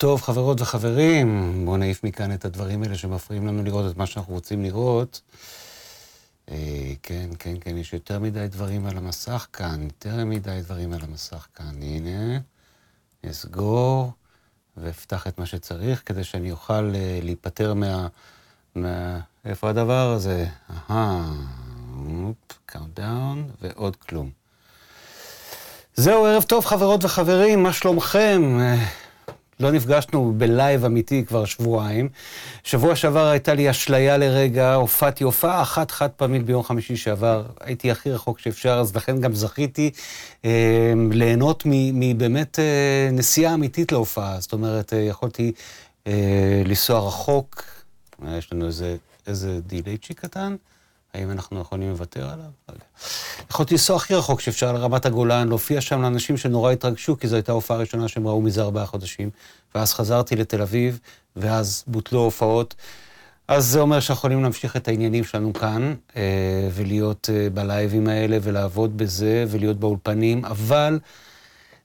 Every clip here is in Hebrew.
טוב, חברות וחברים. בואו נעיף מכאן את הדברים האלה שמפריעים לנו לראות את מה שאנחנו רוצים לראות. אה, כן, כן, כן, יש יותר מדי דברים על המסך כאן, יותר מדי דברים על המסך כאן. הנה, אסגור ואפתח את מה שצריך כדי שאני אוכל אה, להיפטר מה... מה... איפה הדבר הזה? אהה, countdown ועוד כלום. זהו, ערב טוב חברות וחברים, מה שלומכם? לא נפגשנו בלייב אמיתי כבר שבועיים. שבוע שעבר הייתה לי אשליה לרגע, הופעתי הופעה אחת חד פעמית ביום חמישי שעבר. הייתי הכי רחוק שאפשר, אז לכן גם זכיתי אה, ליהנות מבאמת אה, נסיעה אמיתית להופעה. זאת אומרת, אה, יכולתי אה, לנסוע רחוק. יש לנו איזה, איזה delayצ'יק קטן. האם אנחנו יכולים לוותר עליו? לא. יכולתי לנסוע הכי רחוק שאפשר לרמת הגולן, להופיע שם לאנשים שנורא התרגשו, כי זו הייתה ההופעה הראשונה שהם ראו מזה ארבעה חודשים. ואז חזרתי לתל אביב, ואז בוטלו הופעות. אז זה אומר שאנחנו יכולים להמשיך את העניינים שלנו כאן, אה, ולהיות אה, בלייבים האלה, ולעבוד בזה, ולהיות באולפנים, אבל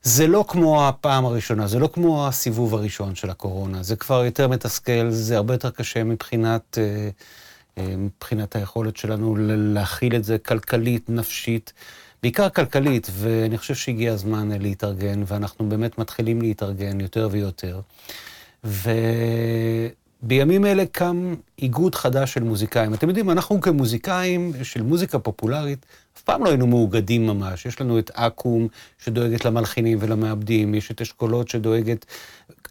זה לא כמו הפעם הראשונה, זה לא כמו הסיבוב הראשון של הקורונה. זה כבר יותר מתסכל, זה הרבה יותר קשה מבחינת... אה, מבחינת היכולת שלנו להכיל את זה כלכלית, נפשית, בעיקר כלכלית, ואני חושב שהגיע הזמן להתארגן, ואנחנו באמת מתחילים להתארגן יותר ויותר. ובימים אלה קם איגוד חדש של מוזיקאים. אתם יודעים, אנחנו כמוזיקאים של מוזיקה פופולרית, אף פעם לא היינו מאוגדים ממש. יש לנו את אקו"ם, שדואגת למלחינים ולמעבדים, יש את אשכולות שדואגת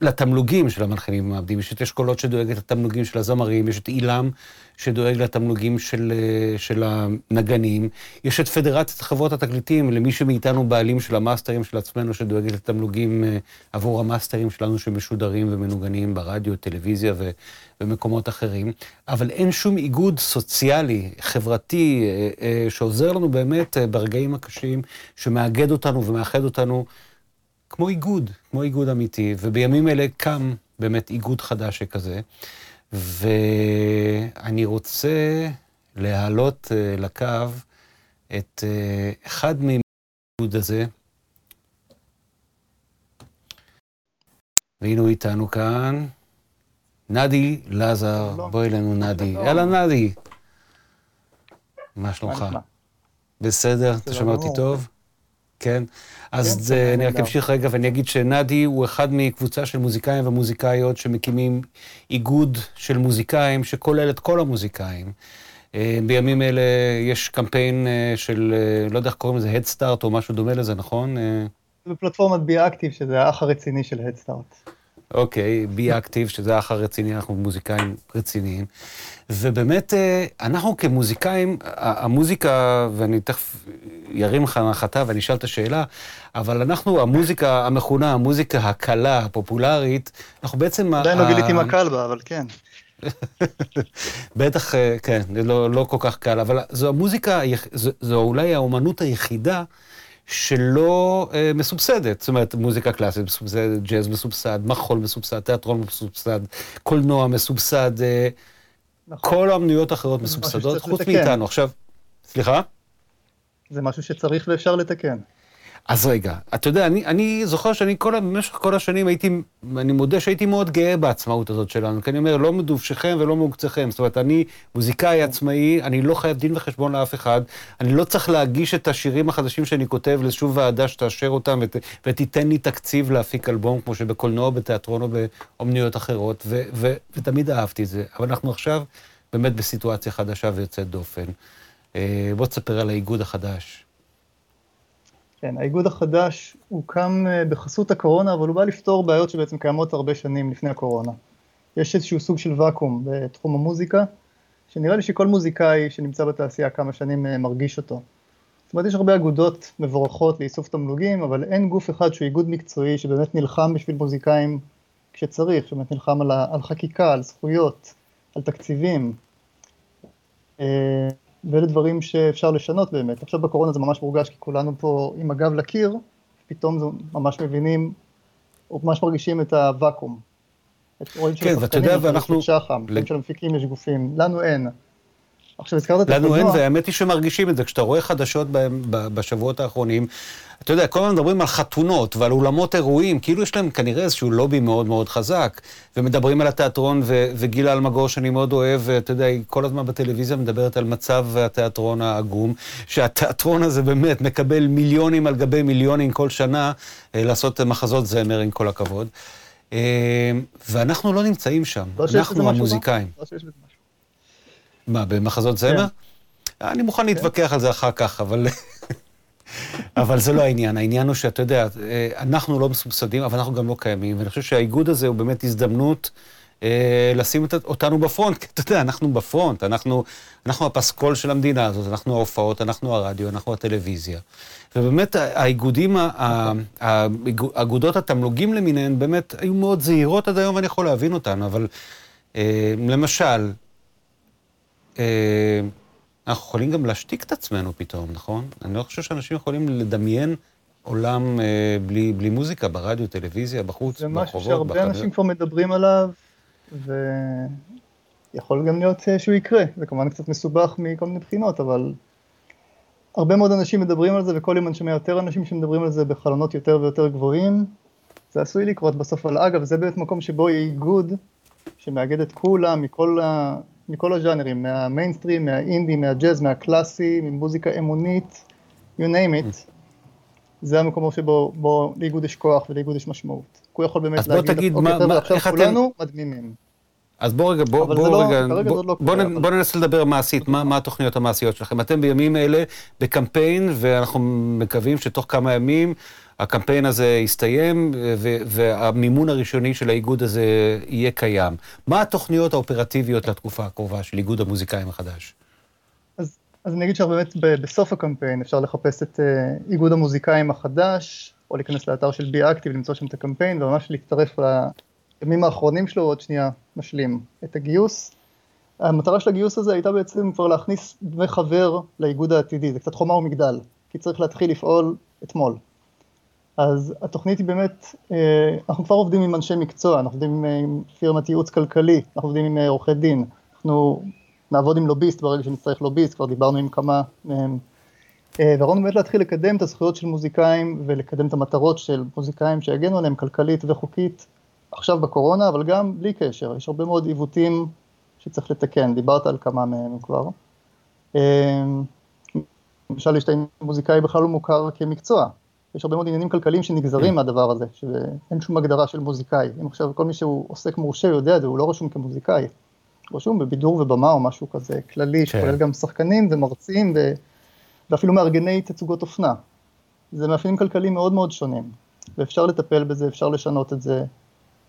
לתמלוגים של המלחינים והמעבדים, יש את אשכולות שדואגת לתמלוגים של הזמרים, יש את אילם שדואג לתמלוגים של, של הנגנים, יש את פדרציית חברות התקליטים, למי שמאיתנו בעלים של המאסטרים של עצמנו, שדואגת לתמלוגים אה, עבור המאסטרים שלנו שמשודרים ומנוגנים ברדיו, טלוויזיה ומקומות אחרים, אבל אין שום איגוד סוציאלי, חברתי, אה, אה, שעוזר לנו באמת ברגעים הקשים, שמאגד אותנו ומאחד אותנו. כמו איגוד, כמו איגוד אמיתי, ובימים אלה קם באמת איגוד חדש שכזה, ואני רוצה להעלות uh, לקו את uh, אחד מהאיגוד הזה, והנה הוא איתנו כאן, נדי לזר, בואי אלינו נדי. יאללה נדי. מה שלומך? בסדר, אתה שומע אותי טוב? כן? אז כן, אני רק אמשיך רגע ואני אגיד שנדי הוא אחד מקבוצה של מוזיקאים ומוזיקאיות שמקימים איגוד של מוזיקאים שכולל את כל המוזיקאים. אה, בימים אלה יש קמפיין אה, של, אה, לא יודע איך קוראים לזה, Head Start או משהו דומה לזה, נכון? בפלטפורמת בי אקטיב, שזה האח הרציני של Head Start. אוקיי, בי אקטיב, שזה האח הרציני, אנחנו מוזיקאים רציניים. ובאמת, אה, אנחנו כמוזיקאים, המוזיקה, ואני תכף ירים לך הנחתה ואני אשאל את השאלה, אבל אנחנו, המוזיקה המכונה, המוזיקה הקלה, הפופולרית, אנחנו בעצם... עדיין לא גיליתי מה קל בה, אבל כן. בטח, אה, כן, לא, לא כל כך קל, אבל זו המוזיקה, זו, זו אולי האומנות היחידה שלא אה, מסובסדת. זאת אומרת, מוזיקה קלאסית מסובסדת, ג'אז מסובסד, מחול מסובסד, תיאטרון מסובסד, קולנוע מסובסד, אה, נכון. כל האמנויות האחרות מסובסדות, חוץ לתקן. מאיתנו. עכשיו, סליחה? זה משהו שצריך ואפשר לתקן. אז רגע, אתה יודע, אני, אני זוכר שאני כל, במשך כל השנים הייתי, אני מודה שהייתי מאוד גאה בעצמאות הזאת שלנו, כי אני אומר, לא מדובשכם ולא מעוקצכם. זאת אומרת, אני מוזיקאי עצמאי, אני לא חייב דין וחשבון לאף אחד, אני לא צריך להגיש את השירים החדשים שאני כותב לאיזושהי ועדה שתאשר אותם ות, ותיתן לי תקציב להפיק אלבום, כמו שבקולנוע, בתיאטרון או באומניות אחרות, ו, ו, ותמיד אהבתי את זה. אבל אנחנו עכשיו באמת בסיטואציה חדשה ויוצאת דופן. אה, בוא תספר על האיגוד החדש. כן, האיגוד החדש הוקם אה, בחסות הקורונה, אבל הוא בא לפתור בעיות שבעצם קיימות הרבה שנים לפני הקורונה. יש איזשהו סוג של ואקום בתחום המוזיקה, שנראה לי שכל מוזיקאי שנמצא בתעשייה כמה שנים אה, מרגיש אותו. זאת אומרת, יש הרבה אגודות מבורכות לאיסוף תמלוגים, אבל אין גוף אחד שהוא איגוד מקצועי שבאמת נלחם בשביל מוזיקאים כשצריך, שבאמת נלחם על, על חקיקה, על זכויות, על תקציבים. ואלה דברים שאפשר לשנות באמת. עכשיו בקורונה זה ממש מורגש, כי כולנו פה עם הגב לקיר, פתאום זה ממש מבינים, או ממש מרגישים את הוואקום. כן, ואתה יודע, ואנחנו... שח"ם, לג... של המפיקים יש גופים, לנו אין. עכשיו הזכרת את הקולנוע. לנו אין, והאמת היא שמרגישים את זה. כשאתה רואה חדשות בשבועות האחרונים, אתה יודע, כל הזמן מדברים על חתונות ועל אולמות אירועים, כאילו יש להם כנראה איזשהו לובי מאוד מאוד חזק, ומדברים על התיאטרון, ו- וגילה אלמגור, שאני מאוד אוהב, ואתה יודע, היא כל הזמן בטלוויזיה מדברת על מצב התיאטרון העגום, שהתיאטרון הזה באמת מקבל מיליונים על גבי מיליונים כל שנה, אה, לעשות מחזות זמר, עם כל הכבוד. אה, ואנחנו לא נמצאים שם, לא אנחנו המוזיקאים. לא שיש בזה משהו. מה, במחזות זמר? אני מוכן להתווכח על זה אחר כך, אבל... אבל זה לא העניין, העניין הוא שאתה יודע, אנחנו לא מסובסדים, אבל אנחנו גם לא קיימים, ואני חושב שהאיגוד הזה הוא באמת הזדמנות אה, לשים אותנו בפרונט, כי אתה יודע, אנחנו בפרונט, אנחנו, אנחנו הפסקול של המדינה הזאת, אנחנו ההופעות, אנחנו הרדיו, אנחנו הטלוויזיה. ובאמת האיגודים, האגודות התמלוגים למיניהן, באמת היו מאוד זהירות עד היום, ואני יכול להבין אותן, אבל אה, למשל, אה, אנחנו יכולים גם להשתיק את עצמנו פתאום, נכון? אני לא חושב שאנשים יכולים לדמיין עולם אה, בלי, בלי מוזיקה, ברדיו, טלוויזיה, בחוץ, זה ברחובות, משהו שהרבה בחדר. אנשים כבר מדברים עליו, ויכול גם להיות אה, שהוא יקרה. זה כמובן קצת מסובך מכל מיני בחינות, אבל הרבה מאוד אנשים מדברים על זה, וכל יום אני שומע יותר אנשים שמדברים על זה בחלונות יותר ויותר גבוהים. זה עשוי לקרות בסוף, אבל אגב, זה באמת מקום שבו יהיה איגוד שמאגד את כולם מכל, ה... מכל הז'אנרים, מהמיינסטרים, מהאינדי, מהג'אז, מהקלאסי, ממוזיקה אמונית, you name it. זה המקום שבו בו לאיגוד יש כוח ולאיגוד יש משמעות. הוא יכול באמת בוא להגיד, תגיד אוקיי, מה- מה- עכשיו איך אתם- כולנו מדמימים. אז בוא רגע, בוא, בוא זה לא- רגע, בוא, לא בוא, קורה, נ- אבל- בוא ננסה לדבר מעשית, מה, מה התוכניות המעשיות שלכם? אתם בימים אלה בקמפיין, ואנחנו מקווים שתוך כמה ימים הקמפיין הזה יסתיים, והמימון הראשוני של האיגוד הזה יהיה קיים. מה התוכניות האופרטיביות לתקופה הקרובה של איגוד המוזיקאים החדש? אז, אז אני אגיד שבאמת ב- בסוף הקמפיין אפשר לחפש את uh, איגוד המוזיקאים החדש, או להיכנס לאתר של בי אקטיב, למצוא שם את הקמפיין, וממש להצטרף לימים האחרונים שלו, עוד שנייה נשלים את הגיוס. המטרה של הגיוס הזה הייתה בעצם כבר להכניס דמי חבר לאיגוד העתידי, זה קצת חומה ומגדל, כי צריך להתחיל לפעול אתמול. אז התוכנית היא באמת, אה, אנחנו כבר עובדים עם אנשי מקצוע, אנחנו עובדים עם, אה, פירמת ייעוץ כלכלי, אנחנו עובדים עם אה, עורכי דין, אנחנו נעבוד עם לוביסט ברגע שנצטרך לוביסט, כבר דיברנו עם כמה מהם. והרעיון באמת להתחיל לקדם את הזכויות של מוזיקאים ולקדם את המטרות של מוזיקאים שיגנו עליהם כלכלית וחוקית עכשיו בקורונה, אבל גם בלי קשר, יש הרבה מאוד עיוותים שצריך לתקן, דיברת על כמה מהם כבר. למשל, יש את העניין מוזיקאי בכלל לא מוכר כמקצוע, יש הרבה מאוד עניינים כלכליים שנגזרים מהדבר הזה, שאין שום הגדרה של מוזיקאי. אם עכשיו כל מי שהוא עוסק מורשה יודע את זה, הוא לא רשום כמוזיקאי. רשום בבידור ובמה או משהו כזה כללי, שכולל גם שחקנים ומרצים ו... ואפילו מארגני תצוגות אופנה. זה מאפיינים כלכליים מאוד מאוד שונים, ואפשר לטפל בזה, אפשר לשנות את זה,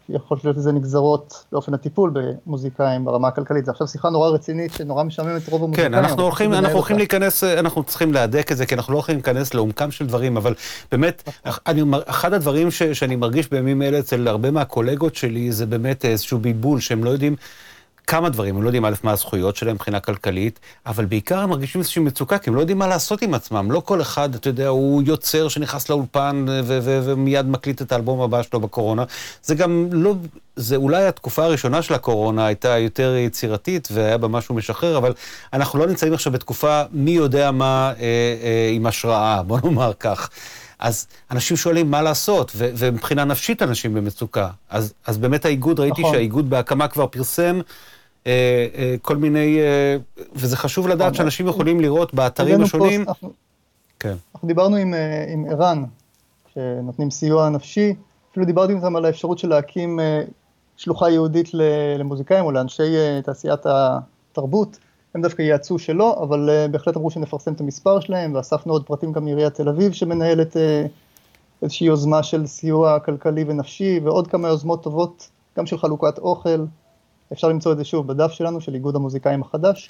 יכול להיות לזה נגזרות לאופן הטיפול במוזיקאים ברמה הכלכלית. זו עכשיו שיחה נורא רצינית שנורא משעממת רוב המוזיקאים. כן, אנחנו הולכים, אנחנו הולכים. להיכנס, אנחנו צריכים להדק את זה, כי אנחנו לא יכולים להיכנס לעומקם של דברים, אבל באמת, אני, אחד הדברים ש, שאני מרגיש בימים אלה אצל הרבה מהקולגות שלי, זה באמת איזשהו בלבול, שהם לא יודעים כמה דברים, הם לא יודעים א', מה הזכויות שלהם מבחינה כלכלית, אבל בעיקר הם מרגישים איזושהי מצוקה, כי הם לא יודעים מה לעשות עם עצמם. לא כל אחד, אתה יודע, הוא יוצר שנכנס לאולפן ומיד מקליט את האלבום הבא שלו בקורונה. זה גם לא, זה אולי התקופה הראשונה של הקורונה הייתה יותר יצירתית והיה בה משהו משחרר, אבל אנחנו לא נמצאים עכשיו בתקופה מי יודע מה אה, אה, עם השראה, בוא נאמר כך. אז אנשים שואלים מה לעשות, ו- ומבחינה נפשית אנשים במצוקה. אז, אז באמת האיגוד, ראיתי נכון. שהאיגוד בהקמה כבר פרסם כל מיני, אה, וזה חשוב לדעת. שאנשים יכולים לראות באתרים השונים. פוסט, כן. אנחנו דיברנו עם, אה, עם ערן, שנותנים סיוע נפשי, אפילו דיברתי איתם על האפשרות של להקים אה, שלוחה ייעודית ל- למוזיקאים או לאנשי אה, תעשיית התרבות, הם דווקא ייעצו שלא, אבל אה, בהחלט אמרו שנפרסם את המספר שלהם, ואספנו עוד פרטים גם מעיריית תל אביב שמנהלת אה, איזושהי יוזמה של סיוע כלכלי ונפשי, ועוד כמה יוזמות טובות, גם של חלוקת אוכל, אפשר למצוא את זה שוב בדף שלנו, של איגוד המוזיקאים החדש.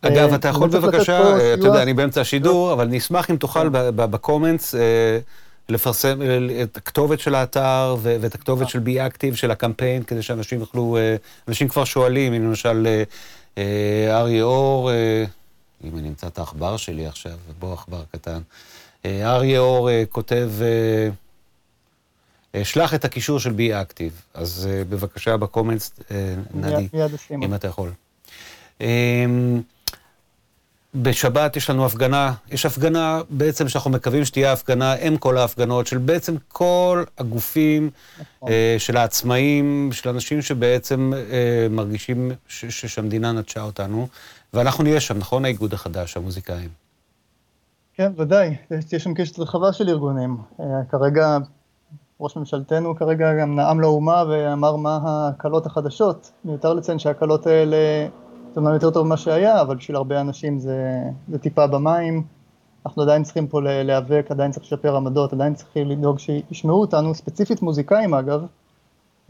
אגב, אה, אתה יכול בבקשה, אה, אתה יודע, אני באמצע השידור, אבל נשמח אם תוכל ב- בקומנטס אה, לפרסם אה, את הכתובת של האתר ואת הכתובת של בי אקטיב של הקמפיין, כדי שאנשים יוכלו, אה, אנשים כבר שואלים, אם למשל אה, אה, אריה אור, אה, אם אני אמצא את העכבר שלי עכשיו, בוא עכבר קטן, אה, אריה אור אה, כותב, אה, אה, שלח את הקישור של בי אקטיב, אז אה, בבקשה בקומנטס, אה, נדי. אם אתה יכול. אמ, בשבת יש לנו הפגנה, יש הפגנה בעצם שאנחנו מקווים שתהיה הפגנה, אם כל ההפגנות, של בעצם כל הגופים נכון. אה, של העצמאים, של אנשים שבעצם אה, מרגישים ש- שהמדינה נטשה אותנו, ואנחנו נהיה שם, נכון? האיגוד החדש, המוזיקאים. כן, ודאי, יש שם קשת רחבה של ארגונים. אה, כרגע, ראש ממשלתנו כרגע גם נאם לאומה ואמר מה ההקלות החדשות. מיותר לציין שההקלות האלה... זה אומנם יותר טוב ממה שהיה, אבל בשביל הרבה אנשים זה, זה טיפה במים. אנחנו עדיין צריכים פה להיאבק, עדיין צריך לשפר עמדות, עדיין צריכים לדאוג שישמעו אותנו, ספציפית מוזיקאים אגב.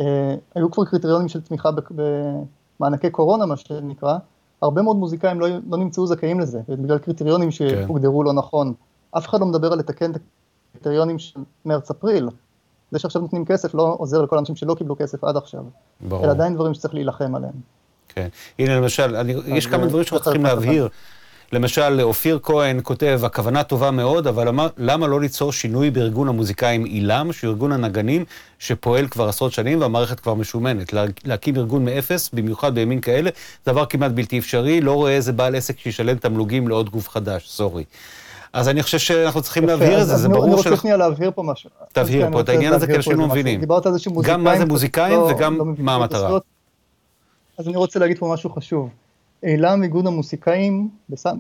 אה, היו כבר קריטריונים של תמיכה במענקי קורונה, מה שנקרא. הרבה מאוד מוזיקאים לא, לא נמצאו זכאים לזה, בגלל קריטריונים כן. שהוגדרו כן. לא נכון. אף אחד לא מדבר על לתקן את הקריטריונים של מרץ-אפריל. זה שעכשיו נותנים כסף לא עוזר לכל האנשים שלא קיבלו כסף עד עכשיו. ברור. אלא עדיין דברים שצריך להילחם עליהם. כן. הנה למשל, אני, יש כמה דברים שאנחנו צריכים להבהיר. למשל, אופיר כהן כותב, הכוונה טובה מאוד, אבל למה, למה לא ליצור שינוי בארגון המוזיקאים אילם, שהוא ארגון הנגנים שפועל כבר עשרות שנים והמערכת כבר משומנת. לה, להקים ארגון מאפס, במיוחד בימים כאלה, דבר כמעט בלתי אפשרי, לא רואה איזה בעל עסק שישלם תמלוגים לעוד גוף חדש, סורי. אז אני חושב שאנחנו צריכים להבהיר את זה, זה ברור ש... אני רוצה שנייה להבהיר פה משהו. תבהיר פה את העניין הזה, כי אנשים לא מבינים. גם מה זה מוזיקאים לא- וגם לא מה המטרה. אז אני רוצה להגיד פה משהו חשוב. אילם איגוד המוסיקאים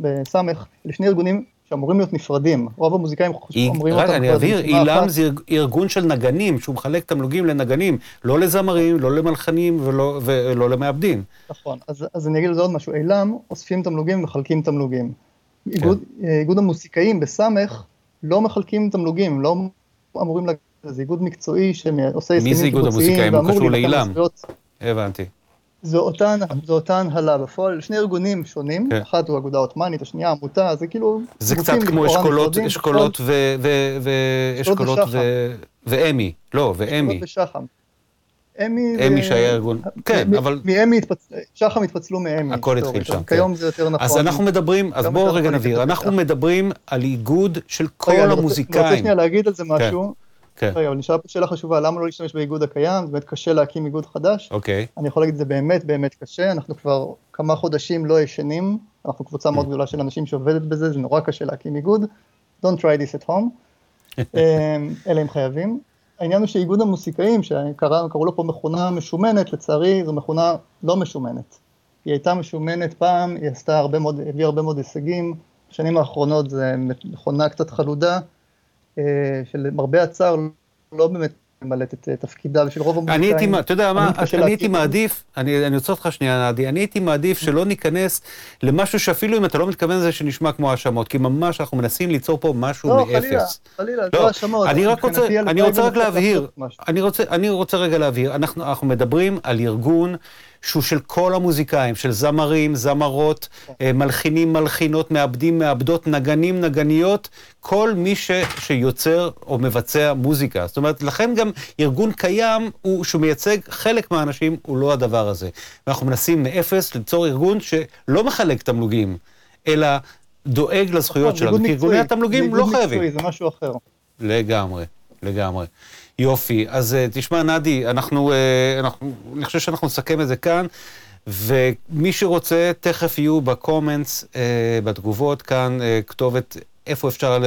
בסמך, אלה שני ארגונים שאמורים להיות נפרדים. רוב המוזיקאים אומרים אותם... רק אני אבהיר, אילם זה ארגון של נגנים, שהוא מחלק תמלוגים לנגנים, לא לזמרים, לא למלחנים ולא, ולא למעבדים. נכון, אז, אז אני אגיד לזה עוד משהו. אילם אוספים תמלוגים ומחלקים תמלוגים. כן. איגוד, איגוד המוסיקאים בסמך לא מחלקים תמלוגים, לא אמורים להגיד, זה איגוד מקצועי שעושה הסכמים קיבוציים. מי זה איגוד המוסיקאים? הוא קשור לאילם. הבנתי. זו אותה, זו אותה הנהלה בפועל, שני ארגונים שונים, כן. אחת הוא אגודה עות'מאנית, השנייה עמותה, זה כאילו... זה קצת כמו אשכולות, אשכולות ואשכולות ואמי, לא, ואמי. אשכולות ושחם. אמי אמי שהיה ארגון, כן, אבל... מאמי, שחם התפצלו מאמי. הכל התחיל שם, כן. כיום זה יותר נכון. אז אנחנו מדברים, אז בואו רגע נבהיר, אנחנו מדברים על איגוד של כל המוזיקאים. אני רוצה שנייה להגיד על זה כן. משהו. כן. רגע, אבל נשאלה פה שאלה חשובה, למה לא להשתמש באיגוד הקיים? זה באמת קשה להקים איגוד חדש. אוקיי. אני יכול להגיד, זה באמת באמת קשה, אנחנו כבר כמה חודשים לא ישנים, אנחנו קבוצה מאוד גדולה של אנשים שעובדת בזה, זה נורא קשה להקים איגוד. Don't try this at home, אמ, אלא אם חייבים. העניין הוא שאיגוד המוסיקאים, שקראו לו פה מכונה משומנת, לצערי זו מכונה לא משומנת. היא הייתה משומנת פעם, היא עשתה הרבה מאוד, הביאה הרבה מאוד הישגים, בשנים האחרונות זו מכונה קצת חלודה, אה, שלמרבה הצער לא באמת ממלאת את תפקידה ושל רוב המוזיקאים. אני הייתי, אתה יודע מה, אני הייתי מעדיף, אני עוצר אותך שנייה, נעדי, אני הייתי מעדיף שלא ניכנס למשהו שאפילו אם אתה לא מתכוון לזה שנשמע כמו האשמות, כי ממש אנחנו מנסים ליצור פה משהו מאפס. לא, חלילה, חלילה, לא, לא האשמות. אני רק רוצה, אני רוצה רק להבהיר, אני רוצה רגע להבהיר, אנחנו מדברים על ארגון שהוא של כל המוזיקאים, של זמרים, זמרות, אה, מלחינים, מלחינות, מעבדים, מעבדות, נגנים, נגניות, כל מי ש, שיוצר או מבצע מוזיקה. זאת אומרת, לכן גם ארגון קיים, הוא, שהוא מייצג חלק מהאנשים, הוא לא הדבר הזה. ואנחנו מנסים מאפס ליצור ארגון שלא מחלק תמלוגים, אלא דואג לזכויות נכון, שלנו, כי ארגוני התמלוגים לא חייבים. זה משהו אחר. לגמרי, לגמרי. יופי. אז אה, תשמע, נדי, אנחנו, אה, אנחנו, אני חושב שאנחנו נסכם את זה כאן, ומי שרוצה, תכף יהיו בקומנטס, אה, בתגובות כאן, כתובת איפה אפשר ל...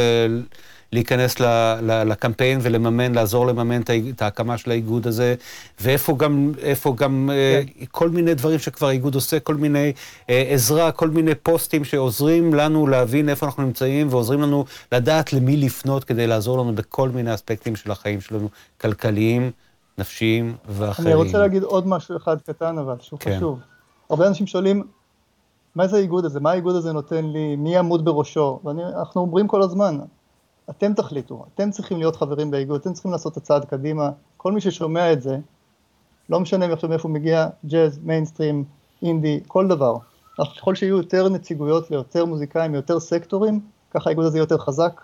להיכנס לקמפיין ולממן, לעזור לממן את ההקמה של האיגוד הזה, ואיפה גם, גם כן. כל מיני דברים שכבר האיגוד עושה, כל מיני עזרה, כל מיני פוסטים שעוזרים לנו להבין איפה אנחנו נמצאים, ועוזרים לנו לדעת למי לפנות כדי לעזור לנו בכל מיני אספקטים של החיים שלנו, כלכליים, נפשיים ואחרים. אני רוצה להגיד עוד משהו אחד קטן, אבל שהוא כן. חשוב. הרבה אנשים שואלים, מה זה האיגוד הזה? מה האיגוד הזה נותן לי? מי יעמוד בראשו? ואנחנו אומרים כל הזמן, אתם תחליטו, אתם צריכים להיות חברים באיגוד, אתם צריכים לעשות את הצעד קדימה, כל מי ששומע את זה, לא משנה עכשיו מאיפה הוא מגיע, ג'אז, מיינסטרים, אינדי, כל דבר. ככל שיהיו יותר נציגויות ליותר מוזיקאים, יותר סקטורים, ככה האיגוד הזה יותר חזק,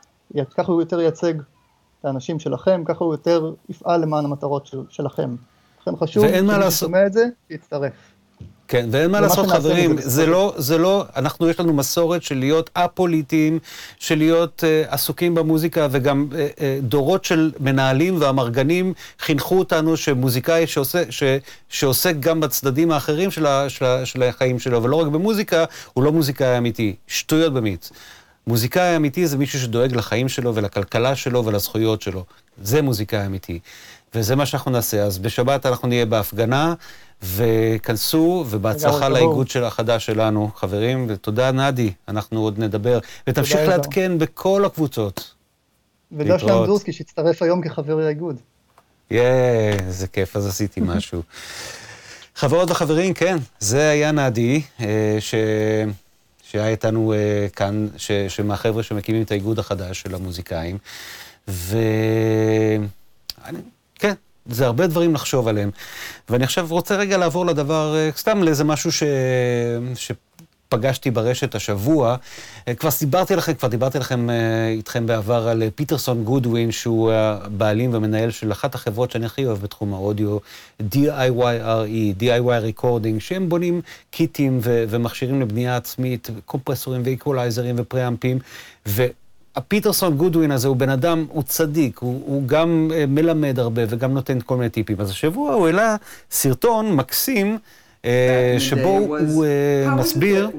ככה הוא יותר ייצג את האנשים שלכם, ככה הוא יותר יפעל למען המטרות של, שלכם. לכן חשוב, שמי ששומע את זה, שיצטרף. כן, ואין מה לעשות, חברים, זה לא, זה לא, אנחנו, יש לנו מסורת של להיות א-פוליטיים, של להיות uh, עסוקים במוזיקה, וגם uh, uh, דורות של מנהלים ואמרגנים חינכו אותנו שמוזיקאי שעושה, ש, שעוסק גם בצדדים האחרים של, ה, של, ה, של החיים שלו, ולא רק במוזיקה, הוא לא מוזיקאי אמיתי. שטויות במיץ. מוזיקאי אמיתי זה מישהו שדואג לחיים שלו ולכלכלה שלו ולזכויות שלו. זה מוזיקאי אמיתי. וזה מה שאנחנו נעשה. אז בשבת אנחנו נהיה בהפגנה, וכנסו, ובהצלחה לאיגוד של החדש שלנו, חברים, ותודה נדי, אנחנו עוד נדבר. ותמשיך לעדכן בכל הקבוצות. ודש אמדורסקי שהצטרף היום כחבר האיגוד. יאה, איזה כיף, אז עשיתי משהו. חברות וחברים, כן, זה היה נדי, אה, ש... שהיה איתנו אה, כאן, ש... שמהחבר'ה שמקימים את האיגוד החדש של המוזיקאים. ו... כן, זה הרבה דברים לחשוב עליהם. ואני עכשיו רוצה רגע לעבור לדבר, אה, סתם לאיזה משהו ש... שפגשתי ברשת השבוע. אה, כבר סיפרתי לכם, כבר דיברתי לכם אה, איתכם בעבר על פיטרסון גודווין, שהוא הבעלים ומנהל של אחת החברות שאני הכי אוהב בתחום האודיו, DIYRE, DIY Recording, שהם בונים קיטים ו- ומכשירים לבנייה עצמית, קומפרסורים ואיקולייזרים ופריאמפים. ו- הפיטרסון גודווין הזה הוא בן אדם, הוא צדיק, הוא, הוא גם uh, מלמד הרבה וגם נותן כל מיני טיפים. אז השבוע הוא העלה סרטון מקסים, אה, שבו הוא אה, מסביר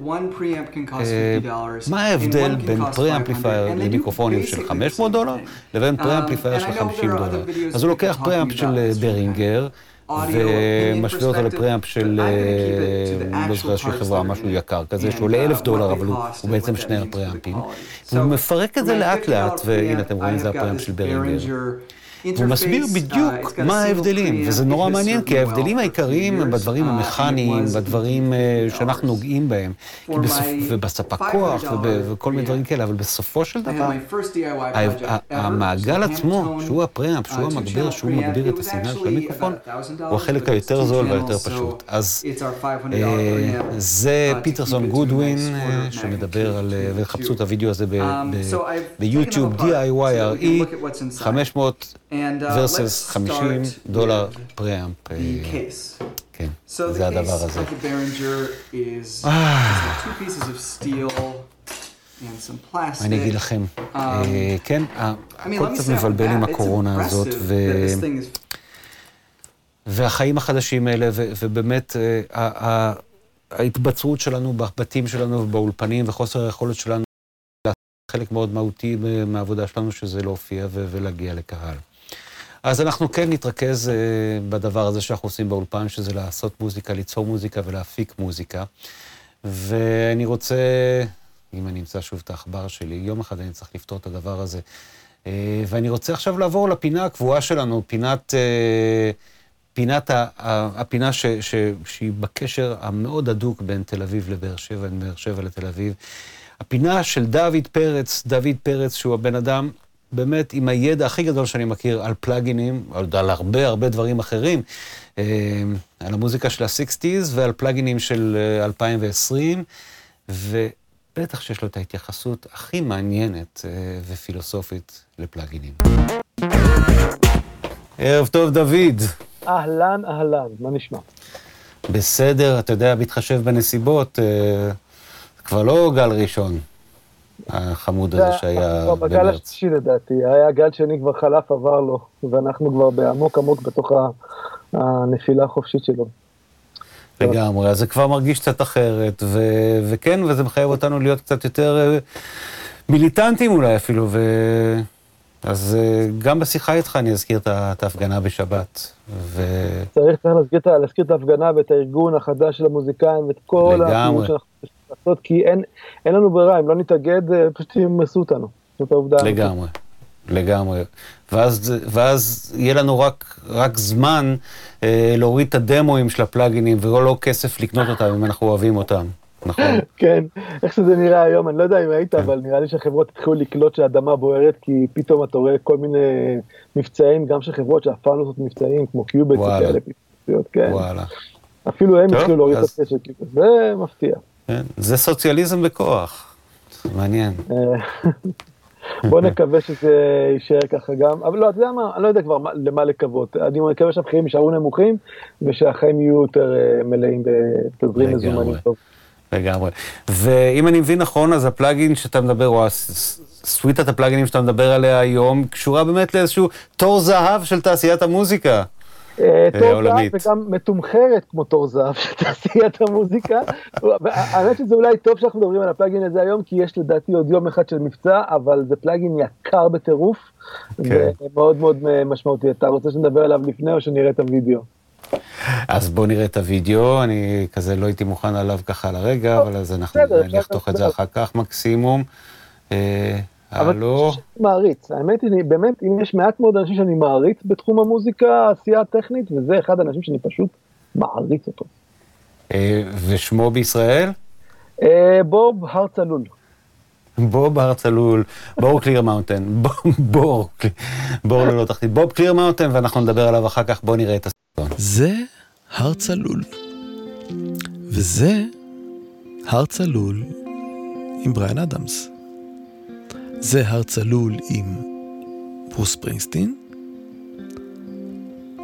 מה ההבדל בין preamplifier למיקרופונים של 500 דולר לבין preamplifier של 50 דולר. אז הוא לוקח preamp של ברינגר, ומשווה אותו ל preamp של, לא זוכר של חברה, משהו יקר כזה, שעולה אלף דולר, אבל הוא בעצם שני ה preamp ים. הוא מפרק את זה לאט לאט, והנה אתם רואים, זה ה preamp של ברינגר. והוא מסביר בדיוק מה ההבדלים, וזה נורא מעניין, כי ההבדלים העיקריים הם בדברים המכניים, בדברים שאנחנו נוגעים בהם, ובספק כוח וכל מיני דברים כאלה, אבל בסופו של דבר, המעגל עצמו, שהוא הפריאמפ, שהוא המגביר, שהוא מגביר את הסיגנל של המיקרופון, הוא החלק היותר זול והיותר פשוט. אז זה פיטרסון גודווין, שמדבר על, וחפשו את הוידאו הזה ביוטיוב, DIYRE, 500 versus 50 דולר פריאמפ. כן, זה הדבר הזה. אני אגיד לכם, כן, הכל קצת מבלבל עם הקורונה הזאת, והחיים החדשים האלה, ובאמת ההתבצרות שלנו בבתים שלנו ובאולפנים, וחוסר היכולת שלנו חלק מאוד מהותי מהעבודה שלנו, שזה להופיע ולהגיע לקהל. אז אנחנו כן נתרכז uh, בדבר הזה שאנחנו עושים באולפן, שזה לעשות מוזיקה, ליצור מוזיקה ולהפיק מוזיקה. ואני רוצה, אם אני אמצא שוב את העכבר שלי, יום אחד אני צריך לפתור את הדבר הזה. Uh, ואני רוצה עכשיו לעבור לפינה הקבועה שלנו, פינת, uh, פינת ה, הפינה ש, ש, שהיא בקשר המאוד הדוק בין תל אביב לבאר שבע, בין באר שבע לתל אביב. הפינה של דוד פרץ, דוד פרץ, שהוא הבן אדם באמת עם הידע הכי גדול שאני מכיר על פלאגינים, על הרבה הרבה דברים אחרים, אה, על המוזיקה של ה-60's ועל פלאגינים של 2020, אה, ובטח שיש לו את ההתייחסות הכי מעניינת אה, ופילוסופית לפלאגינים. ערב טוב, דוד. אהלן, אהלן, מה נשמע? בסדר, אתה יודע, בהתחשב בנסיבות, כבר לא גל ראשון. החמוד הזה שהיה במרץ. בגל השלישי לדעתי, היה גל שני כבר חלף, עבר לו, ואנחנו כבר בעמוק עמוק בתוך הנפילה החופשית שלו. לגמרי, אז זה כבר מרגיש קצת אחרת, ו- וכן, וזה מחייב אותנו להיות קצת יותר אה, מיליטנטים אולי אפילו, ו... אז אה, גם בשיחה איתך אני אזכיר את ההפגנה בשבת. ו... צריך, צריך להזכיר, להזכיר את ההפגנה ואת הארגון החדש של המוזיקאים ואת כל הפעילות שאנחנו לעשות, כי אין, אין לנו ברירה, אם לא נתאגד, אה, פשוט ימסו אותנו. זאת העובדה. לגמרי, לגמרי. ואז, ואז יהיה לנו רק, רק זמן אה, להוריד את הדמואים של הפלאגינים, ולא לא כסף לקנות אותם אם אנחנו אוהבים אותם. נכון. כן, איך שזה נראה היום, אני לא יודע אם היית, כן. אבל נראה לי שהחברות התחילו לקלוט שהאדמה בוערת, כי פתאום אתה רואה כל מיני מבצעים, גם של חברות שאף פעם לא עושות מבצעים, כמו קיובט וכאלה. כן. וואלה. אפילו הם התחילו להוריד את הכסף, זה מפתיע. כן, זה סוציאליזם בכוח, מעניין. בוא נקווה שזה יישאר ככה גם, אבל לא, אתה יודע מה, אני לא יודע כבר למה לקוות. אני מקווה שהמחירים יישארו נמוכים, ושהחיים יהיו יותר מלאים בתזרים מזומנים טוב. לגמרי. ואם אני מבין נכון, אז הפלאגין שאתה מדבר, או הסוויטת הפלאגינים שאתה מדבר עליה היום, קשורה באמת לאיזשהו תור זהב של תעשיית המוזיקה. אה, תור זהב וגם מתומחרת כמו תור זהב של תעשיית המוזיקה. האמת שזה אולי טוב שאנחנו מדברים על הפלאגין הזה היום, כי יש לדעתי עוד יום אחד של מבצע, אבל זה פלאגין יקר בטירוף, כן. ומאוד מאוד משמעותי. אתה רוצה שנדבר עליו לפני או שנראה את הוידאו? אז בואו נראה את הוידאו, אני כזה לא הייתי מוכן עליו ככה על הרגע, אבל אז אנחנו נחתוך את זה אחר כך מקסימום. הלו? מעריץ, האמת היא, באמת, אם יש מעט מאוד אנשים שאני מעריץ בתחום המוזיקה, העשייה הטכנית, וזה אחד האנשים שאני פשוט מעריץ אותו. אה, ושמו בישראל? אה, בוב הר צלול. בוב הר צלול, בור קלירמאונטן, בור, בור ללא תחתית, בוב קלירמאונטן, ואנחנו נדבר עליו אחר כך, בואו נראה את הסרטון. זה הר צלול, וזה הר צלול עם בריאן אדמס. זה הר צלול עם ברוס ספרינגסטין,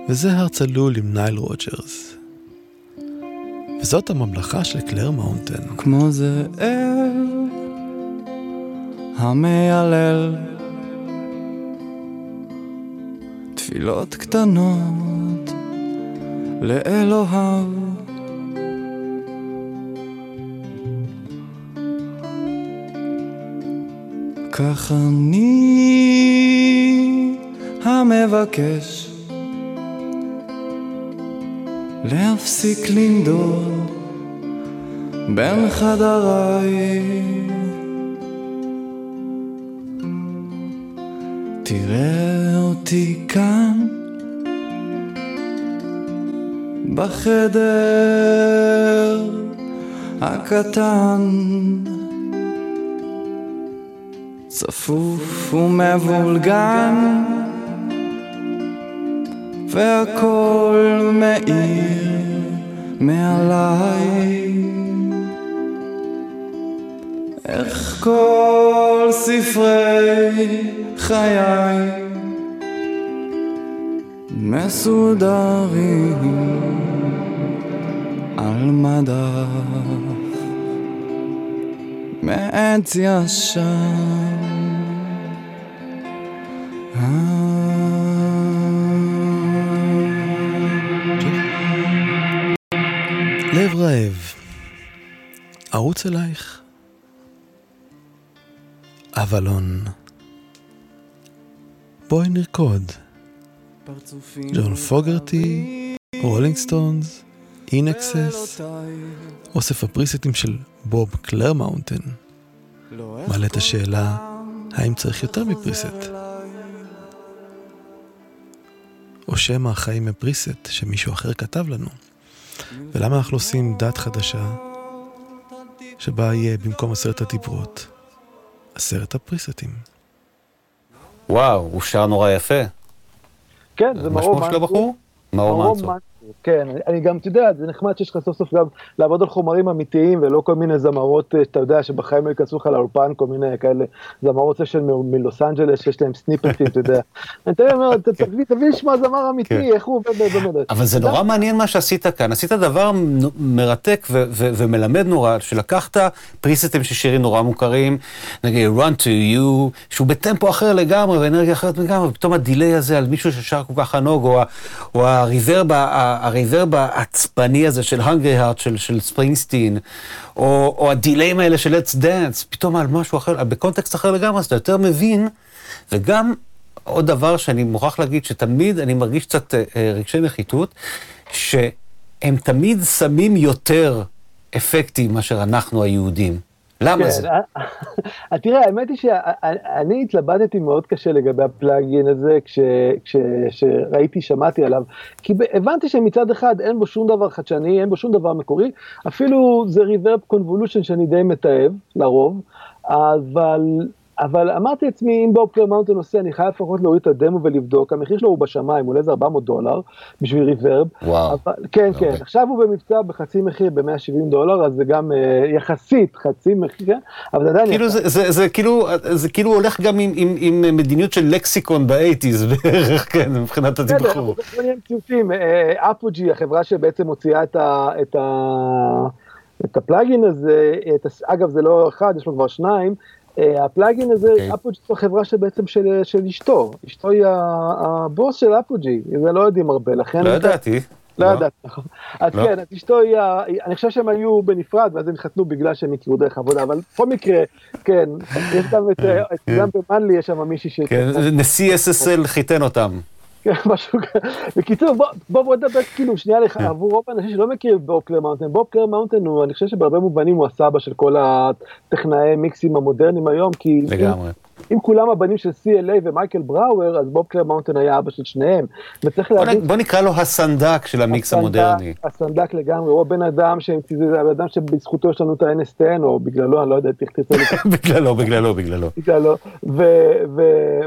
וזה הר צלול עם נייל רוג'רס. וזאת הממלכה של קלירמאונטן. כמו זה אל המיילל תפילות קטנות לאלוהיו כך אני המבקש להפסיק לנדוד בין חדריי. תראה אותי כאן בחדר הקטן צפוף ומבולגן והכל מאיר מעליי. איך כל ספרי חיי מסודרים על מדף מעץ ישן לב רעב, ארוץ אלייך. אבלון, בואי נרקוד. ג'ון פוגרטי, רולינג סטונס, אינקסס, אוסף ה preset ים של בוב קלירמאונטן. מעלה את השאלה, האם צריך יותר מ preset? או שמא החיים הם preset שמישהו אחר כתב לנו? ולמה אנחנו עושים דת חדשה, שבה יהיה במקום עשרת הדיברות, עשרת הפריסטים? וואו, הוא שר נורא יפה. כן, זה מרום מנצור. מה שמו של הבחור? מנצור. כן, אני גם, אתה יודע, זה נחמד שיש לך סוף סוף גם לעבוד על חומרים אמיתיים ולא כל מיני זמרות, אה, שאתה יודע, שבחיים לא ייכנסו לך לאולפן, כל מיני כאלה זמרות סשן מלוס אנג'לס, שיש להם סניפטים, אתה יודע. אני תמיד אומר, תביא לשמוע זמר אמיתי, כן. איך הוא עובד במדד. אבל זה נורא מעניין מה שעשית כאן, עשית דבר מרתק ומלמד נורא, שלקחת preset ים של שירים נורא מוכרים, נגיד run to you, שהוא בטמפו אחר לגמרי ואנרגיה אחרת לגמרי, ופתאום ה delay הזה על מישהו ששר כל כך ענוג, או ה reverb ה reverb העצבני הזה של Hungry Heart של, של ספרינגסטין, או, או ה delay ים האלה של let's dance, פתאום על משהו אחר, בקונטקסט אחר לגמרי, אז אתה יותר מבין, וגם עוד דבר שאני מוכרח להגיד, שתמיד אני מרגיש קצת אה, אה רגשי נחיתות, שהם תמיד שמים יותר אפקטים מאשר אנחנו היהודים. למה כן, זה? אה, תראה, האמת היא שאני התלבטתי מאוד קשה לגבי הפלאגין הזה כשראיתי, שמעתי עליו, כי הבנתי שמצד אחד אין בו שום דבר חדשני, אין בו שום דבר מקורי, אפילו זה ריברב קונבולושן שאני די מתעב, לרוב, אבל אבל אמרתי לעצמי, אם בוב קלר עושה, אני חייב לפחות להוריד את הדמו ולבדוק, המחיר שלו הוא בשמיים, הוא עולה איזה 400 דולר בשביל ריברב. וואו. אבל, כן, כן, הרבה. עכשיו הוא במבצע בחצי מחיר ב-170 דולר, אז זה גם אה, יחסית חצי מחיר, כן? אבל זה עדיין... כאילו זה, זה, זה, כאילו, זה כאילו הולך גם עם, עם, עם מדיניות של לקסיקון באייטיז בערך, כן, מבחינת התמחור. בסדר, בוא נהיה מציאותיים, אה, אפוג'י, החברה שבעצם מוציאה את ה... את ה... את הפלאגין הזה, את, אגב זה לא אחד, יש לו כבר שניים, אה, הפלאגין הזה, אוקיי. אפוג'י זו חברה שבעצם של, של אשתו, אשתו היא הבוס של אפוג'י, זה לא יודעים הרבה, לכן... לא ידעתי. לא ידעתי, נכון. אז לא. כן, אז אשתו היא, אני חושב שהם היו בנפרד, ואז הם התחתנו בגלל שהם הכירו דרך עבודה, אבל בכל מקרה, כן, יש גם את, אה, את- גם במאנלי יש שם מישהי ש... כן, נשיא SSL חיתן אותם. כן, משהו כזה. בקיצור, בוא, בוא, בוא נדבר כאילו שנייה לך, כן. עבור רוב האנשים שלא מכיר את בוב קלירמאונטן, בוב קלירמאונטן הוא, אני חושב שבהרבה מובנים הוא הסבא של כל הטכנאי מיקסים המודרניים היום, כי לגמרי. אם, אם כולם הבנים של CLA ומייקל בראואר, אז בוב קלירמאונטן היה אבא של שניהם. וצריך להבין... בוא נקרא לו הסנדק של המיקס הסנדק- המודרני. הסנדק לגמרי, הוא הבן אדם זה הבן אדם שבזכותו יש לנו את ה- NS10, או בגללו, אני לא יודע איך תרצה לקרוא בגללו, בגללו, בגללו. בגללו,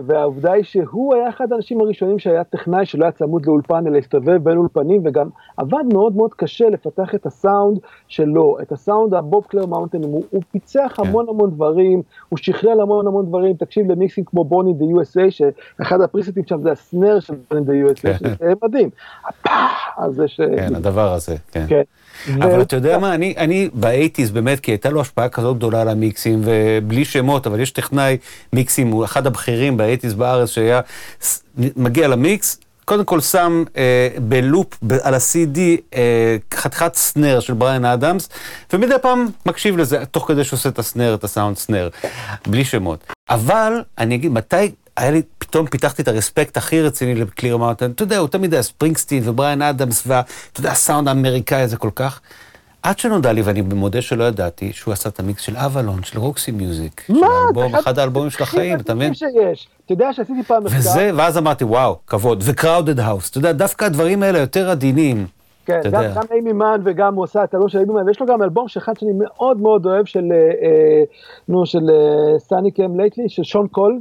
והעובדה היא שהוא היה אחד האנשים הראשונים שהיה טכנאי שלא היה צמוד לאולפן אלא הסתובב בין אולפנים וגם עבד מאוד מאוד קשה לפתח את הסאונד שלו, את הסאונד הבוב קלירמאונטן, הוא, הוא פיצח כן. המון המון דברים, הוא שכלל המון המון דברים, תקשיב למיקסים כמו Born in the USA, שאחד ה preset ים שם זה ה snare של Born in the USA, כן. שזה מדהים, הפח הזה ש... כן, הדבר הזה, כן. כן. אבל אתה יודע מה, אני, אני ב eighties באמת, כי הייתה לו השפעה כזאת גדולה על המיקסים, ובלי שמות, אבל יש טכנאי מיקסים, הוא אחד הבכירים ב eighties בארץ, שהיה מגיע למיקס, קודם כל שם אה, ב loop ב- על ה-CD אה, חתיכת snare של בריאן אדמס, ומדי פעם מקשיב לזה, תוך כדי שהוא עושה את ה snare, את הסאונד snare, בלי שמות. אבל, אני אגיד, מתי היה לי, פתאום פיתחתי את ה respect הכי רציני לקליר מאונטן, אתה יודע, הוא תמיד היה ספרינגסטין ובריאן אדמס, ואתה יודע, הסאונד האמריקאי הזה כל כך. עד שנודע לי, ואני מודה שלא ידעתי, שהוא עשה את המיקס של אבלון, של Roxy Music. של מה? האלבום, זה אחד האלבומים של החיים, אתה מבין? שיש. אתה יודע שעשיתי פעם מחקר. וזה, ואז אמרתי, וואו, כבוד. ו Crowded House, אתה יודע, דווקא הדברים האלה יותר עדינים. כן, גם, אימי מן וגם הוא עשה את הלא של אימי מן, ויש לו גם אלבום שאחד שאני מאוד מאוד אוהב של, אה, אה, נו, של אה, Sunny Came Lately, של שון קול,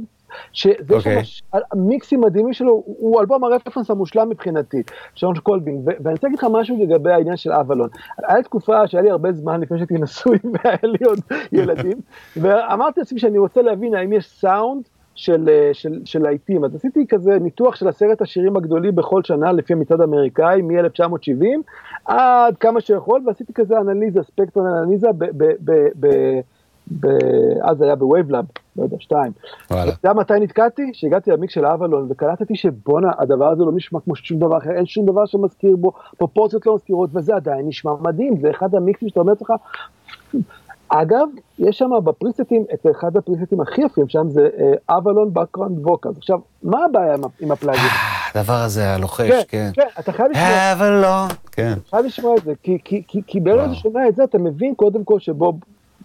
שזה אוקיי. שם, המיקסים מדהימים שלו, הוא- אלבום הרפרנס המושלם מבחינתי, שון קולבין, ואני רוצה להגיד לך משהו לגבי העניין של אבלון. היה תקופה שהיה לי הרבה זמן לפני שהייתי נשוי והיה לי עוד ילדים, ואמרתי לעצמי שאני רוצה להבין האם יש סאונד של, אה, של, של להיטים. אז עשיתי כזה ניתוח של עשרת השירים הגדולים בכל שנה לפי המצעד האמריקאי מ-1970 עד כמה שיכול, ועשיתי כזה אנליזה, ספקטרום אנליזה, ב, ב, ב, ב, ב, אז זה היה ב WaveLab, לא יודע, שתיים. וואלה. אתה יודע מתי נתקעתי? שהגעתי למיקס של אבלון וקלטתי שבואנה, הדבר הזה לא נשמע כמו שום דבר אחר, אין שום דבר שמזכיר בו, פרופורציות לא מזכירות, וזה עדיין נשמע מדהים, זה אחד המיקסים שאתה אומר לעצמך, אגב, יש שם בפריסטים, את אחד הפריסטים הכי יפים שם זה אה, Avalon background vocals. עכשיו, מה הבעיה עם, הפלאגים? הדבר הזה הלוחש, כן, כן. כן, אתה חייב לשמוע, אבל לא. כן. חייב לשמוע את זה, כי, ברגע. שאתה שומע את זה, אתה מבין קודם כל שבוב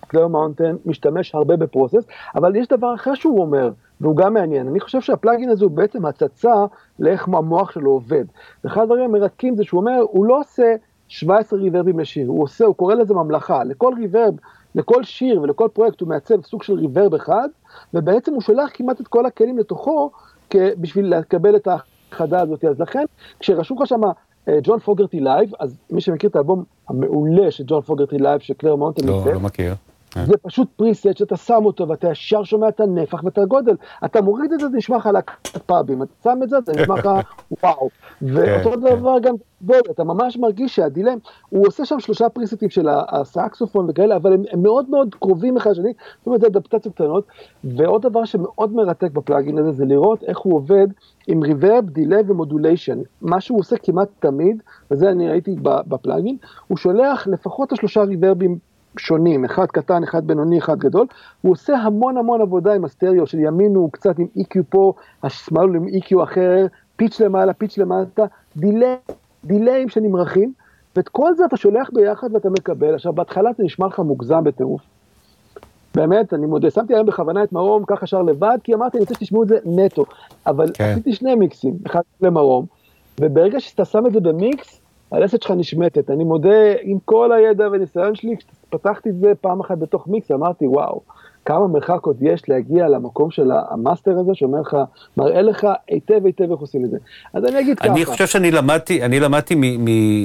קלר מאונטן משתמש הרבה ב process, אבל יש דבר אחר שהוא אומר, והוא גם מעניין. אני חושב שה plugin הזה הוא בעצם הצצה לאיך המוח שלו עובד. ואחד הדברים המרתקים זה שהוא אומר, הוא לא עושה 17 ריברבים לשיר, הוא עושה, הוא קורא לזה ממלכה. לכל reverb, לכל שיר ולכל פרויקט הוא מעצב סוג של reverb אחד, ובעצם הוא שולח כמעט את כל הכלים לתוכו בשביל לקבל את ההאחדה הזאת. אז לכן, כשרשום לך שם ג'ון פוגרטי live, אז מי שמכיר את האלבום המעולה של ג'ון פוגרטי live, שקלר מאונטן לא, לא מכיר. זה פשוט preset שאתה שם אותו ואתה ישר שומע את הנפח ואת הגודל. אתה מוריד את זה, זה נשמע לך להקת פאבים, אתה שם את זה, זה נשמע לך וואו. ואותו כן. דבר גם גודל, אתה ממש מרגיש שהדילם, הוא עושה שם שלושה פריסטים של הסקסופון וכאלה, אבל הם, הם מאוד מאוד קרובים אחד לשני, זאת אומרת זה אדפטציות קטנות. ועוד דבר שמאוד מרתק ב plugin הזה, זה לראות איך הוא עובד עם reverb, delay ו modulation. מה שהוא עושה כמעט תמיד, וזה אני ראיתי ב plugin, הוא שולח לפחות השלושה ריברבים שונים, אחד קטן, אחד בינוני, אחד גדול, הוא עושה המון המון עבודה עם הסטריאו של ימין הוא קצת עם EQ פה, השמאל עם EQ אחר, פיץ' למעלה, פיץ' למטה, דילי, דיליים שנמרחים, ואת כל זה אתה שולח ביחד ואתה מקבל. עכשיו, בהתחלה זה נשמע לך מוגזם בטירוף. באמת, אני מודה, שמתי היום בכוונה את מרום ככה שר לבד, כי אמרתי, אני רוצה שתשמעו את זה נטו. אבל כן. עשיתי שני מיקסים, אחד למרום, וברגע שאתה שם את זה במיקס, הלסת שלך נשמטת. אני מודה, עם כל הידע והניסיון שלי, כשפתחתי את זה פעם אחת בתוך מיקס, אמרתי, וואו, כמה מרחק עוד יש להגיע למקום של המאסטר הזה, שאומר לך, מראה לך היטב היטב איך עושים את זה. אז אני אגיד ככה. אני חושב שאני למדתי, אני למדתי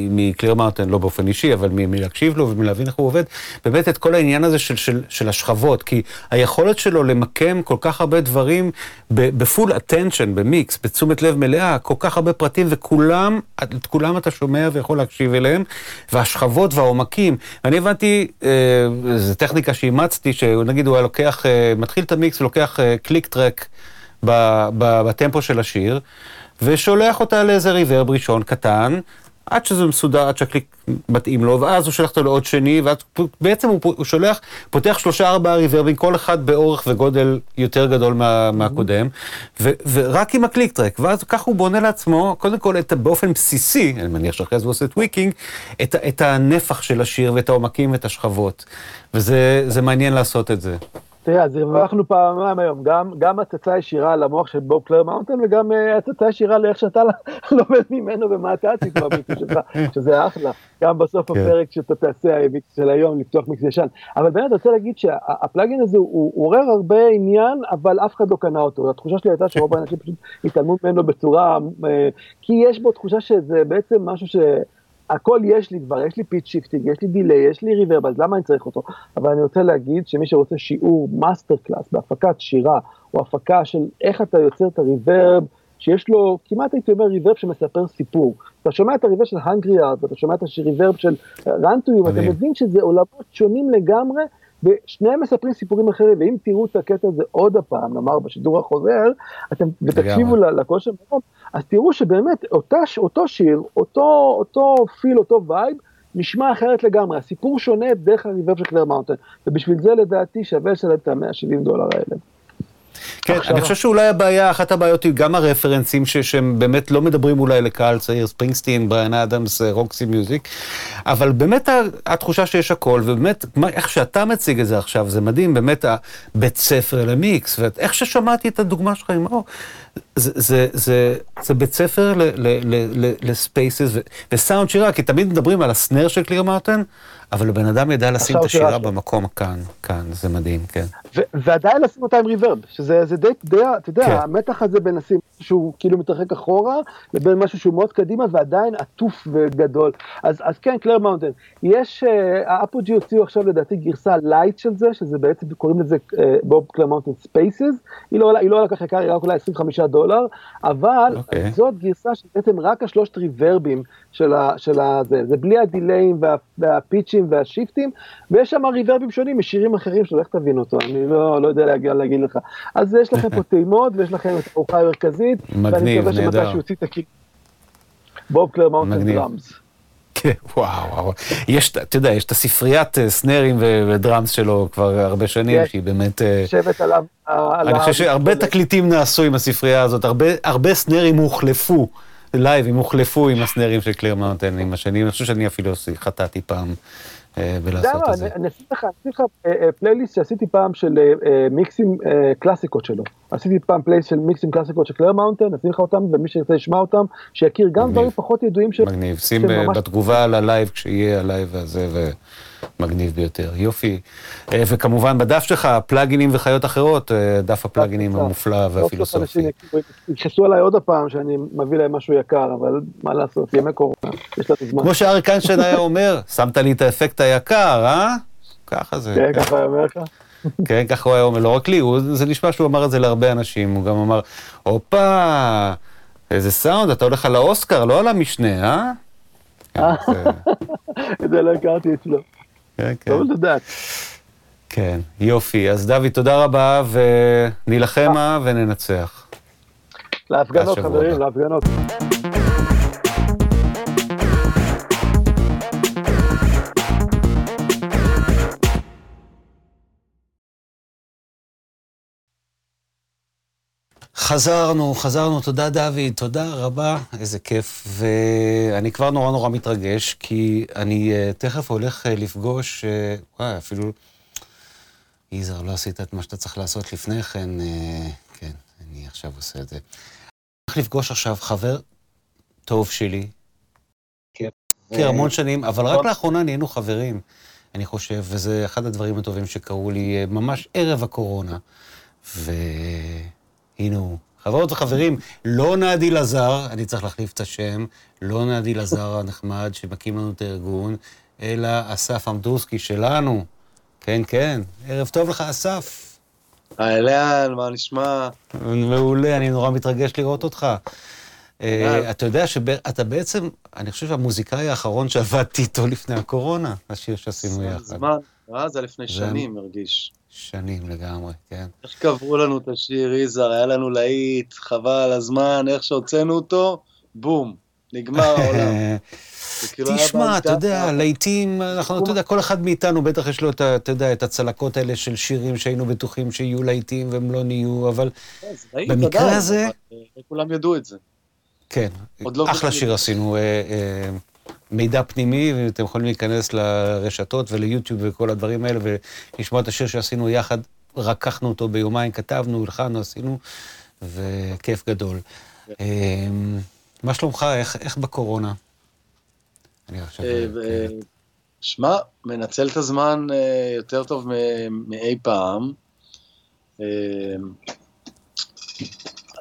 מקליר מאונטן, לא באופן אישי, אבל מלהקשיב לו ומלהבין איך הוא עובד, באמת את כל העניין הזה של, של, של השכבות, כי היכולת שלו למקם כל כך הרבה דברים ב full attention, במיקס, בתשומת לב מלאה, כל כך הרבה פרטים, וכולם, את כולם אתה שומע ויכול להקשיב אליהם, והשכבות והעומקים. אני הבנתי, אה, זו טכניקה שאימצתי, שנגיד הוא היה לוקח, אה, מתחיל את המיקס ולוקח אה, click track בטמפו של השיר, ושולח אותה לאיזה reverb ראשון קטן, עד שזה מסודר, עד שהקליק מתאים לו, ואז הוא שולח אותו לעוד שני, ובעצם הוא, הוא שולח, פותח שלושה ארבעה ריברבים, כל אחד באורך וגודל יותר גדול מה, מהקודם, ו, ורק עם ה click track, ואז ככה הוא בונה לעצמו, קודם כל את, באופן בסיסי, אני מניח שאחרי זה הוא עושה tweaking, את, את הנפח של השיר ואת העומקים ואת השכבות, וזה מעניין לעשות את זה. תראה, אז הרווחנו פעמיים היום, גם, גם הצצה ישירה למוח של בוב קלר מאונטן, וגם אה, הצצה ישירה לאיך שאתה לומד ממנו ומה אתה עשית במיקס שלך, שזה אחלה. גם בסוף כן. הפרק שאתה תעשה, המיקס של היום, לפתוח מיקס ישן. אבל באמת, אני רוצה להגיד שה plugin הזה הוא עורר הרבה עניין, אבל אף אחד לא קנה אותו. התחושה שלי הייתה שרוב האנשים פשוט התעלמו ממנו בצורה, אה, כי יש בו תחושה שזה בעצם משהו ש... הכל יש לי כבר, יש לי pitch shifting, יש לי delay, יש לי reverb, אז למה אני צריך אותו? אבל אני רוצה להגיד שמי שרוצה שיעור master class בהפקת שירה, או הפקה של איך אתה יוצר את ה reverb, שיש לו, כמעט הייתי אומר reverb שמספר סיפור. אתה שומע את ה reverb של Hungry Heart, ואתה שומע את ה reverb של Run to You, אתה מבין שזה עולמות שונים לגמרי, ושניהם מספרים סיפורים אחרים, ואם תראו את הקטע הזה עוד הפעם, נאמר בשידור החוזר, אתם, ותקשיבו לקול של מקום, אז תראו שבאמת אותה, אותו שיר, אותו, אותו feel, אותו vibe, נשמע אחרת לגמרי, הסיפור שונה דרך ה reverb של קלר מאונטן, ובשביל זה לדעתי שווה לשלם את ה-170 דולר האלה. כן, אני חושב שאולי הבעיה, אחת הבעיות היא גם הרפרנסים שהם באמת לא מדברים אולי לקהל צעיר, ספרינגסטין, בריאן אדמס, Roxy Music, אבל באמת התחושה שיש הכל, ובאמת, איך שאתה מציג את זה עכשיו, זה מדהים, באמת הבית ספר למיקס, ואיך ששמעתי את הדוגמה שלך עם אור, זה, זה, זה, זה בית ספר לספייסס וסאונד שירה, כי תמיד מדברים על הסנר של קליר מרטן, אבל הבן אדם ידע לשים את השירה במקום כאן, כאן, זה מדהים, כן. ועדיין לשים אותה עם ריברב, שזה די, די, אתה יודע, כן. המתח הזה בין לשים שהוא כאילו מתרחק אחורה, לבין משהו שהוא מאוד קדימה ועדיין עטוף וגדול. אז, אז כן, קלר מאונטן, יש, ה Apogee הוציאו עכשיו לדעתי גרסה lite של זה, שזה בעצם קוראים לזה בוב קלר מאונטן Spaces, היא לא עולה כל כך יקר, היא רק אולי 25 דולר, אבל okay. אוקיי. זאת גרסה שבעצם רק השלושת ריברבים של, ה, של הזה, זה בלי הדיליים וה, והפיצ'ים והשיפטים, ויש שם ריברבים שונים משירים אחרים שלא איך תבין אותו, אני לא, לא יודע להגיע להגיד לך. אז יש לכם פה טעימות ויש לכם את הארוחה המרכזית, מגניב, ואני מקווה שמתי יוציא את הקליפ. בוב קלר מאונטן Drums. כן, וואו, וואו. יש, אתה יודע, יש את הספריית אה, סנרים ו drums שלו כבר הרבה שנים, כן. שהיא באמת... אה, יושבת עליו. אני חושב שהרבה תקליטים נעשו עם הספרייה הזאת, הרבה, הרבה סנרים הוחלפו, live, הם הוחלפו עם הסנרים של קליר מאונטן עם השנים, אני חושב שאני אפילו חטאתי פעם. אה, ולעשות את זה. אני אעשה לך, לך פלייליסט שעשיתי פעם של מיקסים קלאסיקות שלו. עשיתי פעם פלייליסט של מיקסים קלאסיקות של קלירמאונטן, אשים לך אותם, ומי שירצה לשמוע אותם, שיכיר גם דברים פחות ידועים של... מגניב, שים בתגובה על הלייב כשיהיה הלייב הזה, ומגניב ביותר. יופי. אה, וכמובן בדף שלך, פלאגינים וחיות אחרות, אה, דף הפלאגינים המופלא והפילוסופי. יכעסו עליי עוד הפעם שאני מביא להם משהו יקר, אבל מה לעשות, ימי קורונה, יש לנו זמן. כמו שאריק איינשטיין היה אומר, שמת לי את האפקט היקר, אה? ככה זה. כן, ככה היה אומר לך. כן, ככה הוא היה אומר, לא רק לי, זה נשמע שהוא אמר את זה להרבה אנשים, הוא גם אמר, הופה, איזה סאונד, אתה הולך על האוסקר, לא על המשנה, אה? את זה לא הכרתי אצלו. כן, כן. טוב לדעת. כן, יופי. אז דוד, תודה רבה, ונילחמה וננצח. להפגנות, חברים, להפגנות. חזרנו, חזרנו, תודה דוד, תודה רבה, איזה כיף. ואני כבר נורא נורא מתרגש, כי אני uh, תכף הולך uh, לפגוש, uh, וואי, אפילו... יזהר, לא עשית את מה שאתה צריך לעשות לפני כן, uh, כן, אני עכשיו עושה את זה. אני הולך לפגוש עכשיו חבר טוב שלי. כן. המון שנים, אבל רק לאחרונה נהיינו חברים. אני חושב, וזה אחד הדברים הטובים שקרו לי ממש ערב הקורונה. והנה הוא. חברות וחברים, לא נעדי לזר, אני צריך להחליף את השם, לא נעדי לזר הנחמד שמקים לנו את הארגון, אלא אסף עמדורסקי שלנו. כן, כן. ערב טוב לך, אסף. אהלן, מה נשמע? מעולה, אני נורא מתרגש לראות אותך. אה, אתה יודע שאתה בעצם, אני חושב שהמוזיקאי האחרון שעבדתי איתו לפני הקורונה, השיר שעשינו יחד. זמן, אה, זה לפני שנים, מרגיש. שנים לגמרי, כן. איך קבעו לנו את השיר, יזהר, היה לנו להיט, חבל על הזמן, איך שהוצאנו אותו, בום, נגמר העולם. כאילו תשמע, אתה יודע, לעיתים, אנחנו, אתה יודע, כל אחד מאיתנו בטח יש לו, אתה יודע, את הצלקות האלה של שירים שהיינו בטוחים שיהיו לעיתים והם לא נהיו, אבל כן, במקרה הזה... אה, כולם ידעו את זה. כן, לא אחלה שיר עשינו. אה, אה, מידע פנימי, ואתם יכולים להיכנס לרשתות וליוטיוב וכל הדברים האלה, ולשמוע את השיר שעשינו יחד, רקחנו אותו ביומיים, כתבנו, הלחנו, עשינו, וכיף גדול. כן. מה שלומך? איך, איך בקורונה? אני חושב... אה, כן. שמע, מנצל את הזמן אה, יותר טוב מאי פעם. אה,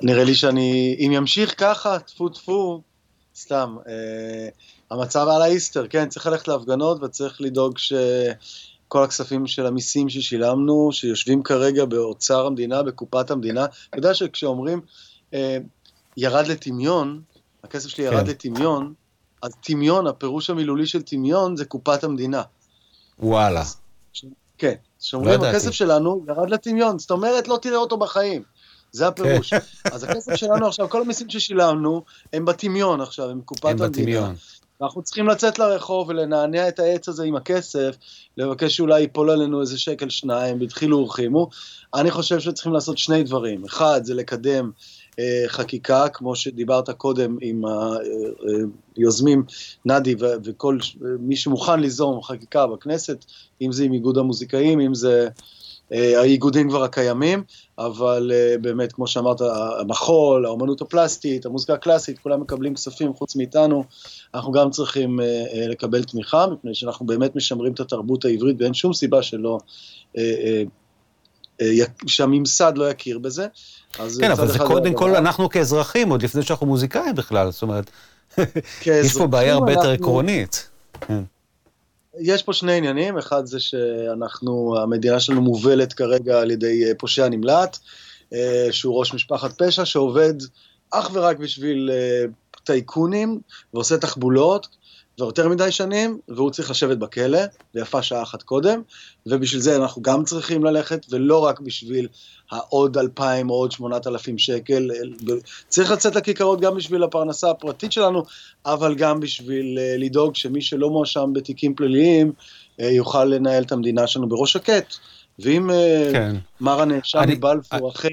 נראה לי שאני, אם ימשיך ככה, טפו טפו, סתם, המצב על האיסטר, כן, צריך ללכת להפגנות וצריך לדאוג שכל הכספים של המיסים ששילמנו, שיושבים כרגע באוצר המדינה, בקופת המדינה, אתה יודע שכשאומרים ירד לטמיון, הכסף שלי ירד כן. לטמיון, אז טמיון, הפירוש המילולי של טמיון זה קופת המדינה. וואלה. ש... כן, שאומרים, לא הכסף שלנו ירד לטמיון, זאת אומרת, לא תראה אותו בחיים. זה הפירוש. כן. אז הכסף שלנו עכשיו, כל המיסים ששילמנו, הם בטמיון עכשיו, הם קופת הם המדינה. בטמיון. ואנחנו צריכים לצאת לרחוב ולנענע את העץ הזה עם הכסף, לבקש שאולי ייפול עלינו איזה שקל שניים, והתחילו ורחימו. אני חושב שצריכים לעשות שני דברים. אחד, זה לקדם אה, חקיקה, כמו שדיברת קודם עם היוזמים נדי וכל מי שמוכן ליזום חקיקה בכנסת, אם זה עם איגוד המוזיקאים, אם זה אה, האיגודים כבר הקיימים, אבל אה, באמת, כמו שאמרת, המחול, האומנות הפלסטית, המוזיקה הקלאסית, כולם מקבלים כספים חוץ מאיתנו, אנחנו גם צריכים לקבל תמיכה, מפני שאנחנו באמת משמרים את התרבות העברית ואין שום סיבה שלא... שהממסד לא יכיר בזה. כן, אבל זה קודם כל אנחנו כאזרחים, עוד לפני שאנחנו מוזיקאים בכלל, זאת אומרת, יש פה בעיה הרבה יותר עקרונית. יש פה שני עניינים, אחד זה שאנחנו, המדינה שלנו מובלת כרגע על ידי אה, פושע נמלט, אה, שהוא ראש משפחת פשע, שעובד אך ורק בשביל אה, טייקונים ועושה תחבולות, כבר יותר מדי שנים, והוא צריך לשבת בכלא, ויפה שעה אחת קודם, ובשביל זה אנחנו גם צריכים ללכת, ולא רק בשביל העוד אלפיים או עוד שמונת אלפים שקל, צריך לצאת לכיכרות גם בשביל הפרנסה הפרטית שלנו, אבל גם בשביל אה, לדאוג שמי שלא מואשם בתיקים פליליים, אה, יוכל לנהל את המדינה שלנו בראש שקט. ואם אה, כן. מר הנאשם מבלפור אכן,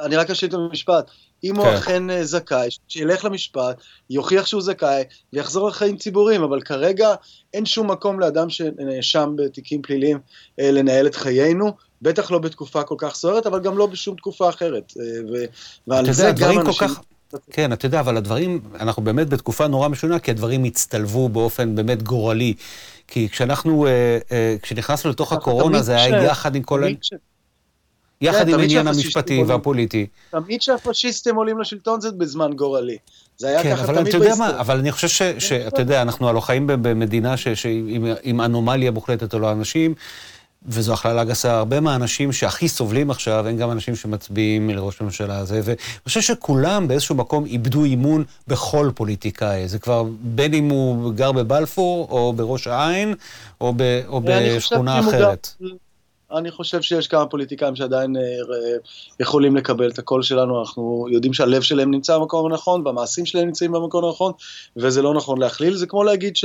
אני רק אשאיר את המשפט, אם הוא כן. אכן אה, זכאי, שילך למשפט, יוכיח שהוא זכאי, ויחזור לחיים ציבוריים, אבל כרגע אין שום מקום לאדם שנאשם בתיקים פליליים אה, לנהל את חיינו, בטח לא בתקופה כל כך סוערת, אבל גם לא בשום תקופה אחרת. אה, ו- ועל זה גם אנשים... כך... כן, אתה יודע, אבל הדברים, אנחנו באמת בתקופה נורא משונה, כי הדברים הצטלבו באופן באמת גורלי. כי כשאנחנו, כשנכנסנו לתוך הקורונה, זה היה יחד עם כל... יחד כן, עם העניין המשפטי והפוליטי. תמיד כשהפשיסטים עולים לשלטון זה בזמן גורלי. זה היה כן, ככה תמיד בהיסטוריה. כן, אבל אני חושב שאתה יודע, אנחנו הלוא חיים במדינה עם אנומליה מוחלטת על האנשים, וזו הכללה גסה. הרבה מהאנשים שהכי סובלים עכשיו, הם גם אנשים שמצביעים לראש הממשלה הזה, ואני חושב שכולם באיזשהו מקום איבדו אימון בכל פוליטיקאי. זה כבר, בין אם הוא גר בבלפור, או בראש העין, או, בשכונה אחרת. אני חושב שיש כמה פוליטיקאים שעדיין אה, יכולים לקבל את הקול שלנו, אנחנו יודעים שהלב שלהם נמצא במקום הנכון, והמעשים שלהם נמצאים במקום הנכון, וזה לא נכון להכליל, זה כמו להגיד ש...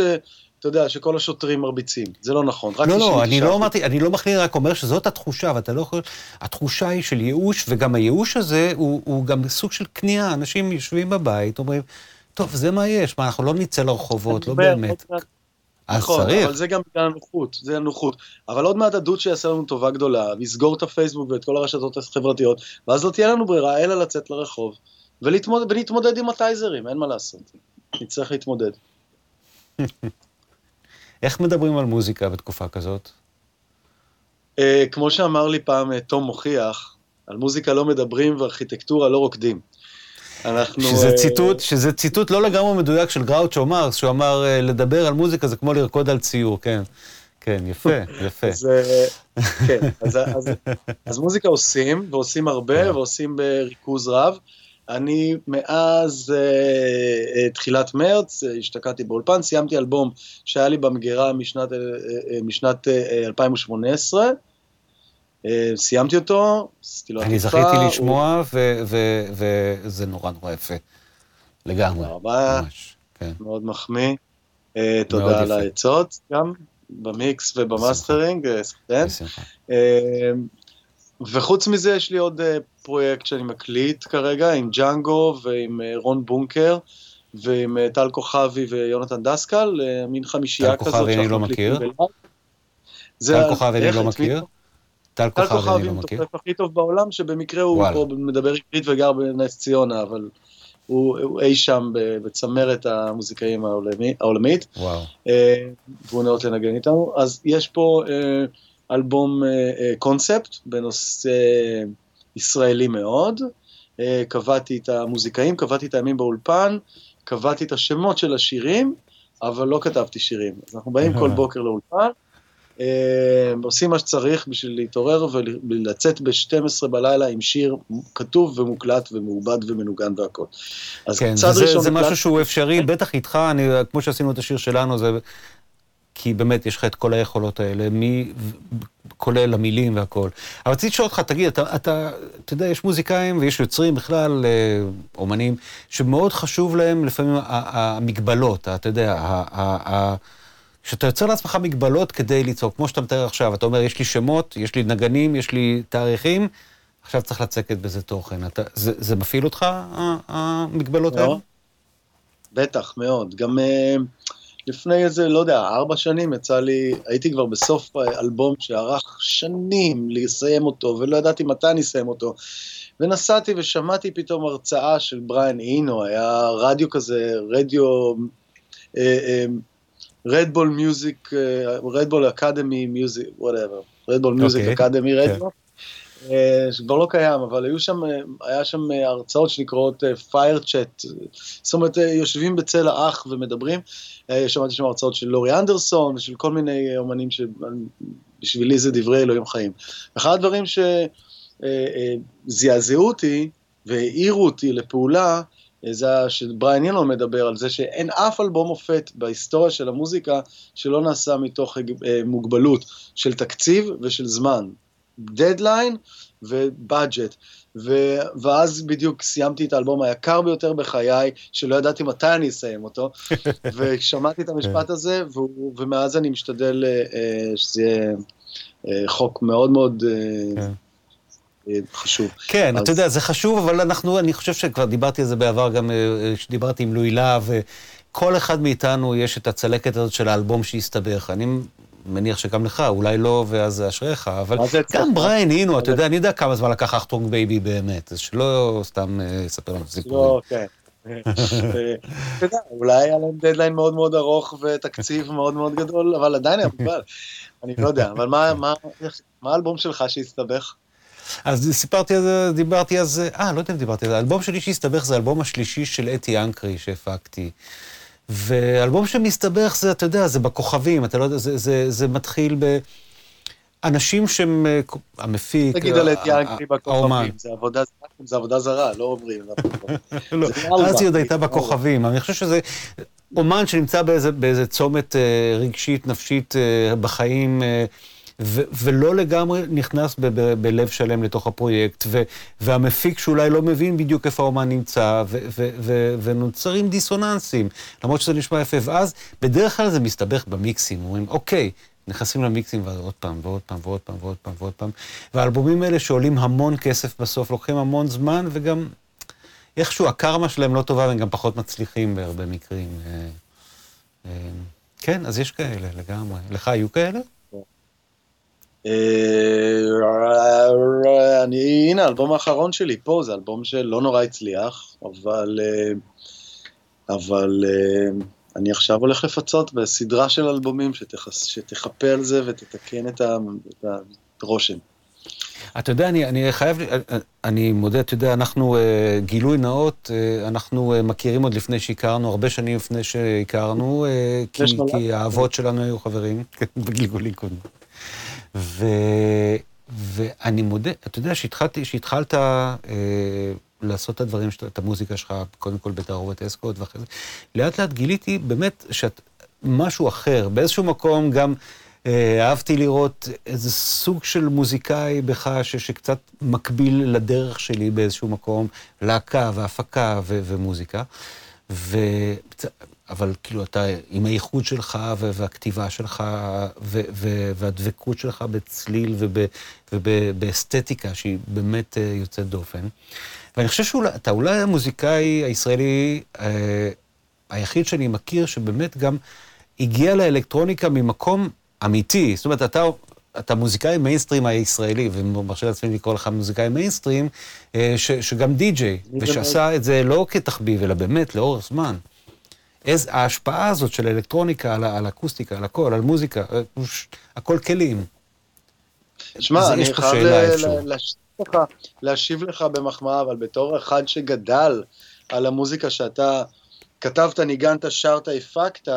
אתה יודע, שכל השוטרים מרביצים, זה לא נכון. לא, לא, אני לא אמרתי, אני לא מכליל, רק אומר שזאת התחושה, ואתה לא יכול... התחושה היא של ייאוש, וגם הייאוש הזה הוא, הוא גם סוג של כניעה, אנשים יושבים בבית, אומרים, טוב, זה מה יש, מה, אנחנו לא נצא לרחובות, לא באמת. אז נכון, צריך. אבל זה גם בגלל הנוחות, זה הנוחות. אבל עוד מעט הדוד שיעשה לנו טובה גדולה, ויסגור את הפייסבוק ואת כל הרשתות החברתיות, ואז לא תהיה לנו ברירה אלא לצאת לרחוב, ולהתמודד, ולהתמודד עם הטייזרים, אין מה לעשות. נצטרך להתמודד. איך מדברים על מוזיקה בתקופה כזאת? אה, כמו שאמר לי פעם אה, תום מוכיח, על מוזיקה לא מדברים וארכיטקטורה לא רוקדים. אנחנו... שזה ציטוט, שזה ציטוט לא לגמרי מדויק של גראוצ'ו מרקס, שהוא אמר, לדבר על מוזיקה זה כמו לרקוד על ציור, כן. כן, יפה, יפה. אז, כן, אז, אז, אז מוזיקה עושים, ועושים הרבה, כן. ועושים בריכוז רב. אני מאז uh, uh, תחילת מרץ uh, השתקעתי באולפן, סיימתי אלבום שהיה לי במגירה משנת, uh, uh, משנת uh, 2018. Uh, סיימתי אותו, עשיתי לו עטיפה. אני זכיתי לשמוע, וזה נורא נורא יפה. לגמרי. תודה רבה, כן. מאוד מחמיא. אה, תודה על העצות גם, במיקס ובמאסטרינג, כן. וחוץ מזה יש לי עוד פרויקט שאני מקליט כרגע עם ג'אנגו ועם אה, רון בונקר ועם אה, טל כוכבי ויונתן דסקל, אה, מין חמישייה כזאת. טל כוכבי אני לא מכיר. טל כוכבי אני לא מכיר. טל כוכבי אני לא מכיר. טל כוכבי הכי טוב בעולם, שבמקרה הוא פה מדבר עברית וגר בנס ציונה, אבל הוא אי שם בצמרת המוזיקאים העולמית. וואו. והוא נאות לנגן איתנו. אז יש פה אלבום קונספט בנושא... ישראלי מאוד. אה, קבעתי את המוזיקאים, קבעתי את הימים באולפן, קבעתי את השמות של השירים, אבל לא כתבתי שירים. אז אנחנו באים כל בוקר לאולפן, אה, עושים מה שצריך בשביל להתעורר ולצאת ב-12 בלילה עם שיר כתוב ומוקלט ומעובד ומנוגן והכל. אז כן, צד זה, ראשון... זה משהו שהוא אפשרי, בטח איתך, אני, כמו שעשינו את השיר שלנו, זה כי באמת יש לך את כל היכולות האלה, מי, כולל המילים והכל. אבל רציתי לשאול אותך, תגיד, אתה, אתה, אתה יודע, יש מוזיקאים ויש יוצרים בכלל, אה, אומנים, שמאוד חשוב להם לפעמים המגבלות, אתה יודע, כשאתה יוצר לעצמך מגבלות כדי ליצור, כמו שאתה מתאר עכשיו, אתה אומר, יש לי שמות, יש לי נגנים, יש לי תאריכים, עכשיו צריך לצקת בזה תוכן. אתה, זה, זה מפעיל אותך, המגבלות האלה? בטח, מאוד. גם... Uh... לפני איזה, לא יודע, ארבע שנים יצא לי, הייתי כבר בסוף אלבום שארך שנים לסיים אותו, ולא ידעתי מתי אני אסיים אותו. ונסעתי ושמעתי פתאום הרצאה של בריאן אינו, היה רדיו כזה, רדיו, Red Bull Music, Red Bull Academy Music, whatever, Red Bull Music Academy Radio. שכבר לא קיים, אבל היו שם, היה שם הרצאות שנקראות fire chat, זאת אומרת, יושבים בצל האח ומדברים. אה, שמעתי שם הרצאות של לורי אנדרסון ושל כל מיני אומנים שבשבילי זה דברי אלוהים חיים. אחד הדברים שזעזעו אה, אה, אותי והעירו אותי לפעולה, זה שבריין ילו מדבר על זה שאין אף אלבום מופת בהיסטוריה של המוזיקה שלא נעשה מתוך מוגבלות של תקציב ושל זמן. דדליין ובאג'ט. ו... ואז בדיוק סיימתי את האלבום היקר ביותר בחיי, שלא ידעתי מתי אני אסיים אותו, ושמעתי את המשפט הזה, ו... ומאז אני משתדל אה, שזה יהיה אה, חוק מאוד מאוד... אה, חשוב. כן, אז... אתה יודע, זה חשוב, אבל אנחנו, אני חושב שכבר דיברתי על זה בעבר, גם כשדיברתי עם לואי להב, כל אחד מאיתנו יש את הצלקת הזאת של האלבום שהסתבך. אני מניח שגם לך, אולי לא, ואז אשריך, אבל גם בריאן אינו, אתה יודע, אני יודע כמה זמן לקח Achtung Baby באמת, אז שלא סתם אספר אה, לנו סיפורים. לא, כן. אתה יודע, אולי היה להם דדליין מאוד מאוד ארוך ותקציב מאוד מאוד גדול, אבל עדיין היה מוגבל. אני לא יודע, אבל מה האלבום שלך שהסתבך? אז סיפרתי על זה, דיברתי על זה, אה, לא יודע אם דיברתי על זה, האלבום שלי שהסתבך זה האלבום השלישי של אתי אנקרי שהפקתי. ואלבום שמסתבך זה, אתה יודע, זה בכוכבים, אתה לא יודע, זה, זה, זה מתחיל ב... אנשים שהם, אה, המפיק, תגיד על את ינקי בכוכבים, זה עבודה, זה עבודה זרה, לא אומרים. לא, אז היא עוד הייתה בכוכבים, אני חושב שזה אומן שנמצא באיזה, צומת אה, רגשית, נפשית אה, בחיים. ו- ולא לגמרי נכנס ב- ב- בלב שלם לתוך הפרויקט, ו- והמפיק שאולי לא מבין בדיוק איפה האומן נמצא, ו- ו- ו- ונוצרים דיסוננסים, למרות שזה נשמע יפה. ואז בדרך כלל זה מסתבך במיקסים, אומרים, אוקיי, נכנסים למיקסים ועוד פעם, ועוד פעם, ועוד פעם, ועוד פעם, ועוד פעם. והאלבומים האלה שעולים המון כסף בסוף, לוקחים המון זמן, וגם איכשהו הקרמה שלהם לא טובה, והם גם פחות מצליחים בהרבה מקרים. אה, אה, כן, אז יש כאלה לגמרי. לך היו כאלה? אה, אני, הנה, האלבום האחרון שלי פה, זה אלבום שלא נורא הצליח, אבל, אה, אבל אה, אני עכשיו הולך לפצות בסדרה של אלבומים שתכס, שתכפה על זה ותתקן את, הרושם. אתה יודע, אני, אני חייב, אני מודה, אתה יודע, אנחנו, גילוי נאות, אנחנו מכירים עוד לפני שהכרנו, הרבה שנים לפני שהכרנו, כי, כי האבות שלנו היו חברים בגלגולים קודמים. ואני מודה, אתה יודע, שהתחלתי, שהתחלת אה, לעשות את הדברים, את המוזיקה שלך, קודם כל בתערובת אסקוט ואחרי זה, לאט לאט גיליתי באמת שאת משהו אחר, באיזשהו מקום גם... אה, אהבתי לראות איזה סוג של מוזיקאי בך ש, שקצת מקביל לדרך שלי באיזשהו מקום, להקה והפקה ו, ומוזיקה. ו... אבל כאילו אתה עם הייחוד שלך והכתיבה שלך והדבקות שלך בצליל ובאסתטיקה שהיא באמת אה, יוצאת דופן. ואני חושב שאתה אולי המוזיקאי הישראלי אה, היחיד שאני מכיר שבאמת גם הגיע לאלקטרוניקה ממקום אמיתי. זאת אומרת, אתה, אתה מוזיקאי מיינסטרים הישראלי, ומרשה לעצמי לקרוא לך מוזיקאי מיינסטרים, אה, ש, שגם די-ג'יי, ושעשה את זה לא כתחביב, אלא באמת לאורך זמן. איז, ההשפעה הזאת של אלקטרוניקה על, על אקוסטיקה, על הכל, על מוזיקה, אה, הכל כלים. שמע, אני חייב לך, להשיב לך במחמאה, אבל בתור אחד שגדל על המוזיקה שאתה כתבת, ניגנת, שרת, הפקת,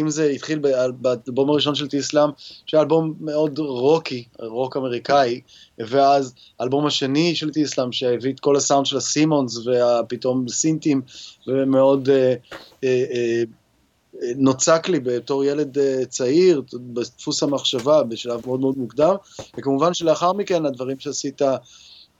אם זה התחיל באלבום הראשון של טיסלאם, שהיה אלבום מאוד רוקי, רוק אמריקאי, ואז האלבום השני של טיסלאם, שהביא את כל הסאונד של הסימונס ופתאום סינטים, ומאוד אה, אה, אה, נוצק לי בתור ילד אה, צעיר, בדפוס המחשבה, בשלב מאוד מאוד מוקדם, וכמובן שלאחר מכן הדברים שעשית אה,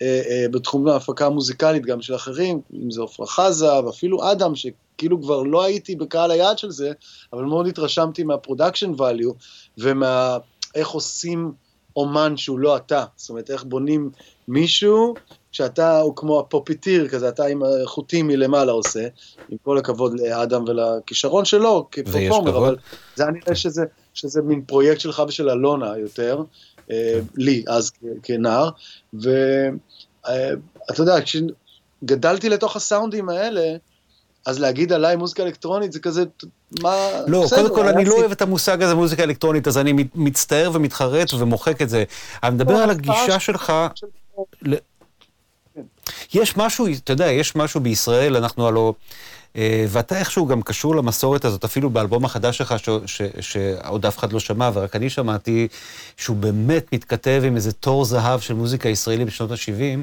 אה, בתחום ההפקה המוזיקלית, גם של אחרים, אם זה עפרה חזה, ואפילו אדם, שכאילו כבר לא הייתי בקהל היעד של זה, אבל מאוד התרשמתי מה production value, ומה... איך עושים אומן שהוא לא אתה. זאת אומרת, איך בונים מישהו שאתה הוא כמו ה puppeteer כזה, אתה עם החוטים מלמעלה עושה, עם כל הכבוד לאדם ולכישרון שלו כ performer, אבל זה היה נראה שזה, שזה מין פרויקט שלך ושל אלונה יותר, אה, לי אז כנער, ו... אה, יודע, כשגדלתי לתוך הסאונדים האלה, אז להגיד עליי מוזיקה אלקטרונית זה כזה, מה... לא, בסדר, קודם כל אני לא אוהב את המושג הזה מוזיקה אלקטרונית, אז אני מצטער ומתחרט ומוחק את זה. אני מדבר על הגישה שלך... יש משהו, אתה יודע, יש משהו בישראל, אנחנו הלוא... אה, ואתה איכשהו גם קשור למסורת הזאת, אפילו באלבום החדש שלך, שעוד אף אחד לא שמע, ורק אני שמעתי, שהוא באמת מתכתב עם איזה תור זהב של מוזיקה ישראלית בשנות ה-70,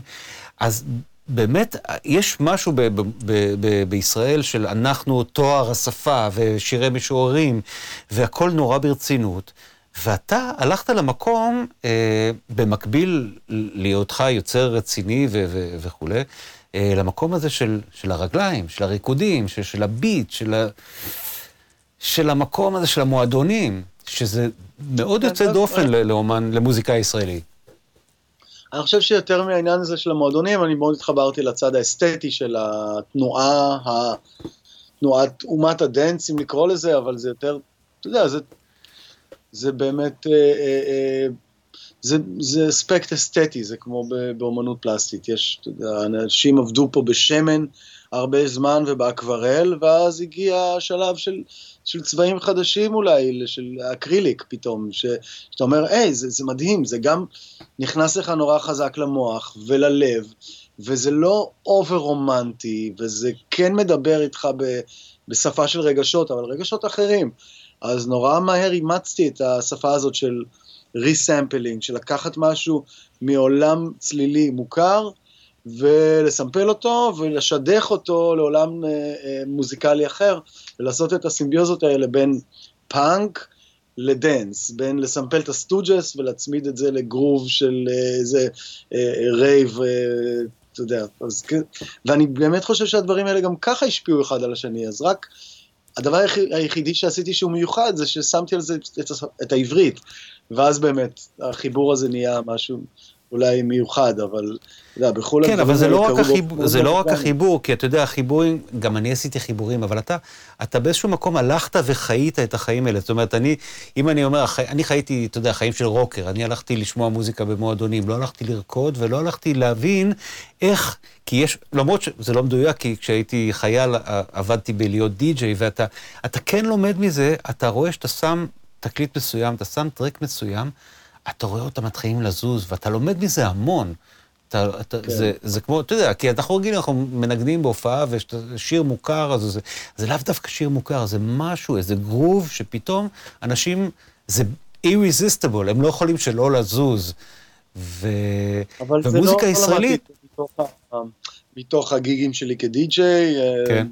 אז באמת, יש משהו ב- ב- ב- ב- בישראל של אנחנו תואר השפה ושירי משוררים, והכל נורא ברצינות. ואתה הלכת למקום, אה, במקביל להיותך יוצר רציני ו- ו- וכולי, אה, למקום הזה של, של הרגליים, של הריקודים, של, של הביט, של, ה, של המקום הזה של המועדונים, שזה מאוד יוצא דופן לאומן, למוזיקה ישראלית. אני חושב שיותר מהעניין הזה של המועדונים, אני מאוד התחברתי לצד האסתטי של התנועה, תנועת אומת הדנס, אם לקרוא לזה, אבל זה יותר, אתה יודע, זה, זה באמת... אה, אה, אה, זה, זה אספקט אסתטי, זה כמו באומנות פלסטית. יש, אתה יודע, אנשים עבדו פה בשמן הרבה זמן ובאקוורל, ואז הגיע השלב של, של צבעים חדשים אולי, של אקריליק פתאום, ש, שאתה אומר, היי, זה, זה מדהים, זה גם נכנס לך נורא חזק למוח וללב, וזה לא אובר רומנטי, וזה כן מדבר איתך ב, בשפה של רגשות, אבל רגשות אחרים. אז נורא מהר אימצתי את השפה הזאת של... resampling, של לקחת משהו מעולם צלילי מוכר ולסמפל אותו ולשדך אותו לעולם אה, אה, מוזיקלי אחר ולעשות את הסימביוזות האלה בין פאנק לדנס, בין לסמפל את הסטוג'ס ולהצמיד את זה לגרוב של איזה אה, רייב, אתה יודע, אז, ואני באמת חושב שהדברים האלה גם ככה השפיעו אחד על השני, אז רק הדבר היחידי שעשיתי שהוא מיוחד זה ששמתי על זה את, את העברית. ואז באמת החיבור הזה נהיה משהו אולי מיוחד, אבל אתה יודע, בכל כן, אבל זה הדברים לא רק, החיב... זה לא רק. החיבור, כי אתה יודע, החיבורים, גם אני עשיתי חיבורים, אבל אתה, אתה באיזשהו מקום הלכת וחיית את החיים האלה. זאת אומרת, אני, אם אני אומר. אני חייתי, אתה יודע, חיים של רוקר, אני הלכתי לשמוע מוזיקה במועדונים, לא הלכתי לרקוד ולא הלכתי להבין איך, כי יש, למרות שזה לא מדויק, כי כשהייתי חייל עבדתי בלהיות די-ג'יי, ואתה אתה כן לומד מזה, אתה רואה שאתה שם תקליט מסוים, אתה שם טרק מסוים, אתה רואה אותם מתחילים לזוז, ואתה לומד מזה המון. אתה, אתה, כן. זה, זה כמו, אתה יודע, כי אנחנו רגילים, אנחנו מנגנים בהופעה, ויש שיר מוכר, אז זה, זה לאו דווקא שיר מוכר, זה משהו, איזה גרוב, שפתאום אנשים, זה irresistible, הם לא יכולים שלא לזוז. ו... אבל זה ומוזיקה לא ישראלית... מתוך, מתוך הגיגים שלי כדי-ג'יי, אה, כן.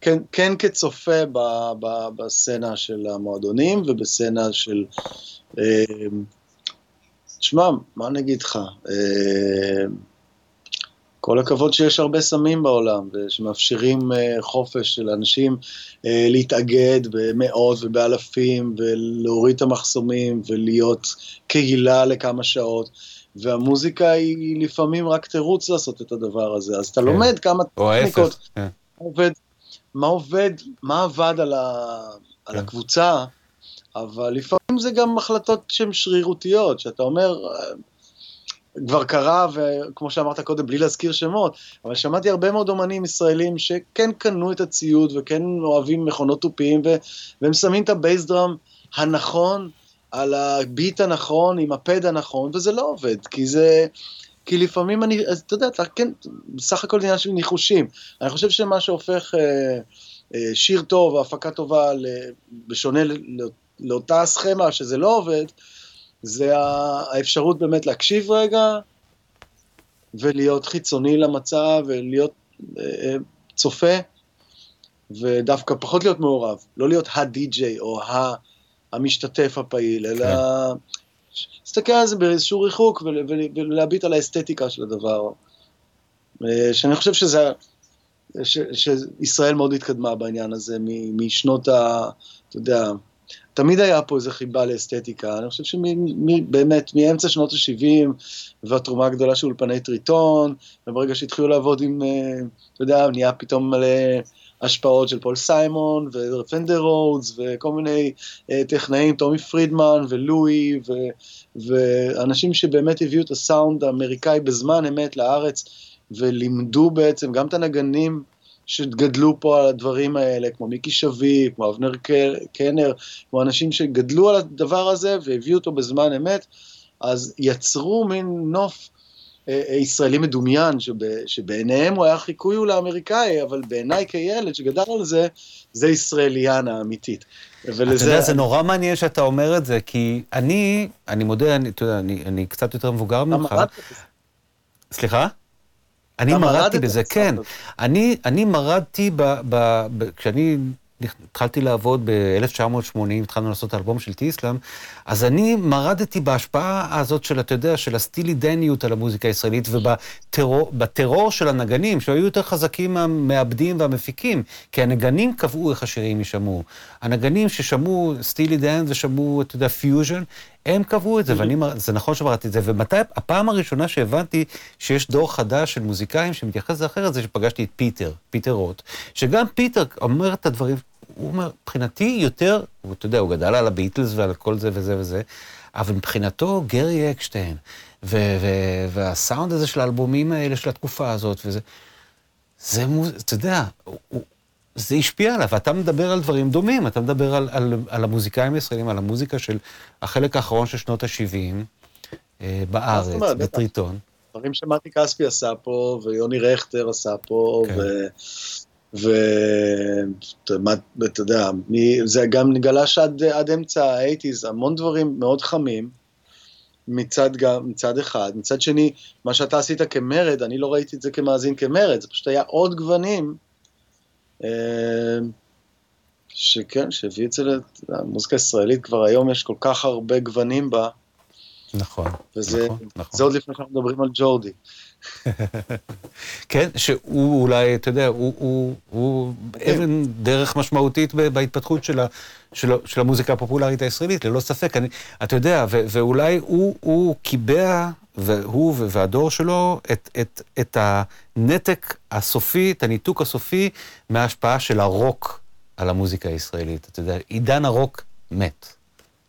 כן, כן כצופה ב, ב, בסצנה של המועדונים ובסצנה של... תשמע, מה אני אגיד לך? אה, כל הכבוד שיש הרבה סמים בעולם, ושמאפשרים אה, חופש של אנשים אה, להתאגד במאות ובאלפים, ולהוריד את המחסומים, ולהיות קהילה לכמה שעות. והמוזיקה היא לפעמים רק תירוץ לעשות את הדבר הזה, אז אתה כן. לומד כמה או טכניקות, ההפך. כן. מה עובד, מה עובד, מה עבד על, ה, על כן. הקבוצה, אבל לפעמים זה גם החלטות שהן שרירותיות, שאתה אומר, כבר קרה, וכמו שאמרת קודם, בלי להזכיר שמות, אבל שמעתי הרבה מאוד אומנים ישראלים שכן קנו את הציוד וכן אוהבים מכונות תופים, והם שמים את הבייס דראם הנכון, על הביט הנכון, עם הפד הנכון, וזה לא עובד, כי זה... כי לפעמים אני, אתה יודע, אתה כן, בסך הכל עניין של ניחושים. אני חושב שמה שהופך אה, אה, שיר טוב, הפקה טובה, בשונה לאותה סכמה שזה לא עובד, זה האפשרות באמת להקשיב רגע, ולהיות חיצוני למצב, ולהיות אה, אה, צופה, ודווקא פחות להיות מעורב, לא להיות הדי-ג'יי או ה... המשתתף הפעיל, אלא להסתכל על זה באיזשהו ריחוק ול- ול- ולהביט על האסתטיקה של הדבר. אה, שאני חושב שזה, ש, שישראל מאוד התקדמה בעניין הזה משנות ה... אתה יודע, תמיד היה פה איזו חיבה לאסתטיקה, אני חושב שבאמת, מאמצע שנות ה-70 והתרומה הגדולה של אולפני טריטון, וברגע שהתחילו לעבוד עם, אה, אתה יודע, נהיה פתאום מלא השפעות של פול סיימון ופנדר רודס וכל מיני אה, טכנאים, טומי פרידמן ולואי ו, ואנשים שבאמת הביאו את הסאונד האמריקאי בזמן אמת לארץ ולימדו בעצם גם את הנגנים שגדלו פה על הדברים האלה, כמו מיקי שביב, כמו אבנר קנר, כמו אנשים שגדלו על הדבר הזה והביאו אותו בזמן אמת, אז יצרו מין נוף אה, אה, ישראלי מדומיין, שב, שבעיניהם הוא היה חיקוי הוא לאמריקאי, אבל בעיניי כילד שגדל על זה, זה ישראליאן האמיתית. אתה יודע, זה נורא מעניין שאתה אומר את זה, כי אני, אני מודה, אני, אתה יודע, אני, אני קצת יותר מבוגר ממך. סליחה? אני מרדתי מרדת בזה. כן. אני, אני מרדתי, ב, ב, ב, כשאני התחלתי לעבוד ב-1980, התחלנו לעשות אלבום של טיסלאם, אז אני מרדתי בהשפעה הזאת של, אתה יודע, של הסטילידניות על המוזיקה הישראלית ובטרור של הנגנים, שהיו יותר חזקים מהמעבדים והמפיקים, כי הנגנים קבעו איך השירים יישמעו. הנגנים ששמעו סטילי דן ושמעו, אתה יודע, פיוז'ן, הם קבעו את זה, ואני, זה נכון שמרדתי את זה, ומתי, הפעם הראשונה שהבנתי שיש דור חדש של מוזיקאים שמתייחס לזה אחרת, זה שפגשתי את פיטר, פיטר רוט, שגם פיטר אומר את הדברים, הוא אומר, מבחינתי יותר, הוא, אתה יודע, הוא גדל על הביטלס ועל כל זה וזה וזה, אבל מבחינתו גרי אקשטיין, ו- ו- והסאונד הזה של האלבומים האלה של התקופה הזאת, וזה, זה, מוז- אתה יודע, הוא, זה השפיע עליו, ואתה מדבר על דברים דומים, אתה מדבר על, על, על המוזיקאים הישראלים, על המוזיקה של החלק האחרון של שנות ה-70 אה, בארץ. בטריטון. דברים שמתי כספי עשה פה, ויוני רכטר עשה פה, כן. ו... ואתה יודע, זה גם גלש עד, עד אמצע ה-80's, המון דברים מאוד חמים, מצד, גם, מצד אחד. מצד שני, מה שאתה עשית כמרד, אני לא ראיתי את זה כמאזין כמרד, זה פשוט היה עוד גוונים, שכן, שהביא את זה למוזיקה הישראלית, כבר היום יש כל כך הרבה גוונים בה, נכון, וזה נכון, נכון. זה עוד לפני שאנחנו מדברים על ג'ורדי. כן, שהוא אולי, אתה יודע, הוא, הוא, הוא אבן דרך משמעותית בהתפתחות של, ה, של, של המוזיקה הפופולרית הישראלית, ללא ספק. אני, אתה יודע, ו, ואולי הוא, הוא קיבע, והוא והדור שלו, את, את, את הנתק הסופי, את הניתוק הסופי מההשפעה של הרוק על המוזיקה הישראלית. אתה יודע, עידן הרוק מת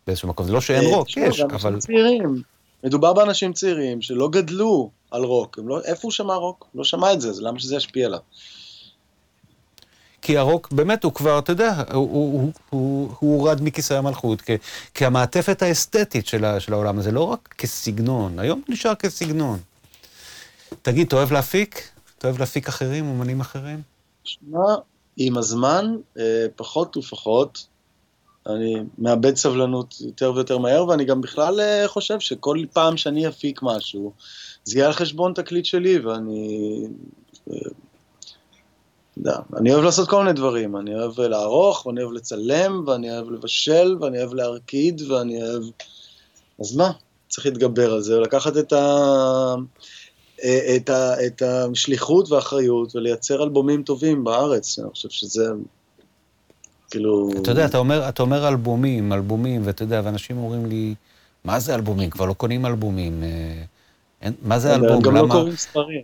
באיזשהו מקום. זה לא שאין אה, רוק, יש, אבל... צעירים. מדובר באנשים צעירים שלא גדלו על רוק. לא, איפה הוא שמע רוק? לא שמע את זה, אז למה שזה ישפיע עליו? כי הרוק, באמת, הוא כבר, אתה יודע, הוא, הוא, הוא, הוא, הוא הורד מכיסא המלכות, כ, כהמעטפת האסתטית של, ה, של העולם הזה, לא רק כסגנון, היום נשאר כסגנון. תגיד, אתה אוהב להפיק? אתה אוהב להפיק אחרים, אומנים אחרים? שמע, עם הזמן, אה, פחות ופחות, אני מאבד סבלנות יותר ויותר מהר, ואני גם בכלל אה, חושב שכל פעם שאני אפיק משהו, זה יהיה על חשבון תקליט שלי, ואני... אה, יודע, אני אוהב לעשות כל מיני דברים, אני אוהב לערוך, ואני אוהב לצלם, ואני אוהב לבשל, ואני אוהב להרקיד, ואני אוהב... אז מה? צריך להתגבר על זה, לקחת את ה... אה, את, ה, את השליחות והאחריות ולייצר אלבומים טובים בארץ, אני חושב שזה כאילו... אתה יודע, אתה אומר, אתה אומר אלבומים, אלבומים, ואתה יודע, ואנשים אומרים לי, מה זה אלבומים? כבר לא קונים אלבומים. אה, אין, מה זה אלבום? הם גם למה... לא קוראים ספרים.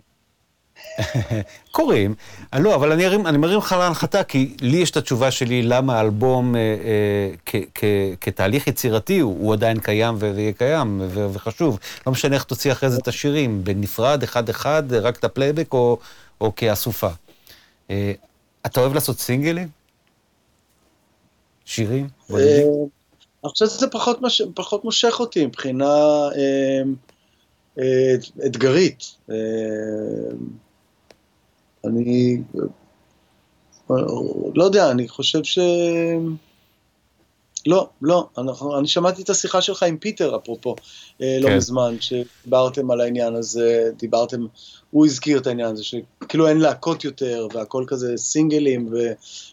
קוראים. אה, לא, אבל אני ארים, אני מרים לך להנחתה, כי לי יש את התשובה שלי למה האלבום אה, אה, כ, כ, כתהליך יצירתי הוא, הוא עדיין קיים ויהיה קיים ו, וחשוב. לא משנה איך תוציא אחרי זה את השירים, בנפרד, אחד-אחד, רק את הפלייבק או, או כאסופה. אה, אתה אוהב לעשות סינגלים? שירים? אה, אני חושב שזה פחות, מש... פחות מושך אותי מבחינה אה, אה, אתגרית. אה, אני אה, לא יודע, אני חושב ש... לא, לא, אנחנו, אני שמעתי את השיחה שלך עם פיטר, אפרופו, אה, לא כן. מזמן, שדיברתם על העניין הזה, דיברתם, הוא הזכיר את העניין הזה, שכאילו אין להקות יותר, והכל כזה סינגלים, ו,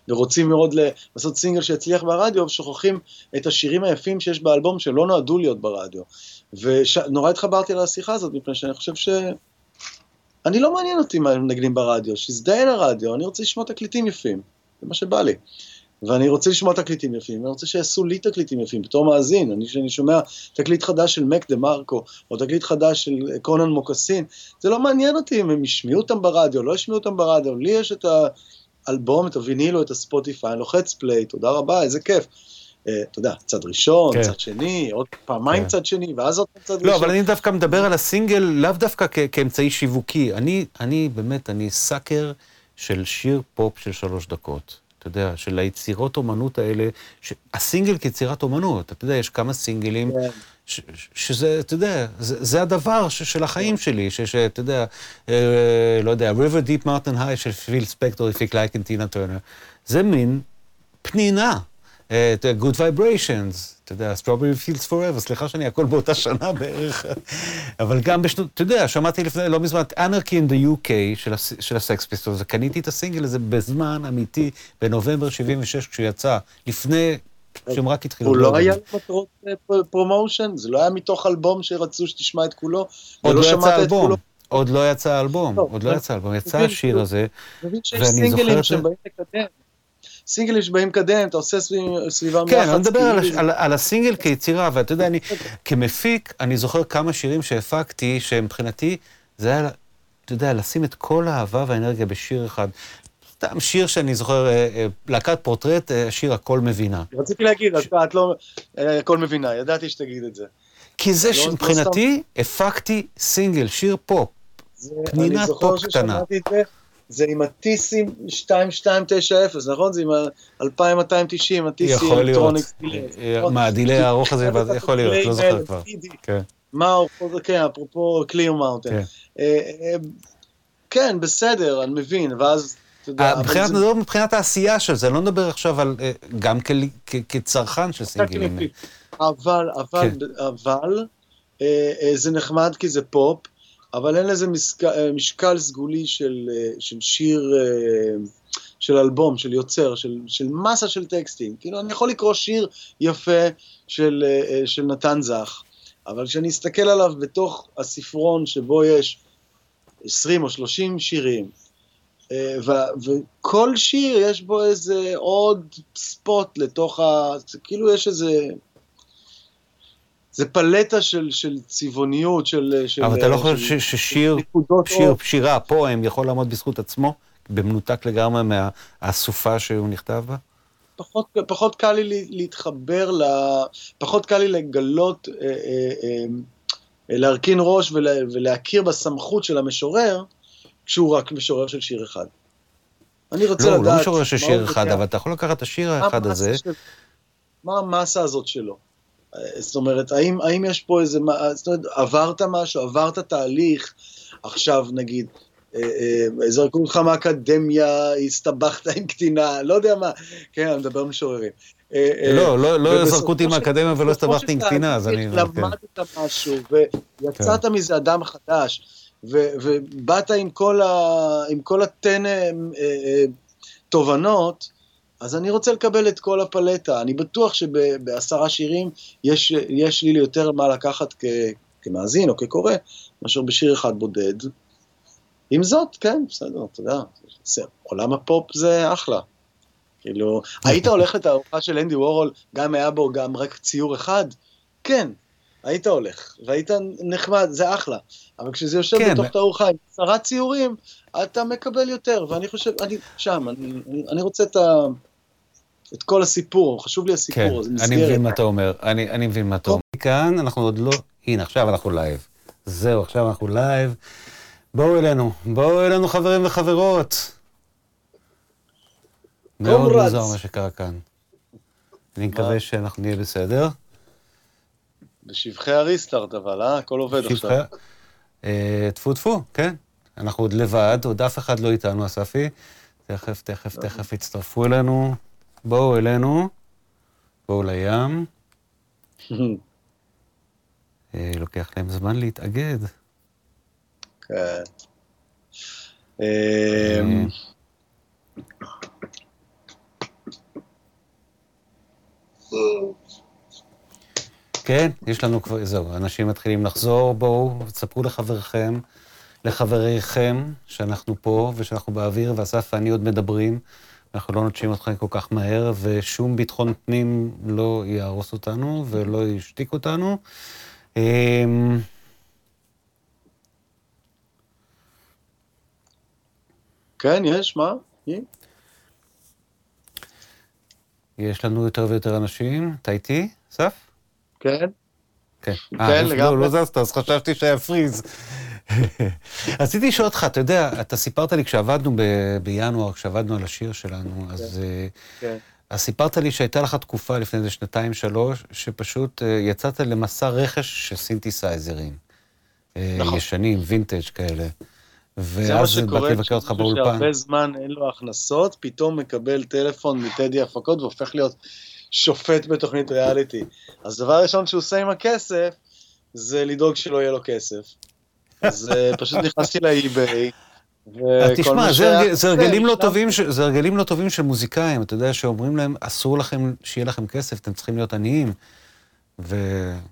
ורוצים מאוד לעשות סינגל שיצליח ברדיו, ושוכחים את השירים היפים שיש באלבום שלא נועדו להיות ברדיו. ונורא התחברתי לשיחה הזאת, מפני שאני חושב ש... אני לא מעניין אותי מה הם מנגנים ברדיו, שיזדיין הרדיו, אני רוצה לשמוע תקליטים יפים, זה מה שבא לי. ואני רוצה לשמוע תקליטים יפים, ואני רוצה שיעשו לי תקליטים יפים בתור מאזין. אני, כשאני שומע תקליט חדש של מק דה מרקו, או תקליט חדש של קונן מוקאסין, זה לא מעניין אותי אם הם ישמעו אותם ברדיו, לא ישמעו אותם ברדיו. לי יש את האלבום, את הוויניל, את הספוטיפיי, אני לוחץ play, תודה רבה, איזה כיף. אה, אתה יודע, צד ראשון, כן. צד שני, עוד פעמיים כן. צד שני, ואז עוד צד לא, ראשון. אבל אני דווקא מדבר על הסינגל לאו דווקא כ- כאמצעי שיווקי. אני, אני באמת, אני sucker של שיר פופ של שלוש דקות. אתה יודע, של היצירות אומנות האלה, ש... הסינגל כיצירת אומנות. אתה יודע, יש כמה סינגלים, כן. ש... שזה, אתה יודע, זה, זה הדבר ש... של החיים שלי, ש... שאתה יודע, אה, לא יודע, River Deep Mountain High של פיל ספקטור עם טינה טרנר. זה מין פנינה. אה, יודע, Good Vibrations, אתה יודע, Strawberry Fields Forever, סליחה שאני הכל באותה שנה בערך, אבל גם בשנות, אתה יודע, שמעתי לפני, לא מזמן, את Anarchy in the UK של, הס- של הסקס פיסטולס, וקניתי את הסינגל הזה בזמן אמיתי, בנובמבר 76, כשהוא יצא, לפני שהם רק התחילו. הוא לא לעבוד. היה למטרות אה, p- promotion? זה לא היה מתוך אלבום שרצו שתשמע את כולו? עוד ולא לא יצא את אלבום? עוד לא יצא אלבום, לא, עוד לא יצא אלבום, יצא השיר הזה, ואני זוכר את זה. לקדם. סינגלים שבאים לקדם, אתה עושה סביב- סביבם כן, יח"צ, אני מדבר על, כאילו, הש- על, על הסינגל כיצירה, ואתה יודע, אני כמפיק, אני זוכר כמה שירים שהפקתי, שמבחינתי, זה היה, אתה יודע, לשים את כל האהבה והאנרגיה בשיר אחד. סתם שיר שאני זוכר, אה, אה, להקת פורטרט, אה, שיר הכל מבינה. רציתי להגיד, אז את לא... הכל מבינה, ידעתי שתגיד את זה. כי זה לא- שמבחינתי, הפקתי סינגל, שיר פופ. זה- אני זוכר פופ קטנה. ששמעתי את זה, זה עם ה-TC 2290, נכון? זה עם ה-2290, ה-TC. Electronics. אה, מה, ה delay הארוך הזה, יכול להיות, לא זוכר כבר. כן. מה, כן, אפרופו Clearmountain. כן. כן, בסדר, אני מבין, ואז, אה, מבחינת, זה- נדבר מבחינת העשייה של זה, אני לא מדבר עכשיו על, אה, גם כלי- כ- כצרכן של סינגלים. אבל, אבל, כן. אבל, אה, אה, זה נחמד כי זה פופ, אבל אין לזה משק, אה, משקל סגולי של, אה, של שיר, אה, של אלבום, של יוצר, של, של מסה של טקסטים. כאילו, אני יכול לקרוא שיר יפה של, של נתן זך, אבל כשאני אסתכל עליו בתוך הספרון שבו יש 20 או 30 שירים, אה, וכל שיר יש בו איזה עוד ספוט לתוך ה... כאילו יש איזה... זה פלטה של, של צבעוניות, של... של אבל אתה לא חושב ששיר, שיר, שירה, פועם, יכול לעמוד בזכות עצמו, במנותק לגמרי מהאסופה שהוא נכתב בה? פחות, פחות קל לי להתחבר, ל, פחות קל לי לגלות, אה, אה, אה, להרכין ראש ולה, ולהכיר בסמכות של המשורר, כשהוא רק משורר של שיר אחד. אני רוצה לא, לדעת... לא, הוא לא משורר של שיר אחד, אבל אתה יכול לקחת את השיר האחד הזה. של... מה המסה הזאת שלו? זאת אומרת, האם, האם יש פה איזה, זאת אומרת, עברת משהו, עברת תהליך, עכשיו נגיד, אה, אה, זרקו אותך מהאקדמיה, הסתבכת עם קטינה, לא יודע מה, כן, אני מדבר משוררים. אה, לא, לא, לא זרקו אותי מהאקדמיה ולא הסתבכתי עם קטינה, אז אני... למדת משהו, ויצאת כן. מזה אדם חדש, ובאת עם כל הטנא תובנות, אז אני רוצה לקבל את כל הפלטה. אני בטוח שבעשרה שירים יש, יש לי יותר מה לקחת כ, כמאזין או כקורא, מאשר בשיר אחד בודד. עם זאת, כן, בסדר, אתה יודע, עולם הפופ זה אחלה. כאילו, היית הולך לתערוכה של אנדי וורהול, גם היה בו גם רק ציור אחד? כן, היית הולך, והיית נחמד, זה אחלה. אבל כשזה יושב כן. בתוך תערוכה עם עשרה ציורים, אתה מקבל יותר, ואני חושב, אני שם, אני, אני, אני רוצה את ה... את כל הסיפור, חשוב לי הסיפור, כן, אני מבין מה אתה אומר, אני, אני מבין מה אתה אומר. כאן אנחנו עוד לא, הנה, עכשיו אנחנו live. זהו, עכשיו אנחנו live. בואו אלינו, בואו אלינו חברים וחברות. מאוד מוזר מה שקרה כאן. אני מקווה שאנחנו נהיה בסדר. בשבחי הריסטארט אבל, אה? הכל עובד עכשיו. אה, טפו טפו, כן. אנחנו עוד לבד, עוד אף אחד לא איתנו, אספי. תכף, תכף, תכף יצטרפו אלינו. בואו אלינו, בואו לים. אה, לוקח להם זמן להתאגד. כן. אמ, כן, יש לנו כבר, זהו, אנשים מתחילים לחזור, בואו, תספרו לחבריכם, לחבריכם, שאנחנו פה ושאנחנו באוויר, ואסף ואני עוד מדברים. אנחנו לא נוטשים אתכם כל כך מהר, ושום ביטחון פנים לא יהרוס אותנו ולא ישתיק אותנו. אמ, כן, יש, מה? יש לנו יותר ויותר אנשים. אתה איתי, אסף? כן. כן, כן לגמרי. לא, לא זזת, אז חשבתי שהיה פריז. רציתי לשאול אותך, אתה יודע, אתה סיפרת לי כשעבדנו ב- בינואר, כשעבדנו על השיר שלנו, אז, כן. אה, כן. אז סיפרת לי שהייתה לך תקופה לפני איזה שנתיים, שלוש, שפשוט uh, יצאת למסע רכש של סינתסייזרים. אה, נכון. ישנים, וינטג' כאלה. ואז באתי לבקר אותך באולפן. זה מה שקורה, שהרבה זמן אין לו הכנסות, פתאום מקבל טלפון מטדי הפקות והופך להיות שופט בתוכנית ריאליטי. אז דבר ראשון שהוא עושה עם הכסף, זה לדאוג שלא יהיה לו כסף. אז uh, פשוט נכנסתי לאי-ביי. אה, תשמע, זה, זה, הרגלים לא טובים, זה הרגלים לא טובים של מוזיקאים, אתה יודע, שאומרים להם, אסור לכם שיהיה לכם כסף, אתם צריכים להיות עניים. ו...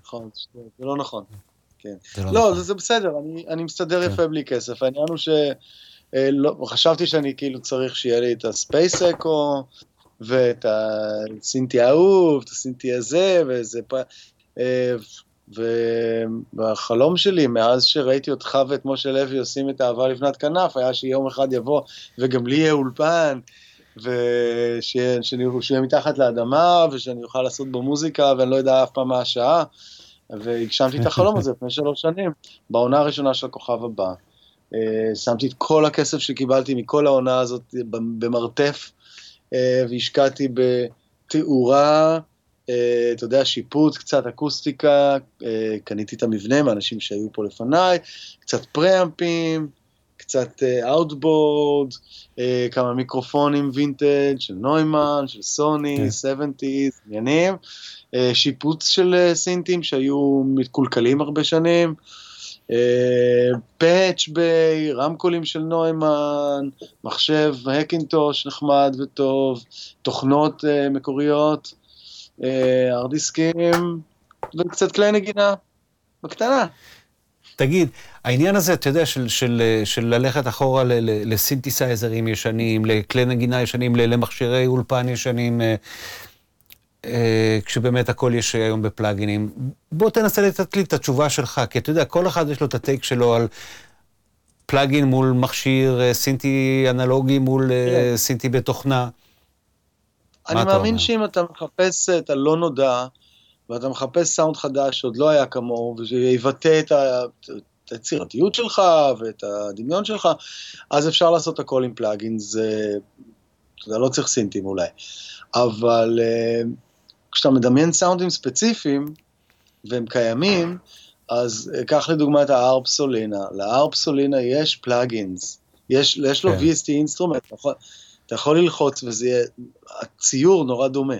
נכון, זה לא נכון. כן. זה לא, לא נכון. זה, זה בסדר, אני, אני מסתדר כן. יפה בלי כסף. העניין הוא שחשבתי אה, שאני כאילו צריך שיהיה לי את הספייס אקו, ואת הסינטי האהוב, את הסינטי הזה, וזה... ובחלום שלי, מאז שראיתי אותך ואת משה לוי עושים את אהבה לבנת כנף, היה שיום אחד יבוא וגם לי יהיה אולפן, ושיהיה מתחת לאדמה, ושאני אוכל לעשות בו מוזיקה, ואני לא יודע אף פעם מה השעה. והגשמתי את החלום הזה לפני שלוש שנים, בעונה הראשונה של הכוכב הבא. אה, שמתי את כל הכסף שקיבלתי מכל העונה הזאת במרתף, אה, והשקעתי בתאורה, אתה יודע, שיפוץ, קצת אקוסטיקה, אה, קניתי את המבנה מאנשים שהיו פה לפניי, קצת פריאמפים, קצת outboard, אה, כמה מיקרופונים וינטג' של נוימן, של סוני, 70's, כן. עניינים, שיפוץ של סינטים שהיו מתקולקלים הרבה שנים, פאץ' ביי, רמקולים של נוימן, מחשב הקינטוש נחמד וטוב, תוכנות מקוריות. ארדיסקים וקצת כלי נגינה. בקטנה. תגיד, העניין הזה, אתה יודע, של, של, של ללכת אחורה לסינתסייזרים ישנים, לכלי נגינה ישנים, למכשירי אולפן ישנים, אה, אה, כשבאמת הכל יש היום בפלאגינים. בוא תנסה לתת לי את התשובה שלך, כי אתה יודע, כל אחד יש לו את הטייק שלו על פלאגין מול מכשיר אה, סינטי אנלוגי מול כן. סינטי בתוכנה. אני מאמין שאם אתה מחפש את הלא נודע, ואתה מחפש סאונד חדש שעוד לא היה כמוהו, ושיבטא את, ה... היצירתיות שלך ואת הדמיון שלך, אז אפשר לעשות הכל עם פלאגינס, אתה יודע, לא צריך סינטים אולי. אבל אה, כשאתה מדמיין סאונדים ספציפיים, והם קיימים, אז קח לדוגמה את ה-ARP Solina. ל-ARP Solina יש plugins, יש, יש לו כן. VST instrument, נכון? אתה יכול ללחוץ וזה יהיה, הציור נורא דומה.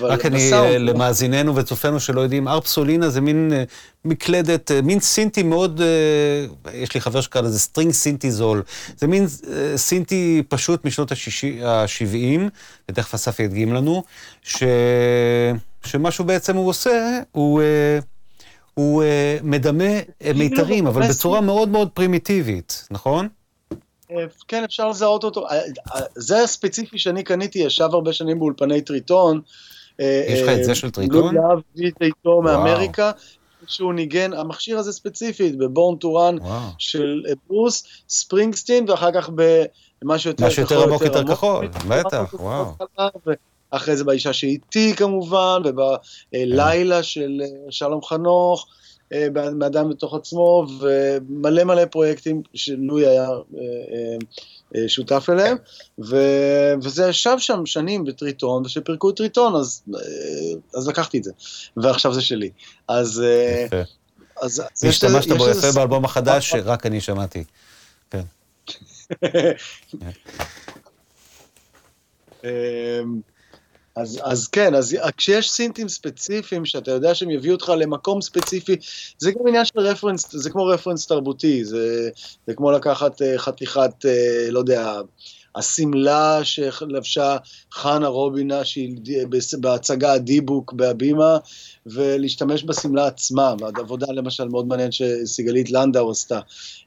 רק אני, בסאונד... למאזיננו וצופינו שלא יודעים, ARP Solina זה מין אה, מקלדת, אה, מין סינטי מאוד, יש לי חבר שקרא לזה string סינטי זול. זה מין סינטי פשוט משנות ה-70, ותכף אסף ידגים לנו, ש... שמשהו בעצם הוא עושה, הוא... הוא מדמה מיתרים, אבל בצורה מאוד מאוד פרימיטיבית, נכון? כן, אפשר לזהות אותו. זה הספציפי שאני קניתי, ישב הרבה שנים באולפני טריטון, יש לך את זה של טריטון? לא להביא את איתו מאמריקה. שהוא ניגן, המכשיר הזה ספציפית, ב Born to Run של ברוס, ספרינגסטין, ואחר כך במשהו יותר משהו יותר עמוק יותר כחול, בטח, וואו. אחרי זה באישה שאיתי כמובן, ובלילה של אה, שלום חנוך, מאדם בתוך עצמו, ומלא מלא פרויקטים שלואי היה אה, אה, שותף אליהם, ו, וזה ישב שם שנים בטריטון, וכשפירקו את טריטון אז, אה, אז לקחתי את זה, ועכשיו זה שלי. אז... אז, אז השתמשת בו יפה באלבום החדש שרק אני שמעתי. כן. אז, אז כן, אז כשיש סינטים ספציפיים שאתה יודע שהם יביאו אותך למקום ספציפי, זה גם עניין של רפרנס, זה כמו רפרנס תרבותי, זה, זה כמו לקחת uh, חתיכת, uh, לא יודע, השמלה שלבשה חנה רובינה שהיא בהצגה הדיבוק בהבימה, ולהשתמש בשמלה עצמה, עבודה למשל מאוד מעניין שסיגלית לנדאו עשתה,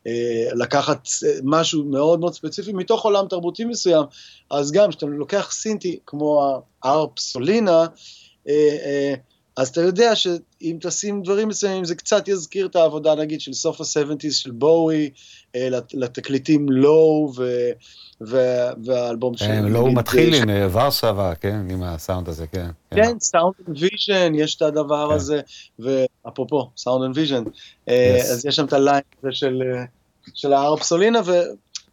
אה, לקחת משהו מאוד מאוד ספציפי מתוך עולם תרבותי מסוים, אז גם כשאתה לוקח סינטי כמו הארפסולינה, אה, אה, אז אתה יודע שאם תשים דברים מסוימים זה קצת יזכיר את העבודה נגיד של סוף ה-70's של בואי, לתקליטים לואו והאלבום של... כן, Low מתחיל עם Warszawa, כן, עם הסאונד הזה, כן. כן, Sound and Vision, יש את הדבר כן. הזה, ואפרופו, Sound and Vision, אז יש שם את ה line הזה של ה-ARP Solina,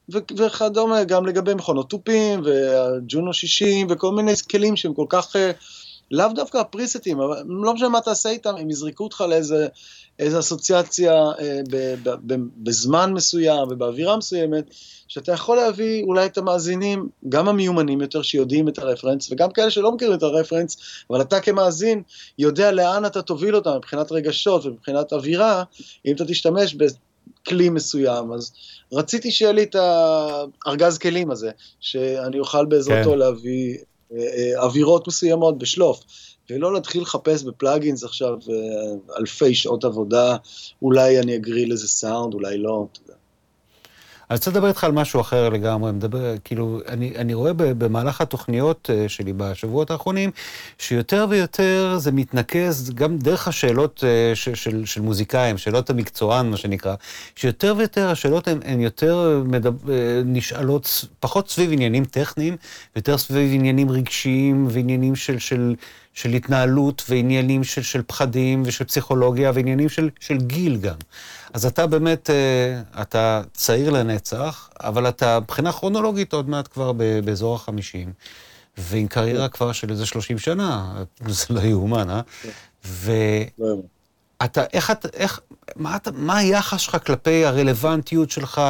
וכדומה, גם לגבי מכונות תופים, ו-Juno 60, וכל מיני כלים שהם כל כך, אה, לאו דווקא הפריסטים, אבל לא משנה מה תעשה איתם, הם יזרקו אותך לאיזה איזה אסוציאציה אה, ב, ב, ב, בזמן מסוים ובאווירה מסוימת, שאתה יכול להביא אולי את המאזינים, גם המיומנים יותר שיודעים את הרפרנס, וגם כאלה שלא מכירים את הרפרנס, אבל אתה כמאזין יודע לאן אתה תוביל אותם מבחינת רגשות ומבחינת אווירה, אם אתה תשתמש כלי מסוים, אז רציתי שיהיה לי את הארגז כלים הזה, שאני אוכל בעזרתו כן. להביא אווירות מסוימות בשלוף. ולא להתחיל לחפש בפלאגינס עכשיו אה, אלפי שעות עבודה, אולי אני אגריל איזה סאונד, אולי לא, אתה יודע. אני רוצה לדבר איתך על משהו אחר לגמרי, מדבר, כאילו, אני, אני רואה במהלך התוכניות אה, שלי בשבועות האחרונים, שיותר ויותר זה מתנקז גם דרך השאלות אה, של, של, של מוזיקאים, שאלות המקצוען, מה שנקרא, שיותר ויותר השאלות הן, הן יותר מדבר, אה, נשאלות, פחות סביב עניינים טכניים, יותר סביב עניינים רגשיים ועניינים של, של, של התנהלות ועניינים של, של פחדים ושל פסיכולוגיה ועניינים של, של גיל גם. אז אתה באמת, אה, אתה צעיר לנצח, אבל אתה מבחינה כרונולוגית עוד מעט כבר באזור החמישים, ועם קריירה כבר של איזה שלושים שנה, זה לא יאומן, אה? ואתה, איך אתה, איך, מה, אתה, מה היחס שלך כלפי הרלוונטיות שלך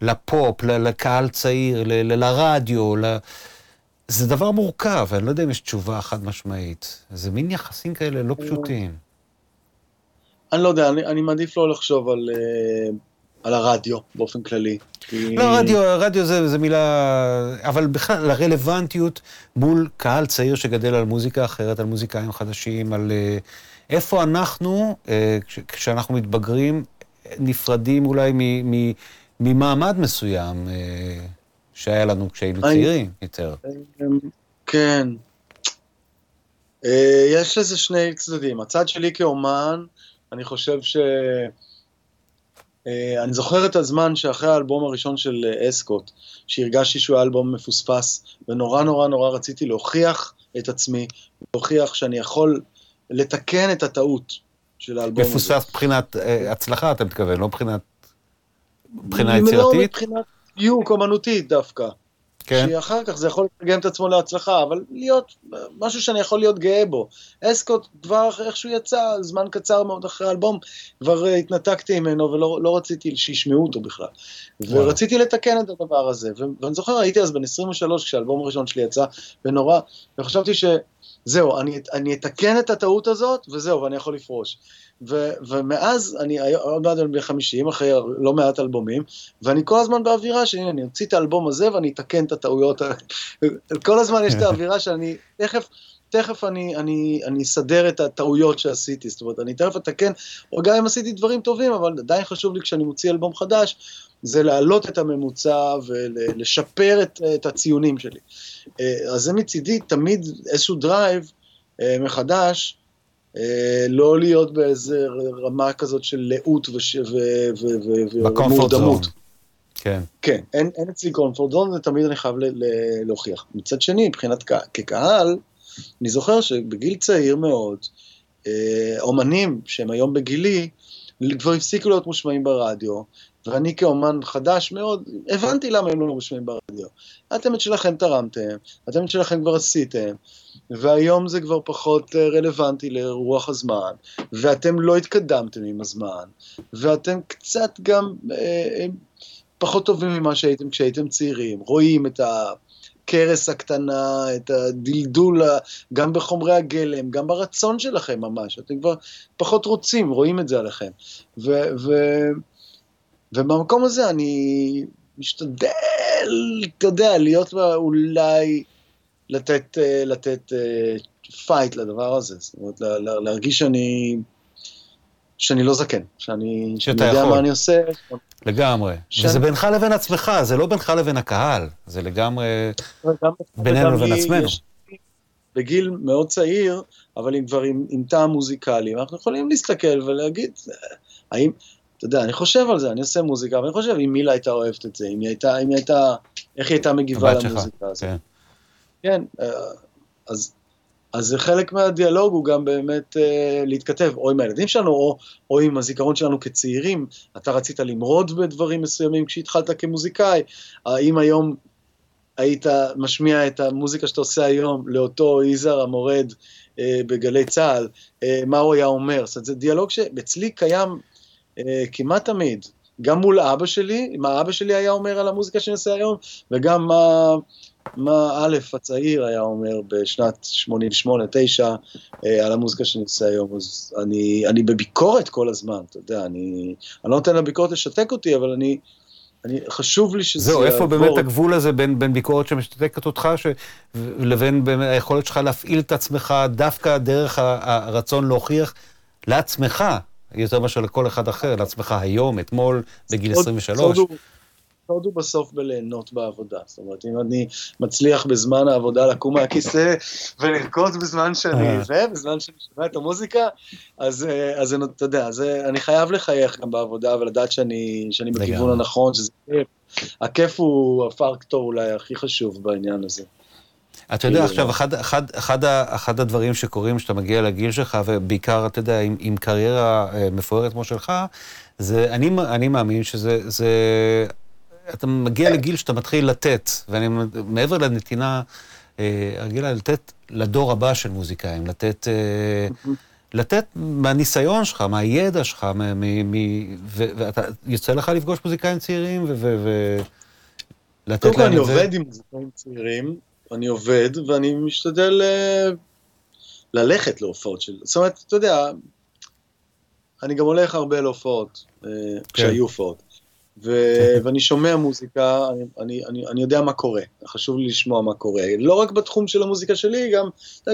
לפופ, לקהל צעיר, ל, לרדיו, ל... זה דבר מורכב, אני לא יודע אם יש תשובה חד משמעית. זה מין יחסים כאלה לא פשוטים. אני לא יודע, אני, אני מעדיף לא לחשוב על, אה, על הרדיו באופן כללי. לא, רדיו, רדיו זה, זה מילה... אבל בכלל, לרלוונטיות מול קהל צעיר שגדל על מוזיקה אחרת, על מוזיקאים חדשים, על אה, איפה אנחנו, אה, כשאנחנו מתבגרים, נפרדים אולי ממעמד מסוים שהיה לנו כשהיינו צעירים יותר. כן. יש לזה שני צדדים. הצד שלי כאומן, אני חושב ש... Uh, אני זוכר את הזמן שאחרי האלבום הראשון של uh, אסקוט, שהרגשתי שהוא היה אלבום מפוספס, ונורא נורא נורא רציתי להוכיח את עצמי, להוכיח שאני יכול לתקן את הטעות של האלבום מפוספס הזה. מפוספס מבחינת הצלחה, אתה מתכוון, לא מבחינת... מבחינה יצירתית? לא מבחינת דיוק אומנותית דווקא. כן. שאחר כך זה יכול לתרגם את עצמו להצלחה, אבל להיות משהו שאני יכול להיות גאה בו. אסקוט כבר איך שהוא יצא, זמן קצר מאוד אחרי האלבום, כבר uh, התנתקתי ממנו ולא לא רציתי שישמעו אותו בכלל. וואו. ורציתי לתקן את הדבר הזה, ואני זוכר, הייתי אז בן 23 כשהאלבום הראשון שלי יצא, ונורא, וחשבתי שזהו, אני, אני אתקן את הטעות הזאת, וזהו, ואני יכול לפרוש. ו, ומאז, אני עוד מעט בן 50, אחרי לא מעט אלבומים, ואני כל הזמן באווירה שהנה, אני אוציא את האלבום הזה ואני אתקן את הטעויות. כל הזמן יש את האווירה שאני תכף... תכף אני, אני, אני אסדר את הטעויות שעשיתי, זאת אומרת, אני תכף אתקן, או גם אם עשיתי דברים טובים, אבל עדיין חשוב לי כשאני מוציא אלבום חדש, זה להעלות את הממוצע ולשפר את, את הציונים שלי. אה, אז זה מצידי תמיד איזשהו drive אה, מחדש, אה, לא להיות באיזה רמה כזאת של לאות ומורדמות. כן. כן, אין, אין אצלי comfort zone, ותמיד אני חייב ל, ל, להוכיח. מצד שני, מבחינת כקהל, אני זוכר שבגיל צעיר מאוד, אומנים שהם היום בגילי, כבר הפסיקו להיות מושמעים ברדיו, ואני כאומן חדש מאוד, הבנתי למה הם לא מושמעים ברדיו. אתם את שלכם תרמתם, אתם את שלכם כבר עשיתם, והיום זה כבר פחות אה, רלוונטי לרוח הזמן, ואתם לא התקדמתם עם הזמן, ואתם קצת גם אה, אה, פחות טובים ממה שהייתם כשהייתם צעירים, רואים את הכרס הקטנה, את הדלדול, גם בחומרי הגלם, גם ברצון שלכם ממש, אתם כבר פחות רוצים, רואים את זה עליכם. ו- ו- ובמקום הזה אני משתדל, אתה יודע, להיות אולי לתת, אה, לתת fight אה, לדבר הזה, זאת אומרת, להרגיש שאני, שאני לא זקן, שאני, שאני יודע מה אני עושה. לגמרי. שאני... וזה בינך לבין עצמך, זה לא בינך לבין הקהל, זה לגמרי בינינו לבין עצמנו. יש, בגיל מאוד צעיר, אבל עם כבר עם, עם טעם מוזיקלי, אנחנו יכולים להסתכל ולהגיד, האם, אתה יודע, אני חושב על זה, אני עושה מוזיקה, ואני חושב אם מילה הייתה אוהבת את זה, אם היא הייתה, אם היא הייתה, איך היא הייתה מגיבה למוזיקה הזאת. כן. כן, אה, אז, אז זה חלק מהדיאלוג הוא גם באמת אה, להתכתב, או עם הילדים שלנו, או, או עם הזיכרון שלנו כצעירים. אתה רצית למרוד בדברים מסוימים כשהתחלת כמוזיקאי, האם היום היית משמיע את המוזיקה שאתה עושה היום לאותו יזהר המורד אה, בגלי צה"ל, אה, מה הוא היה אומר? זאת אומרת, זה דיאלוג שאצלי קיים כמעט תמיד. גם מול אבא שלי, מה אבא שלי היה אומר על המוזיקה שאני עושה היום, וגם מה, מה א' הצעיר היה אומר בשנת 88-9 אה, על המוזיקה שאני עושה היום, אז אני, אני בביקורת כל הזמן, אתה יודע, אני, אני לא נותן לביקורת לשתק אותי, אבל אני, אני, חשוב לי שזה זהו, איפה באמת הגבול הזה בין, בין ביקורת שמשתתקת אותך, ש... לבין היכולת שלך להפעיל את עצמך דווקא דרך הרצון להוכיח לעצמך, יותר מאשר לכל אחד אחר, לעצמך היום, אתמול, בגיל 23. הסוד הוא בסוף בליהנות בעבודה. זאת אומרת, אם אני מצליח בזמן העבודה לקום מהכיסא ולרקוד בזמן שאני אה. זה, בזמן שאני שומע את המוזיקה, אז, אה, אז אתה יודע, אז אני חייב לחייך גם בעבודה ולדעת שאני, שאני בכיוון הנכון, שזה כיף. הכיף הוא הפקטור אולי הכי חשוב בעניין הזה. אתה יודע, עכשיו, אחד, אחד, אחד, אחד הדברים שקורים כשאתה מגיע לגיל שלך, ובעיקר, אתה יודע, עם, עם קריירה מפוארת כמו שלך, זה, אני, אני מאמין שזה זה אתה מגיע לגיל שאתה מתחיל לתת, ואני מעבר לנתינה אה, רגילה, לתת לדור הבא של מוזיקאים, לתת, אה, לתת מהניסיון שלך, מהידע שלך, מ, מ, מ, ו, ואתה, יוצא לך לפגוש מוזיקאים צעירים ולתת להם את זה? קודם כל אני עובד עם מוזיקאים צעירים, אני עובד, ואני משתדל אה, ללכת להופעות של... זאת אומרת, אתה יודע, אני גם הולך הרבה להופעות, כן. כשהיו הופעות. ו- ואני שומע מוזיקה, אני, אני, אני, אני יודע מה קורה, חשוב לי לשמוע מה קורה. לא רק בתחום של המוזיקה שלי, גם,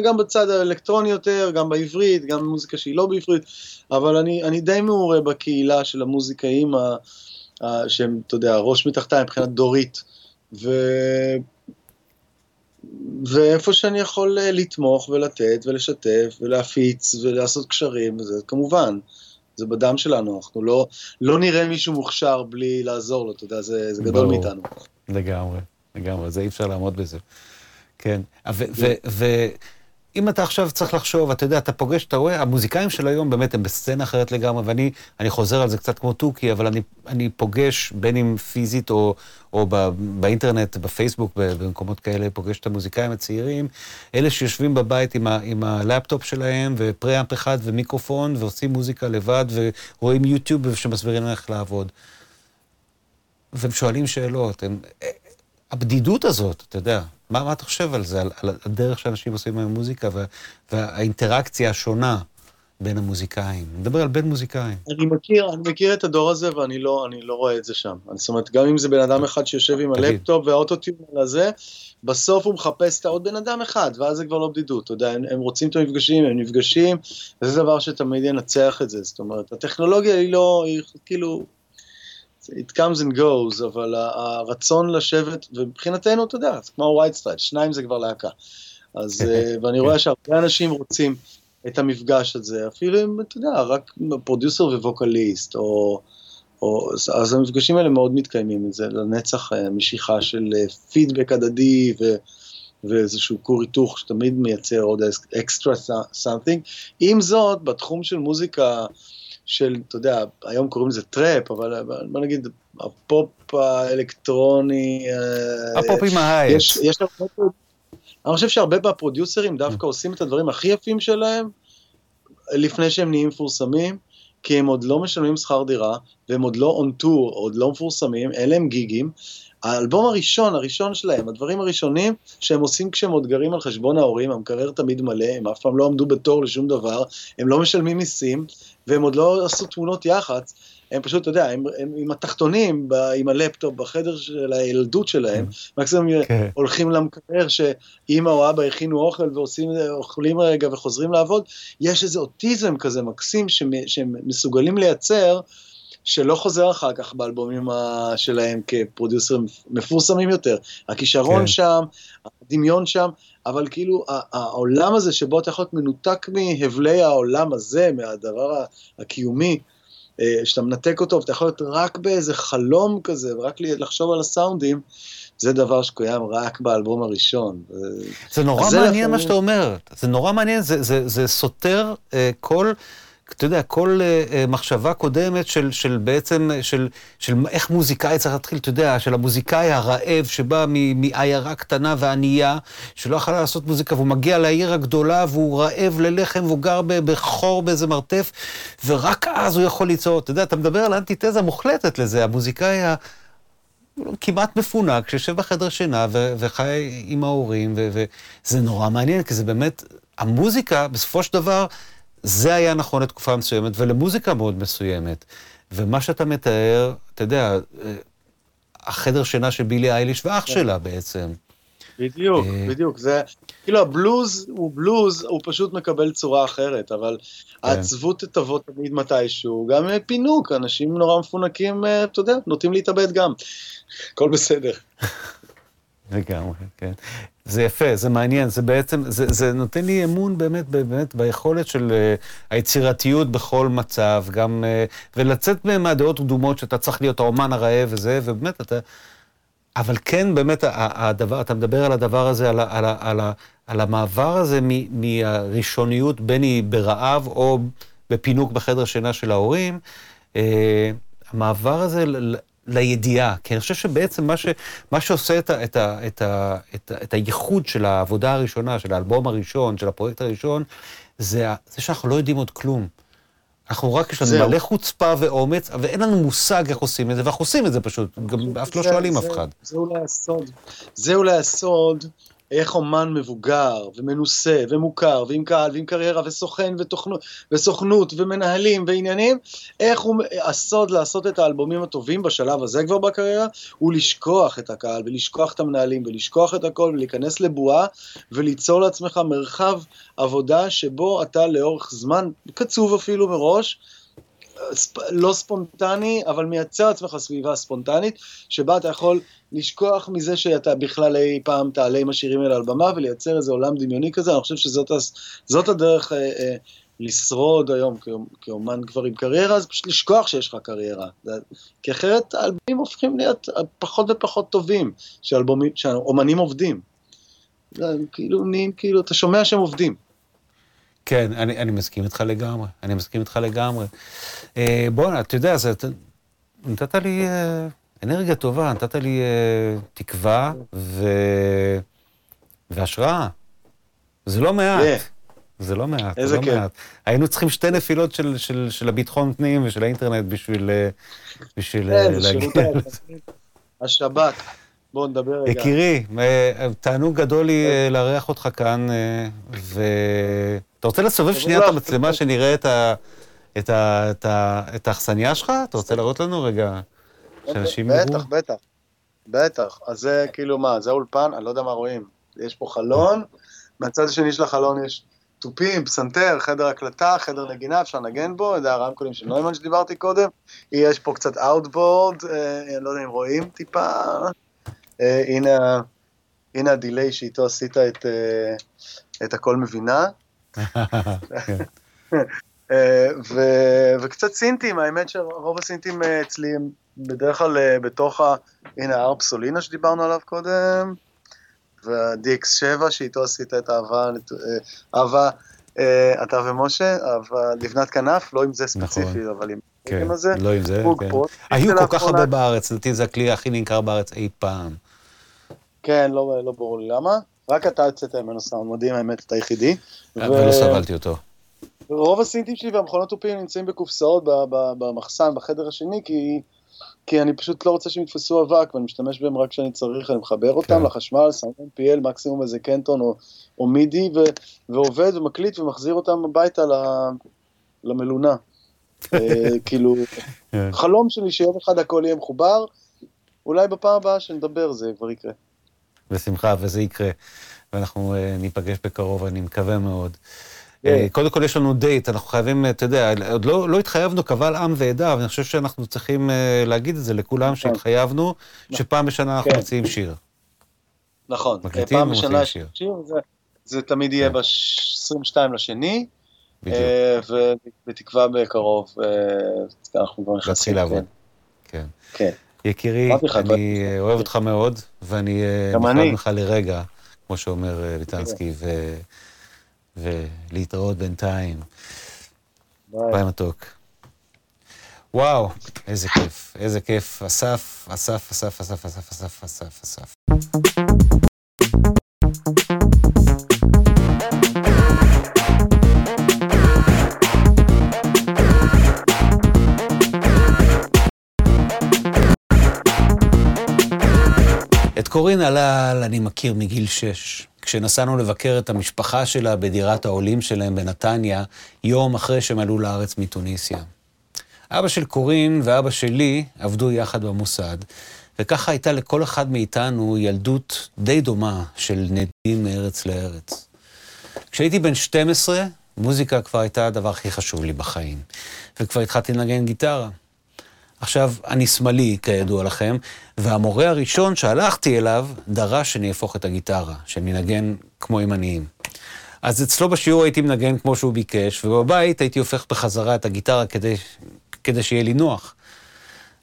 גם בצד האלקטרוני יותר, גם בעברית, גם במוזיקה שהיא לא בעברית, אבל אני, אני די מעורה בקהילה של המוזיקאים, ה, ה, שהם, אתה יודע, ראש מתחתיים מבחינת דורית, ו... ואיפה שאני יכול אה, לתמוך ולתת ולשתף ולהפיץ ולעשות קשרים, וזה כמובן. זה בדם שלנו, אנחנו לא, לא נראה מישהו מוכשר בלי לעזור לו, אתה יודע, זה, זה גדול ברור. מאיתנו. לגמרי, לגמרי, זה אי אפשר לעמוד בזה. כן, ואם אתה עכשיו צריך לחשוב, אתה יודע, אתה פוגש, אתה רואה, המוזיקאים של היום באמת הם בסצנה אחרת לגמרי, ואני חוזר על זה קצת כמו תוכי, אבל אני, אני פוגש, בין אם פיזית או, או ב, באינטרנט, בפייסבוק, במקומות כאלה, פוגש את המוזיקאים הצעירים, אלה שיושבים בבית עם, ה, עם הלפטופ שלהם, ופריאמפ אחד ומיקרופון, ועושים מוזיקה לבד, ורואים יוטיוב שמסבירים איך לעבוד. והם שואלים שאלות, הם... הבדידות הזאת, אתה יודע, מה, מה אתה חושב על זה, על, על הדרך שאנשים עושים היום מוזיקה וה, והאינטראקציה השונה בין המוזיקאים? אני מדבר על בין מוזיקאים. אני מכיר, אני מכיר את הדור הזה ואני לא, לא רואה את זה שם. זאת אומרת, גם אם זה בן אדם אחד שיושב עם הלפטופ והאוטוטיון הזה, בסוף הוא מחפש את העוד בן אדם אחד, ואז זה כבר לא בדידות, אתה יודע, הם, הם רוצים את המפגשים, הם נפגשים, וזה דבר שתמיד ינצח את זה, זאת אומרת, הטכנולוגיה היא לא, היא כאילו, it comes and goes, אבל הרצון לשבת, ומבחינתנו, אתה יודע, זה כמו ה-white stripes, שניים זה כבר להקה. אז, אה, ואני רואה שהרבה אנשים רוצים את המפגש הזה, אפילו אם, אתה יודע, רק producer ו vocalist, או, או, אז המפגשים האלה מאוד מתקיימים, זה לנצח אה, משיכה של פידבק אה, הדדי, ו... ואיזשהו כור היתוך שתמיד מייצר עוד extra something. עם זאת, בתחום של מוזיקה, של, אתה יודע, היום קוראים לזה trap, אבל בוא נגיד, הפופ האלקטרוני... אה, הפופ עם ה hi-hat. יש, יש הרבה... אני חושב שהרבה מהפרודיוסרים דווקא עושים את הדברים הכי יפים שלהם לפני שהם נהיים מפורסמים, כי הם עוד לא משלמים שכר דירה, והם עוד לא און טור, עוד לא מפורסמים, אין להם גיגים. האלבום הראשון, הראשון שלהם, הדברים הראשונים שהם עושים כשהם עוד גרים על חשבון ההורים, המקרר תמיד מלא, הם אף פעם לא עמדו בתור לשום דבר, הם לא משלמים מיסים, והם עוד לא עשו תמונות יח"צ, הם פשוט, אתה יודע, הם, הם עם התחתונים, ב, עם הלפטופ בחדר של הילדות שלהם. מקסימום כן. הולכים למקרר שאימא או אבא הכינו אוכל ועושים, אוכלים רגע וחוזרים לעבוד, יש איזה אוטיזם כזה מקסים שהם מסוגלים לייצר, שלא חוזר אחר כך באלבומים שלהם כפרודיוסרים מפורסמים יותר. הכישרון כן. שם, הדמיון שם, אבל כאילו העולם הזה שבו אתה יכול להיות מנותק מהבלי העולם הזה, מהדבר הקיומי, אה, שאתה מנתק אותו ואתה יכול להיות רק באיזה חלום כזה, ורק לחשוב על הסאונדים, זה דבר שקוים רק באלבום הראשון. זה נורא מעניין מה שאתה אומר, זה נורא מעניין, זה, זה, זה סותר uh, כל... אתה יודע, כל uh, מחשבה קודמת של, של בעצם, של, של איך מוזיקאי צריך להתחיל, אתה יודע, של המוזיקאי הרעב שבא מעיירה קטנה וענייה, שלא יכלה לעשות מוזיקה, והוא מגיע לעיר הגדולה והוא רעב ללחם והוא גר בחור באיזה מרתף, ורק אז הוא יכול ליצור, אתה יודע, אתה מדבר על אנטיתזה מוחלטת לזה, המוזיקאי ה... כמעט מפונק, שיושב בחדר שינה ו- וחי עם ההורים, וזה נורא מעניין, כי זה באמת, המוזיקה, בסופו של דבר, זה היה נכון לתקופה מסוימת ולמוזיקה מאוד מסוימת. ומה שאתה מתאר, אתה יודע, אה, החדר שינה של בילי אייליש ואח כן. שלה בעצם. בדיוק, אה, בדיוק. זה, כאילו הבלוז הוא בלוז, הוא פשוט מקבל צורה אחרת, אבל כן. העצבות תבוא תמיד מתישהו, גם פינוק, אנשים נורא מפונקים, אה, אתה יודע, נוטים להתאבד גם. הכל בסדר. לגמרי, כן. זה יפה, זה מעניין, זה בעצם, זה, זה נותן לי אמון באמת, באמת ביכולת של uh, היצירתיות בכל מצב, גם, uh, ולצאת מהדעות קדומות שאתה צריך להיות האומן הרעב וזה, ובאמת אתה... אבל כן, באמת, הדבר, אתה מדבר על הדבר הזה, על, על, על, על המעבר הזה מהראשוניות, בין היא ברעב או בפינוק בחדר שינה של ההורים, uh, המעבר הזה לידיעה, כי אני חושב שבעצם מה, ש, מה שעושה את, ה, את, ה, את, ה, את, ה, את הייחוד של העבודה הראשונה, של האלבום הראשון, של הפרויקט הראשון, זה, זה שאנחנו לא יודעים עוד כלום. אנחנו רק, יש לנו זהו. מלא חוצפה ואומץ, ואין לנו מושג איך עושים את זה, ואנחנו עושים את זה פשוט, גם אף לא שואלים אף אחד. זה אולי הסוד. זה אולי הסוד איך אומן מבוגר ומנוסה ומוכר ועם קהל ועם קריירה וסוכן ותוכנות, וסוכנות ומנהלים ועניינים, איך הוא, הסוד לעשות את האלבומים הטובים בשלב הזה כבר בקריירה, הוא לשכוח את הקהל ולשכוח את המנהלים ולשכוח את הכל ולהיכנס לבועה וליצור לעצמך מרחב עבודה שבו אתה לאורך זמן, קצוב אפילו מראש, לא ספונטני, אבל מייצר לעצמך סביבה ספונטנית, שבה אתה יכול לשכוח מזה שאתה בכלל אי פעם תעלה עם השירים האלה על במה ולייצר איזה עולם דמיוני כזה, אני חושב שזאת הדרך אה, אה, לשרוד היום כאומן כבר עם קריירה, זה פשוט לשכוח שיש לך קריירה. כי אחרת האלבומים הופכים להיות פחות ופחות טובים, שאומנים עובדים. כאילו, נהיים, כאילו, אתה שומע שהם עובדים. כן, אני, אני מסכים איתך לגמרי, אני מסכים איתך לגמרי. אה, בוא, אתה יודע, זה, נתת לי אה, אנרגיה טובה, נתת לי אה, תקווה ו... והשראה. זה לא מעט. Yeah. זה לא מעט, איזה לא כיף. מעט. היינו צריכים שתי נפילות של, של, של הביטחון פנים ושל האינטרנט בשביל, אה, בשביל כן, אה, זה להגיע לזה. השבת. בואו נדבר רגע. יקירי, אה, תענוג גדול לי אה, לארח אותך כאן, אה, ואתה רוצה לסובב שנייה את המצלמה שנראה את ה- את ה- את ה- את האכסניה שלך? אתה רוצה להראות לנו רגע? שאנשים יראו? בטח, בטח. בטח. אז זה כאילו מה, זה האולפן? אני לא יודע מה רואים. יש פה חלון, מהצד השני של החלון יש תופים, פסנתר, חדר הקלטה, חדר נגינה, אפשר לנגן בו, זה הרמקולים של נוימן שדיברתי קודם. יש פה קצת outboard, אני לא יודע אם רואים טיפה. אה, הנה, הנה ה delay שאיתו עשית את, אה, את הכל מבינה. ו, וקצת סינטים, האמת שרוב הסינטים אה, אצלי הם בדרך כלל אה, בתוך ה... הנה הארפ סולינה שדיברנו עליו קודם, וה-DX7 שאיתו עשית את אהבה, אה, אהבה, אה, אתה ומשה, אהבה לבנת כנף, לא עם זה ספציפי, אבל עם כן. לא עם זה, כן. היו כל כך הרבה בארץ, לדעתי זה הכלי הכי נמכר בארץ אי פעם. כן, לא, לא ברור לי למה. רק אתה יוצאת ממנו סאונד מדהים, האמת, אתה היחידי. ולא סבלתי אותו. רוב הסינטים שלי והמכונות תופים נמצאים בקופסאות במחסן, בחדר השני, כי, כי אני פשוט לא רוצה שהם יתפסו אבק, ואני משתמש בהם רק כשאני צריך, אני מחבר אותם כן. לחשמל, שם MPL, מקסימום איזה קנטון או, או מידי, ו, ועובד ומקליט ומחזיר אותם הביתה ל, למלונה. אה, כאילו, כן. חלום שלי שיום אחד הכל יהיה מחובר, אולי בפעם הבאה שנדבר זה כבר יקרה. בשמחה, וזה יקרה. ואנחנו אה, ניפגש בקרוב, אני מקווה מאוד. כן. אה, קודם כל יש לנו דייט, אנחנו חייבים, אה, אתה יודע, עוד לא, לא התחייבנו קבל עם ועדה, אבל אני חושב שאנחנו צריכים אה, להגיד את זה לכולם, שהתחייבנו, שפעם בשנה אנחנו כן. מוציאים שיר. נכון, פעם בשנה שיר. זה, זה תמיד יהיה כן. ב-22 לשני, ובתקווה בקרוב, אנחנו כבר נכנסים. להתחיל לעבוד. כן. כן. יקירי, לך, אני אוהב אותך מאוד, ואני אה, אני. ממך לרגע, כמו שאומר אה, ליטנסקי, ולהתראות בינתיים. ביי. ביי מתוק. וואו, איזה כיף, איזה כיף. אסף, אסף, אסף, אסף, אסף, אסף, אסף, אסף. את קורין הלל אני מכיר מגיל שש. כשנסענו לבקר את המשפחה שלה בדירת העולים שלהם בנתניה, יום אחרי שהם עלו לארץ מתוניסיה. אבא של קורין ואבא שלי עבדו יחד במוסד, וככה הייתה לכל אחד מאיתנו ילדות די דומה של נדים מארץ לארץ. כשהייתי בן 12, מוזיקה כבר הייתה הדבר הכי חשוב לי בחיים, וכבר התחלתי לנגן גיטרה. עכשיו, אני שמאלי, כידוע לכם, והמורה הראשון שהלכתי אליו דרש שאני אהפוך את הגיטרה, שאני אנגן כמו ימניים. אז אצלו בשיעור הייתי מנגן כמו שהוא ביקש, ובבית הייתי הופך בחזרה את הגיטרה כדי, כדי שיהיה לי נוח.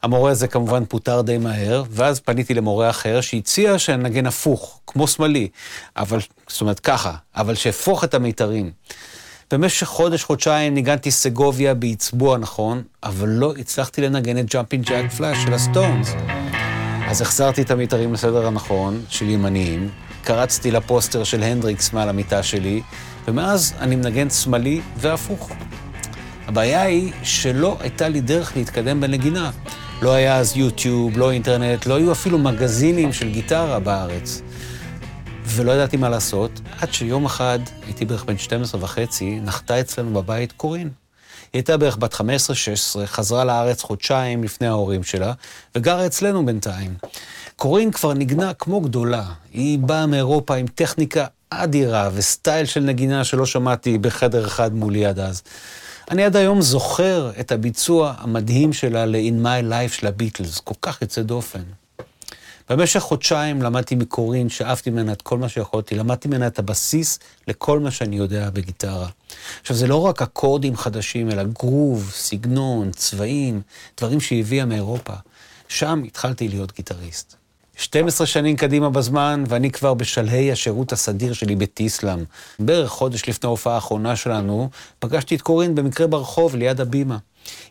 המורה הזה כמובן פוטר די מהר, ואז פניתי למורה אחר שהציע שנגן הפוך, כמו שמאלי, אבל, זאת אומרת ככה, אבל שאהפוך את המיתרים. במשך חודש-חודשיים ניגנתי סגוביה בעצבו הנכון, אבל לא הצלחתי לנגן את Jumping Jack Flash של ה Stones. אז החזרתי את המיתרים לסדר הנכון, של ימניים, קרצתי לפוסטר של הנדריקס מעל המיטה שלי, ומאז אני מנגן שמאלי והפוך. הבעיה היא שלא הייתה לי דרך להתקדם בנגינה. לא היה אז יוטיוב, לא אינטרנט, לא היו אפילו מגזינים של גיטרה בארץ. ולא ידעתי מה לעשות, עד שיום אחד, הייתי בערך בן 12 וחצי, נחתה אצלנו בבית קורין. היא הייתה בערך בת 15-16, חזרה לארץ חודשיים לפני ההורים שלה, וגרה אצלנו בינתיים. קורין כבר נגנה כמו גדולה. היא באה מאירופה עם טכניקה אדירה וסטייל של נגינה שלא שמעתי בחדר אחד מולי עד אז. אני עד היום זוכר את הביצוע המדהים שלה ל-In My Life של הביטלס, כל כך יוצא דופן. במשך חודשיים למדתי מקורין, שאפתי ממנה את כל מה שיכולתי, למדתי ממנה את הבסיס לכל מה שאני יודע בגיטרה. עכשיו, זה לא רק אקורדים חדשים, אלא גרוב, סגנון, צבעים, דברים שהיא הביאה מאירופה. שם התחלתי להיות גיטריסט. 12 שנים קדימה בזמן, ואני כבר בשלהי השירות הסדיר שלי בטיסלאם. בערך חודש לפני ההופעה האחרונה שלנו, פגשתי את קורין במקרה ברחוב ליד הבימה.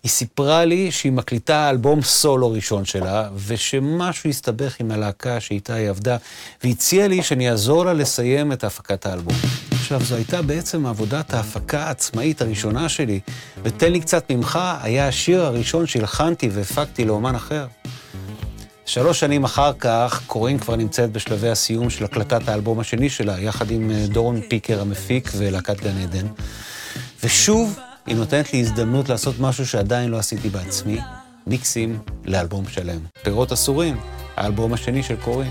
היא סיפרה לי שהיא מקליטה אלבום סולו ראשון שלה, ושמשהו הסתבך עם הלהקה שאיתה היא עבדה, והציעה לי שאני אעזור לה לסיים את הפקת האלבום. עכשיו, זו הייתה בעצם עבודת ההפקה העצמאית הראשונה שלי, ו"תן לי קצת ממך" היה השיר הראשון שהלחנתי והפקתי לאומן אחר. שלוש שנים אחר כך, קורין כבר נמצאת בשלבי הסיום של הקלטת האלבום השני שלה, יחד עם אה, דורון פיקר המפיק ולהקת גן עדן. ושוב, היא נותנת לי הזדמנות לעשות משהו שעדיין לא עשיתי בעצמי, מיקסים לאלבום שלם. פירות אסורים, האלבום השני של קורין.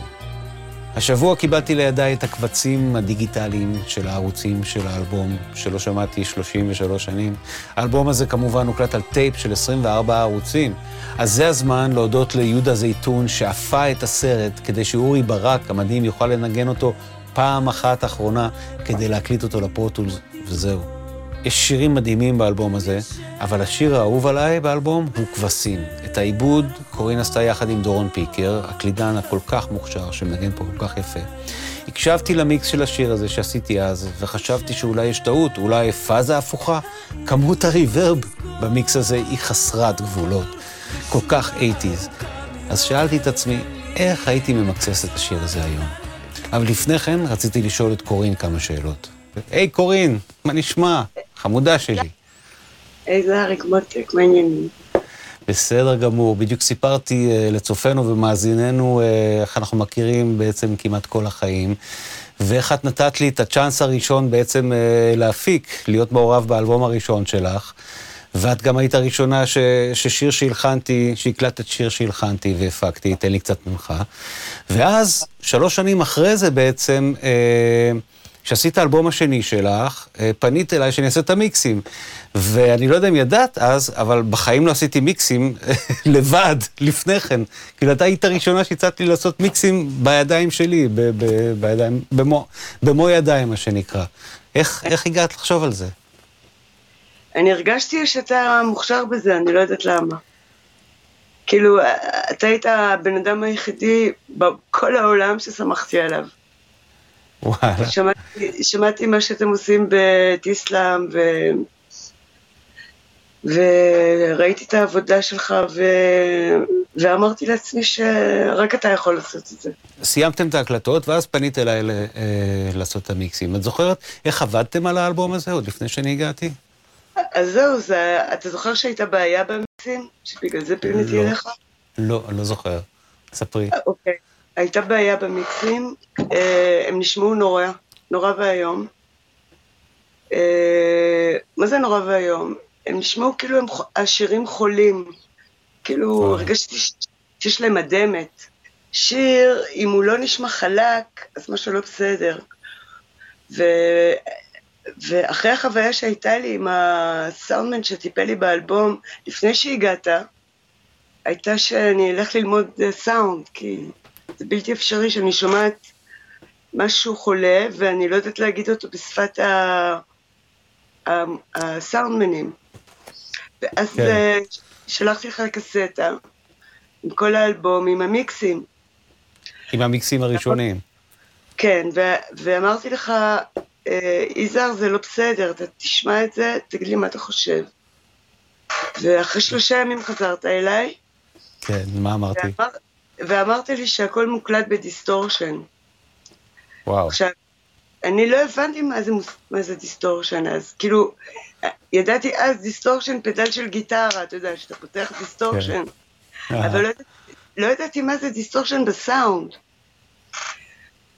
השבוע קיבלתי לידיי את הקבצים הדיגיטליים של הערוצים של האלבום, שלא שמעתי 33 שנים. האלבום הזה כמובן הוקלט על טייפ של 24 ערוצים. אז זה הזמן להודות ליהודה זייתון, שאפה את הסרט כדי שאורי ברק המדהים יוכל לנגן אותו פעם אחת אחרונה כדי להקליט אותו ל Pro Tools, וזהו. יש שירים מדהימים באלבום הזה, אבל השיר האהוב עליי באלבום הוא כבשים. את העיבוד קורין עשתה יחד עם דורון פיקר, הקלידן הכל כך מוכשר שמנגן פה כל כך יפה. הקשבתי למיקס של השיר הזה שעשיתי אז, וחשבתי שאולי יש טעות, אולי פאזה הפוכה. כמות הריברב במיקס הזה היא חסרת גבולות, כל כך 80's. אז שאלתי את עצמי, איך הייתי ממקסס את השיר הזה היום? אבל לפני כן רציתי לשאול את קורין כמה שאלות. היי קורין, מה נשמע? חמודה שלי. איזה אריק מותק, מה העניינים? בסדר גמור. בדיוק סיפרתי uh, לצופינו ומאזיננו uh, איך אנחנו מכירים בעצם כמעט כל החיים, ואיך את נתת לי את הצ'אנס הראשון בעצם uh, להפיק, להיות מעורב באלבום הראשון שלך. ואת גם היית הראשונה ש, ששיר שהלחנתי, שהקלטת שיר שהלחנתי והפקתי, תן לי קצת ממך. ואז, שלוש שנים אחרי זה בעצם, אה, כשעשית האלבום השני שלך, אה, פנית אליי שאני אעשה את המיקסים. ואני לא יודע אם ידעת אז, אבל בחיים לא עשיתי מיקסים לבד, לפני כן. כאילו, אתה היית הראשונה שהצעת לי לעשות מיקסים בידיים שלי, ב- ב- בידיים, במו, במו ידיים, מה שנקרא. איך, איך הגעת לחשוב על זה? אני הרגשתי שאתה מוכשר בזה, אני לא יודעת למה. כאילו, אתה היית הבן אדם היחידי בכל העולם ששמחתי עליו. וואלה. שמעתי, שמעתי מה שאתם עושים בטיסלאם, ו... וראיתי את העבודה שלך, ו... ואמרתי לעצמי שרק אתה יכול לעשות את זה. סיימתם את ההקלטות, ואז פנית אליי ל... אה, לעשות את המיקסים. את זוכרת איך עבדתם על האלבום הזה, עוד לפני שאני הגעתי? אז זהו, זה... אתה זוכר שהייתה בעיה במיקסים? שבגלל זה פניתי לא. אליך? לא, אני לא זוכר. ספרי. אוקיי. הייתה בעיה במיקסים, אה, הם נשמעו נורא, נורא ואיום. אה, מה זה נורא ואיום? הם נשמעו כאילו הם, השירים חולים. כאילו, וואי. הרגשתי שיש להם אדמת. שיר, אם הוא לא נשמע חלק, אז משהו לא בסדר. ו... ואחרי החוויה שהייתה לי עם הסאונדמן שטיפל לי באלבום, לפני שהגעת, הייתה שאני אלך ללמוד אה, סאונד, כי זה בלתי אפשרי שאני שומעת משהו חולה ואני לא יודעת להגיד אותו בשפת ה- הסאונדמנים. ואז כן. אה, שלחתי לך קסטה עם כל האלבום, עם המיקסים. עם המיקסים הראשונים. כן, ו- ואמרתי לך, אה, יזהר זה לא בסדר, אתה תשמע את זה, תגיד לי מה אתה חושב. ואחרי שלושה ימים חזרת אליי, כן, מה אמרתי? ואמר, ואמרת לי שהכל מוקלט ב distortion. וואו. עכשיו, אני לא הבנתי מה זה, מה זה distortion אז, כאילו, ידעתי אז distortion pedal של גיטרה, אתה יודע, שאתה פותח distortion, אה, אבל לא, לא ידעתי מה זה distortion בסאונד.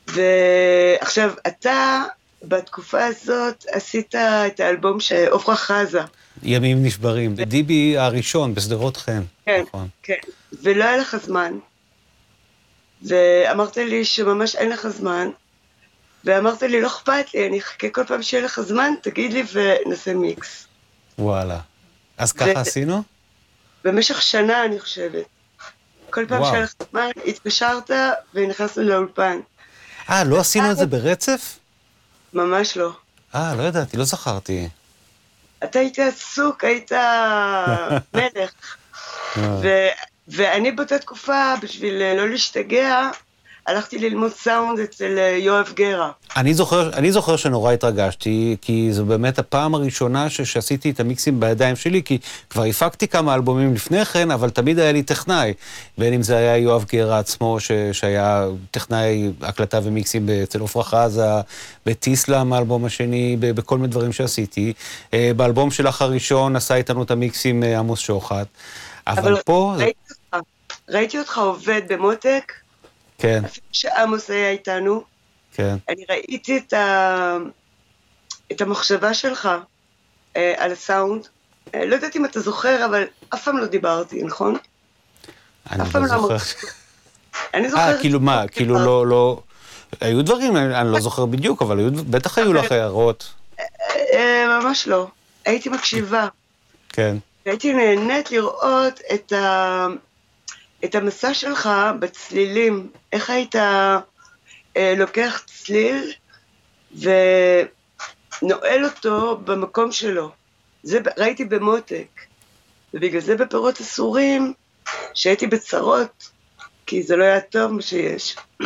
ועכשיו, אתה בתקופה הזאת עשית את האלבום של עופרה חזה. ימים נשברים. דיבי הראשון בשדרות חן. כן, נכון. כן. ולא היה לך זמן. ואמרת לי שממש אין לך זמן. ואמרת לי, לא אכפת לי, אני אחכה כל פעם שיהיה לך זמן, תגיד לי ונעשה מיקס. וואלה. אז ככה ו- עשינו? במשך שנה, אני חושבת. כל פעם. שהיה לך זמן, התקשרת ונכנסנו לאולפן. אה, לא עשינו את זה ברצף? ממש לא. אה, לא ידעתי, לא זכרתי. אתה היית עסוק, היית מלך. ו- ואני באותה תקופה, בשביל אה, לא להשתגע, הלכתי ללמוד סאונד אצל אה, יואב גרה. אני זוכר, אני זוכר שנורא התרגשתי, כי זו באמת הפעם הראשונה ש, שעשיתי את המיקסים בידיים שלי, כי כבר הפקתי כמה אלבומים לפני כן, אבל תמיד היה לי טכנאי. בין אם זה היה יואב גרה עצמו, ש, שהיה טכנאי הקלטה ומיקסים אצל עפרה חזה, בטיסלאם, האלבום השני, ב, בכל מיני דברים שעשיתי. אה, באלבום שלך הראשון עשה איתנו את המיקסים עמוס שוחט. אבל, פה, זה- ראיתי ראיתי אותך עובד במותק, כן, אפילו שעמוס היה איתנו. כן. אני ראיתי את, ה... את המחשבה שלך אה, על הסאונד. אה, לא יודעת אם אתה זוכר, אבל אף פעם לא דיברתי, נכון? אני אף פעם לא לא זוכר. אני אה, זוכרת... כאילו מה. כאילו לא, לא... היו דברים, אני אני לא זוכר בדיוק, אבל היו, בטח היו לך הערות. אה, ממש לא. הייתי מקשיבה. כן. והייתי נהנית לראות את, ה... את המסע שלך בצלילים. איך היית אה, לוקח צליל ונועל אותו במקום שלו. זה ראיתי במותק. ובגלל זה בפירות אסורים, שהייתי בצרות, כי זה לא היה טוב מה שיש.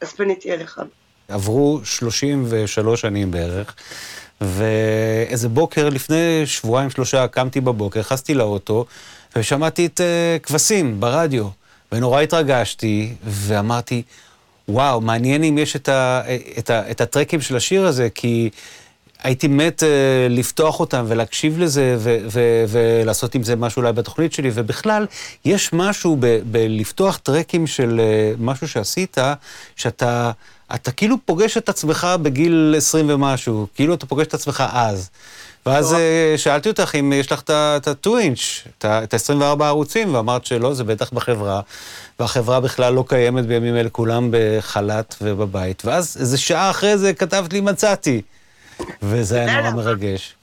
אז פניתי אליך. עברו 33 שנים בערך, ואיזה בוקר לפני שבועיים שלושה קמתי בבוקר, נכנסתי לאוטו, ושמעתי את uh, כבשים ברדיו, ונורא התרגשתי, ואמרתי, וואו, מעניין אם יש את, ה, את, ה, את הטרקים של השיר הזה, כי הייתי מת uh, לפתוח אותם ולהקשיב לזה ו- ו- ולעשות עם זה משהו אולי בתוכנית שלי, ובכלל, יש משהו ב- בלפתוח טרקים של uh, משהו שעשית, שאתה אתה כאילו פוגש את עצמך בגיל 20 ומשהו, כאילו אתה פוגש את עצמך אז. ואז uh, שאלתי אותך אם יש לך את ה-2 אינץ', את ה-24 ערוצים, ואמרת שלא, זה בטח בחברה, והחברה בכלל לא קיימת בימים אלה, כולם בחל"ת ובבית. ואז איזה שעה אחרי זה כתבת לי מצאתי. וזה היה נורא? מרגש.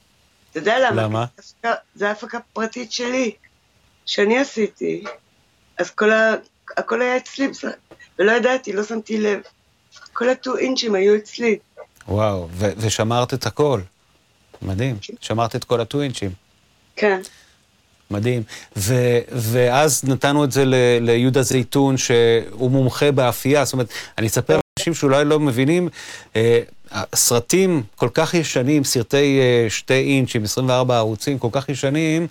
אתה יודע למה? למה? כי זה הפקה- זה הפקה פרטית שלי, שאני עשיתי, אז כל ה... הכל היה אצלי. ולא ידעתי, לא שמתי לב. כל הטו אינצ'ים היו אצלי. וואו, ושמרת את הכל. מדהים, שמרת את כל הטו אינצ'ים. כן. מדהים. ו- ואז נתנו את זה ל- ליהודה זייתון, שהוא מומחה באפייה. זאת אומרת, אני אספר לאנשים שאולי לא מבינים, אה, סרטים כל כך ישנים, סרטי אה, שתי אינץ' עם 24 ערוצים כל כך ישנים,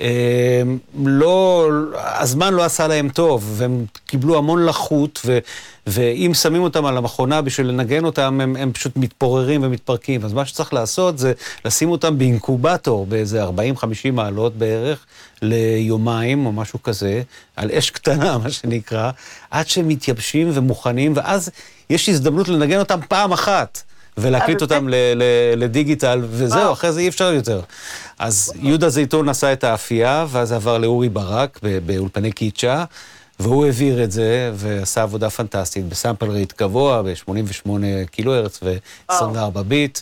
אה, לא, הזמן לא עשה להם טוב, והם קיבלו המון לחות, ו, ואם שמים אותם על המכונה בשביל לנגן אותם, הם, הם פשוט מתפוררים ומתפרקים. אז מה שצריך לעשות זה לשים אותם באינקובטור באיזה 40-50 מעלות בערך, ליומיים או משהו כזה, על אש קטנה, מה שנקרא, עד שהם מתייבשים ומוכנים, ואז יש הזדמנות לנגן אותם פעם אחת. ולהקליט אותם ל- לדיגיטל, וזהו, אחרי זה אי אפשר יותר. אז יהודה זייתון עשה את האפייה, ואז זה עבר לאורי ברק באולפני קיצ'ה, והוא העביר את זה, ועשה עבודה פנטסטית, בסאמפל רייט גבוה, ב-88 קילו הרץ ו-24 ביט,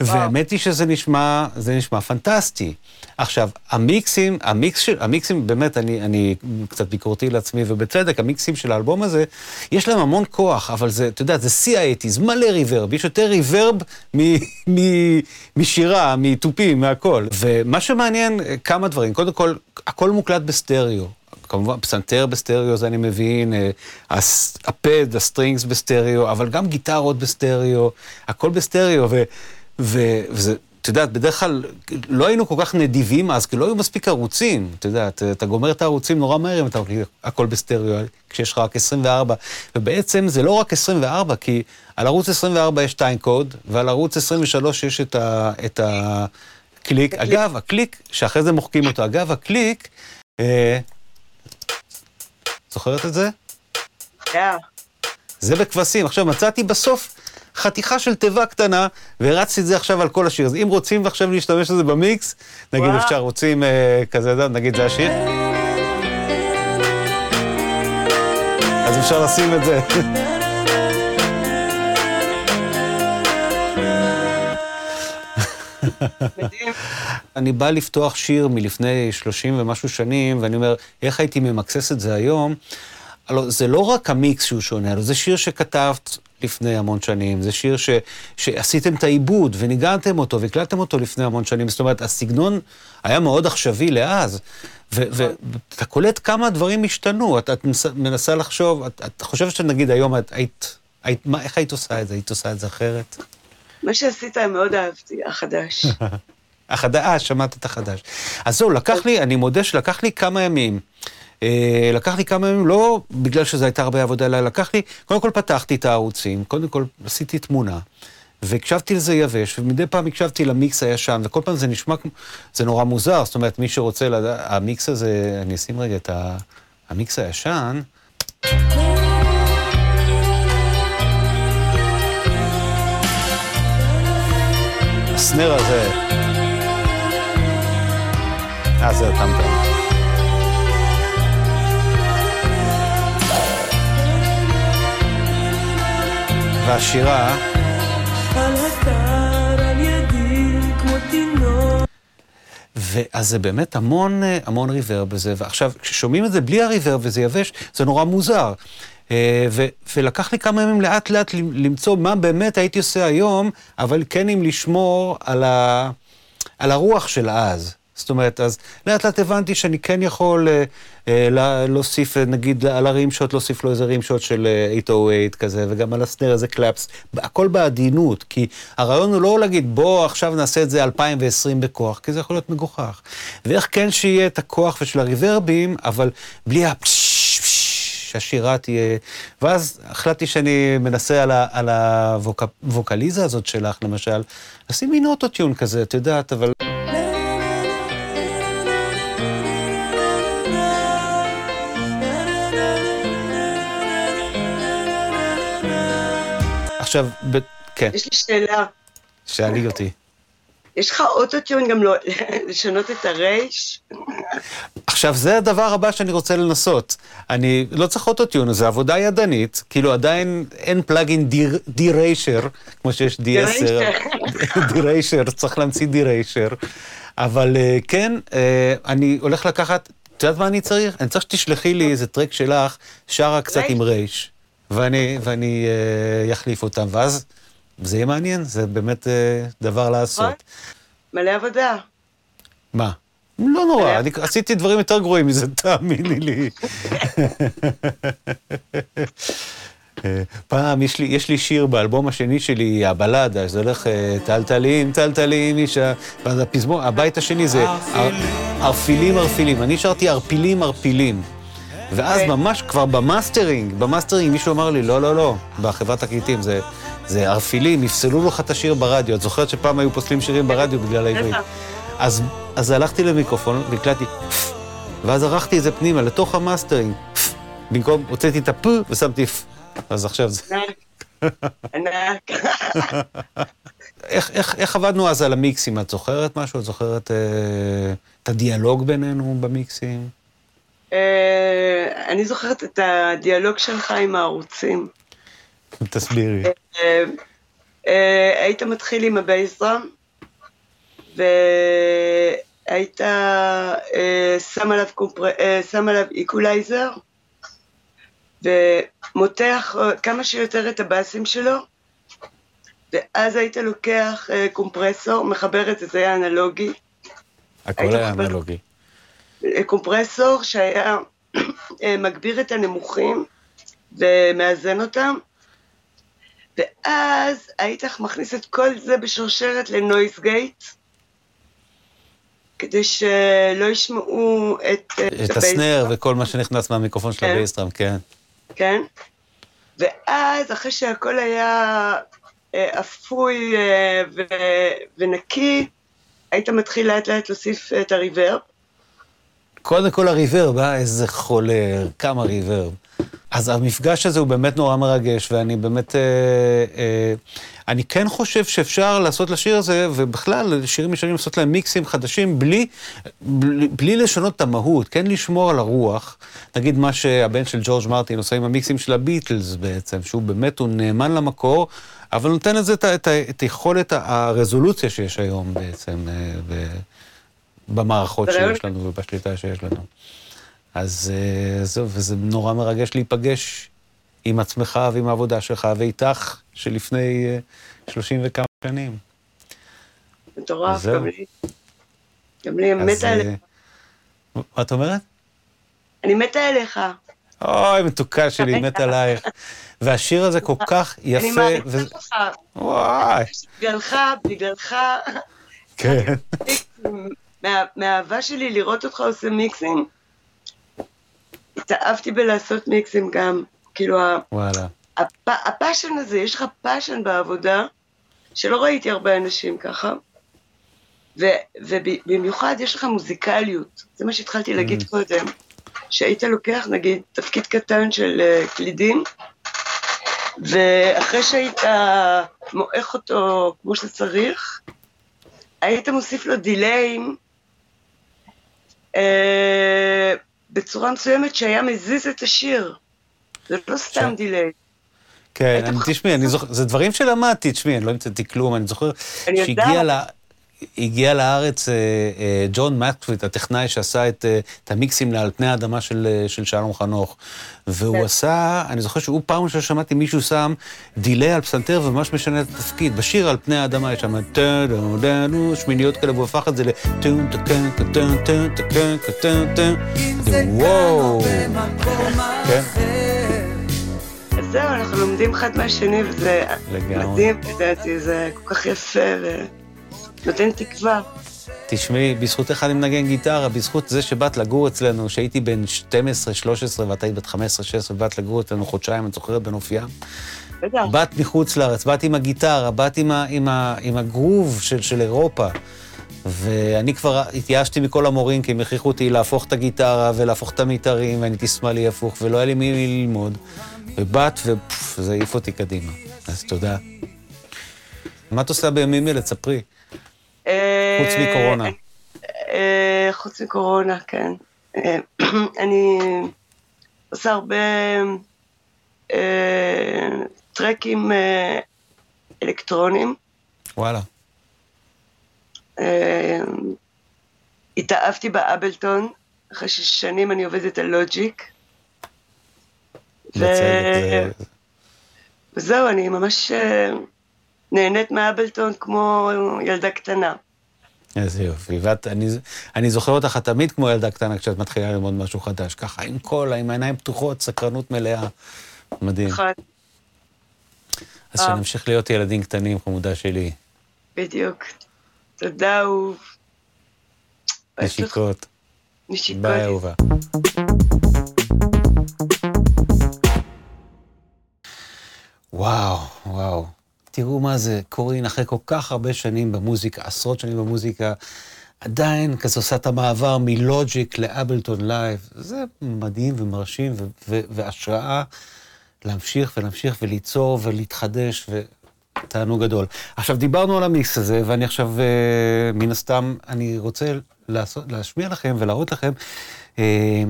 והאמת היא שזה נשמע, זה נשמע פנטסטי. עכשיו, המיקסים, המיקס של, המיקסים, באמת, אני, אני קצת ביקורתי לעצמי, ובצדק, המיקסים של האלבום הזה, יש להם המון כוח, אבל זה, אתה יודע, זה שיא האטיז, מלא ריברב, יש יותר ריברב מ- מ- משירה, מתופים, מהכל. ומה שמעניין, כמה דברים. קודם כל, הכל מוקלט בסטריאו. כמובן, פסנתר בסטריאו, זה אני מבין, אה, הס- ה pad, ה strings בסטריאו, אבל גם גיטרות בסטריאו, הכל בסטריאו, ו, ו, וזה, את יודעת, בדרך כלל לא היינו כל כך נדיבים אז, כי לא היו מספיק ערוצים, אתה יודע, אתה, אתה גומר את הערוצים נורא מהר אם אתה מקליט הכל בסטריאו, כשיש לך רק 24, ובעצם זה לא רק 24, כי על ערוץ 24 יש time code, ועל ערוץ 23 יש את, ה, את הקליק. אגב, הקליק, שאחרי זה מוחקים אותו, אגב, הקליק, אה, זוכרת את זה? היה. זה בכבשים. עכשיו, מצאתי בסוף חתיכה של תיבה קטנה, והרצתי את זה עכשיו על כל השיר. אז אם רוצים עכשיו להשתמש בזה במיקס, נגיד וואו. אפשר, רוצים אה, כזה, נגיד זה השיר. אז אפשר לשים את זה. אני בא לפתוח שיר מלפני 30 ומשהו שנים, ואני אומר, איך הייתי ממקסס את זה היום? הלוא זה לא רק המיקס שהוא שונה, אלא זה שיר שכתבת לפני המון שנים, זה שיר ש, שעשיתם את העיבוד וניגנתם אותו והקלטתם אותו לפני המון שנים. זאת אומרת, הסגנון היה מאוד עכשווי לאז, ואתה קולט כמה דברים השתנו, את, את מנסה לחשוב, את, את חושבת שנגיד היום את היית, היית, מה, איך היית עושה את זה? היית עושה את זה אחרת? מה שעשית מאוד אהבתי, החדש. החדש, אה, שמעת את החדש. אז זהו, לקח לי, אני מודה שלקח לי כמה ימים. אה, לקח לי כמה ימים, לא בגלל שזו הייתה הרבה עבודה, אלא לקח לי, קודם כל פתחתי את הערוצים, קודם כל עשיתי תמונה, והקשבתי לזה יבש, ומדי פעם הקשבתי למיקס הישן, וכל פעם זה נשמע זה נורא מוזר, זאת אומרת, מי שרוצה המיקס הזה, אני אשים רגע את. המיקס הישן, הסנר הזה, אה, זה הטמטם. והשירה, ואז זה באמת המון, אה, המון ריברב בזה, ועכשיו, כששומעים את זה בלי הריברב וזה יבש, זה נורא מוזר. אה, ו- ולקח לי כמה ימים לאט לאט למצוא מה באמת הייתי עושה היום, אבל כן עם לשמור על, ה- על הרוח של אז. זאת אומרת, אז לאט לאט הבנתי שאני כן יכול אה, אה, לה- להוסיף, אה, נגיד, על הרים שוט, להוסיף לו איזה רים שוט של אה, 808 כזה, וגם על הסנר איזה קלאפס, הכל בעדינות, כי הרעיון הוא לא להגיד, בוא עכשיו נעשה את זה 2020 בכוח, כי זה יכול להיות מגוחך. ואיך כן שיהיה את הכוח ושל הריברבים, אבל בלי ה... שהשירה תהיה... ואז החלטתי שאני מנסה על, ה, על הווקליזה הזאת שלך, למשל, לשים מין אוטוטיון כזה, את יודעת, אבל... עכשיו, ב... כן, יש לי שאלה, שאלי אותי. יש לך אוטוטיון גם לא, לשנות את הרייש? עכשיו, זה הדבר הבא שאני רוצה לנסות. אני לא צריך אוטוטיון, זה עבודה ידנית, כאילו עדיין אין פלאגין די-ריישר, כמו שיש D10. די-ריישר, צריך להמציא די-ריישר. אבל אה, כן, אה, אני הולך לקחת, את יודעת מה אני צריך? אני צריך שתשלחי לי איזה טרק שלך, שרה קצת עם רייש, ואני, אה, אחליף אותם, ואז זה יהיה מעניין, זה באמת אה, דבר לעשות. מלא עבודה. מה? לא נורא, אני עשיתי דברים יותר גרועים מזה, תאמיני לי. אה, פעם, יש לי, יש לי שיר באלבום השני שלי, הבלדה, זה הולך אה, תלתלים, תלתלים, אישה, ואז הפזמון, הבית השני זה ער- ערפילים, ערפילים. אני שרתי ערפילים, ערפילים. ואז אוקיי. ממש כבר ב mastering, ב mastering מישהו אמר לי, לא, לא, לא, בחברת תקליטים, זה, זה ערפילים, יפסלו לך את השיר ברדיו. את זוכרת שפעם היו פוסלים שירים ברדיו בגלל העברית? אז, אז הלכתי למיקרופון והקלטתי, ואז ערכתי את זה פנימה, לתוך המאסטרינג. במקום, הוצאתי את הפ ושמתי פ. אז עכשיו זה... ענק. איך, איך, איך עבדנו אז על המיקסים? את זוכרת משהו? את זוכרת אה, את הדיאלוג בינינו במיקסים? אה, אני זוכרת את הדיאלוג שלך עם הערוצים. תסבירי. אה, אה, היית מתחיל עם הבייסדרם, והיית אה, שם עליו, קומפר... שם עליו איקולייזר, ומותח כמה שיותר את הבאסים שלו, ואז היית לוקח קומפרסור, מחבר את זה, זה היה אנלוגי, הכל היה אנלוגי. קומפרסור שהיה מגביר את הנמוכים ומאזן אותם, ואז היית מכניס את כל זה בשרשרת לנויס גייט, כדי שלא ישמעו את, אה, את הסנר וכל מה שנכנס מהמיקרופון של כן. הבייסטראם, כן. כן? ואז אחרי שהכל היה אה, אפוי אה, ונקי, היית מתחיל לאט לאט להוסיף את הריברב. קודם כל הריברב, אה? איזה חולר, כמה ריברב. אז המפגש הזה הוא באמת נורא מרגש, ואני באמת... אה, אה, אני כן חושב שאפשר לעשות לשיר הזה, ובכלל, שירים ישנים לעשות להם מיקסים חדשים, בלי, בלי, בלי לשנות את המהות, כן לשמור על הרוח. נגיד מה שהבן של ג'ורג' מרטין עושה עם המיקסים של הביטלס בעצם, שהוא באמת, הוא נאמן למקור, אבל נותן לזה את, את, את יכולת הרזולוציה שיש היום בעצם, אה, ב, במערכות שיש לנו ובשליטה שיש לנו. אז אה, זהו, וזה נורא מרגש להיפגש עם עצמך ועם העבודה שלך ואיתך, שלפני אה, שלושים וכמה שנים. מטורף, גם לי. גם לי, מתה עליך. מה את אומרת? אני מתה עליך. אוי, מתוקה שלי, מת עלייך. והשיר הזה כל כך יפה. אני מעריכה אותך. וואי. בגללך, בגללך. כן. מהאהבה שלי לראות אותך עושה מיקסים. התאהבתי בלעשות מיקסים גם. כאילו, וואלה. הפ... ה passion הזה, יש לך passion בעבודה, שלא ראיתי הרבה אנשים ככה, ו... ובמיוחד יש לך מוזיקליות, זה מה שהתחלתי להגיד קודם, שהיית לוקח נגיד תפקיד קטן של אה, קלידים, ואחרי שהיית מועך אותו כמו שצריך, היית מוסיף לו דיליים, uh, בצורה מסוימת שהיה מזיז את השיר. זה לא סתם דיליי. כן, אני, תשמעי, אני זוכר, זה דברים שלמדתי, תשמעי, אני לא המצאתי כלום, אני זוכר שהגיע ל... הגיע לארץ אה, אה, ג'ון מקטוויט, הטכנאי שעשה את, אה, את המיקסים לעל פני האדמה של, של שלום חנוך. והוא כן. עשה, אני זוכר שהוא פעם ראשונה שמעתי מישהו שם דיליי על פסנתר וממש משנה את התפקיד. בשיר על פני האדמה יש שם שמיניות כאלה, והוא הפך את זה. וואו. כן. זהו, אנחנו לומדים אחד מהשני, וזה מדהים, לדעתי, זה כל כך יפה ונותן תקווה. תשמעי, בזכותך אני מנגן גיטרה, בזכות זה שבאת לגור אצלנו, שהייתי בן 12-13 ואת היית בת 15-16 ובאת לגור אצלנו חודשיים, את זוכרת, בנוף ים? בטח. באת מחוץ לארץ, באת עם הגיטרה, באת עם, ה, עם, ה, עם הגרוב של, של אירופה. ואני כבר התייאשתי מכל המורים, כי הם הכריחו אותי להפוך את הגיטרה ולהפוך את המיתרים, ואני הייתי שמאלי הפוך, ולא היה לי מי ללמוד. ובאת, וזה העיף אותי קדימה. אז תודה. מה את עושה בימים אלה? תספרי. חוץ מקורונה. אה, חוץ מקורונה, כן. אה, אני עושה הרבה אה, טרקים אלקטרונים. וואלה. התאהבתי באבלטון, אחרי ששנים אני עובדת על לוג'יק. וזהו, אני ממש נהנית מאבלטון כמו ילדה קטנה. איזה יופי. ואת, אני, אני זוכר אותך תמיד כמו ילדה קטנה כשאת מתחילה ללמוד משהו חדש, ככה עם קול, עם העיניים פתוחות, סקרנות מלאה. מדהים. נכון. אז שנמשיך להיות ילדים קטנים, חמודה שלי. בדיוק. תודה, אהוב. נשיקות. נשיקות. ביי, אהובה. וואו, וואו. תראו מה זה, קורין, אחרי כל כך הרבה שנים במוזיקה, עשרות שנים במוזיקה, עדיין כזה עושה את המעבר מ Logic ל Ableton Live. זה מדהים ומרשים והשראה להמשיך ולהמשיך וליצור ולהתחדש, ותענוג גדול. עכשיו, דיברנו על המיקס הזה, ואני עכשיו, אה, מן הסתם, אני רוצה לעשות, להשמיע לכם ולהראות לכם אה,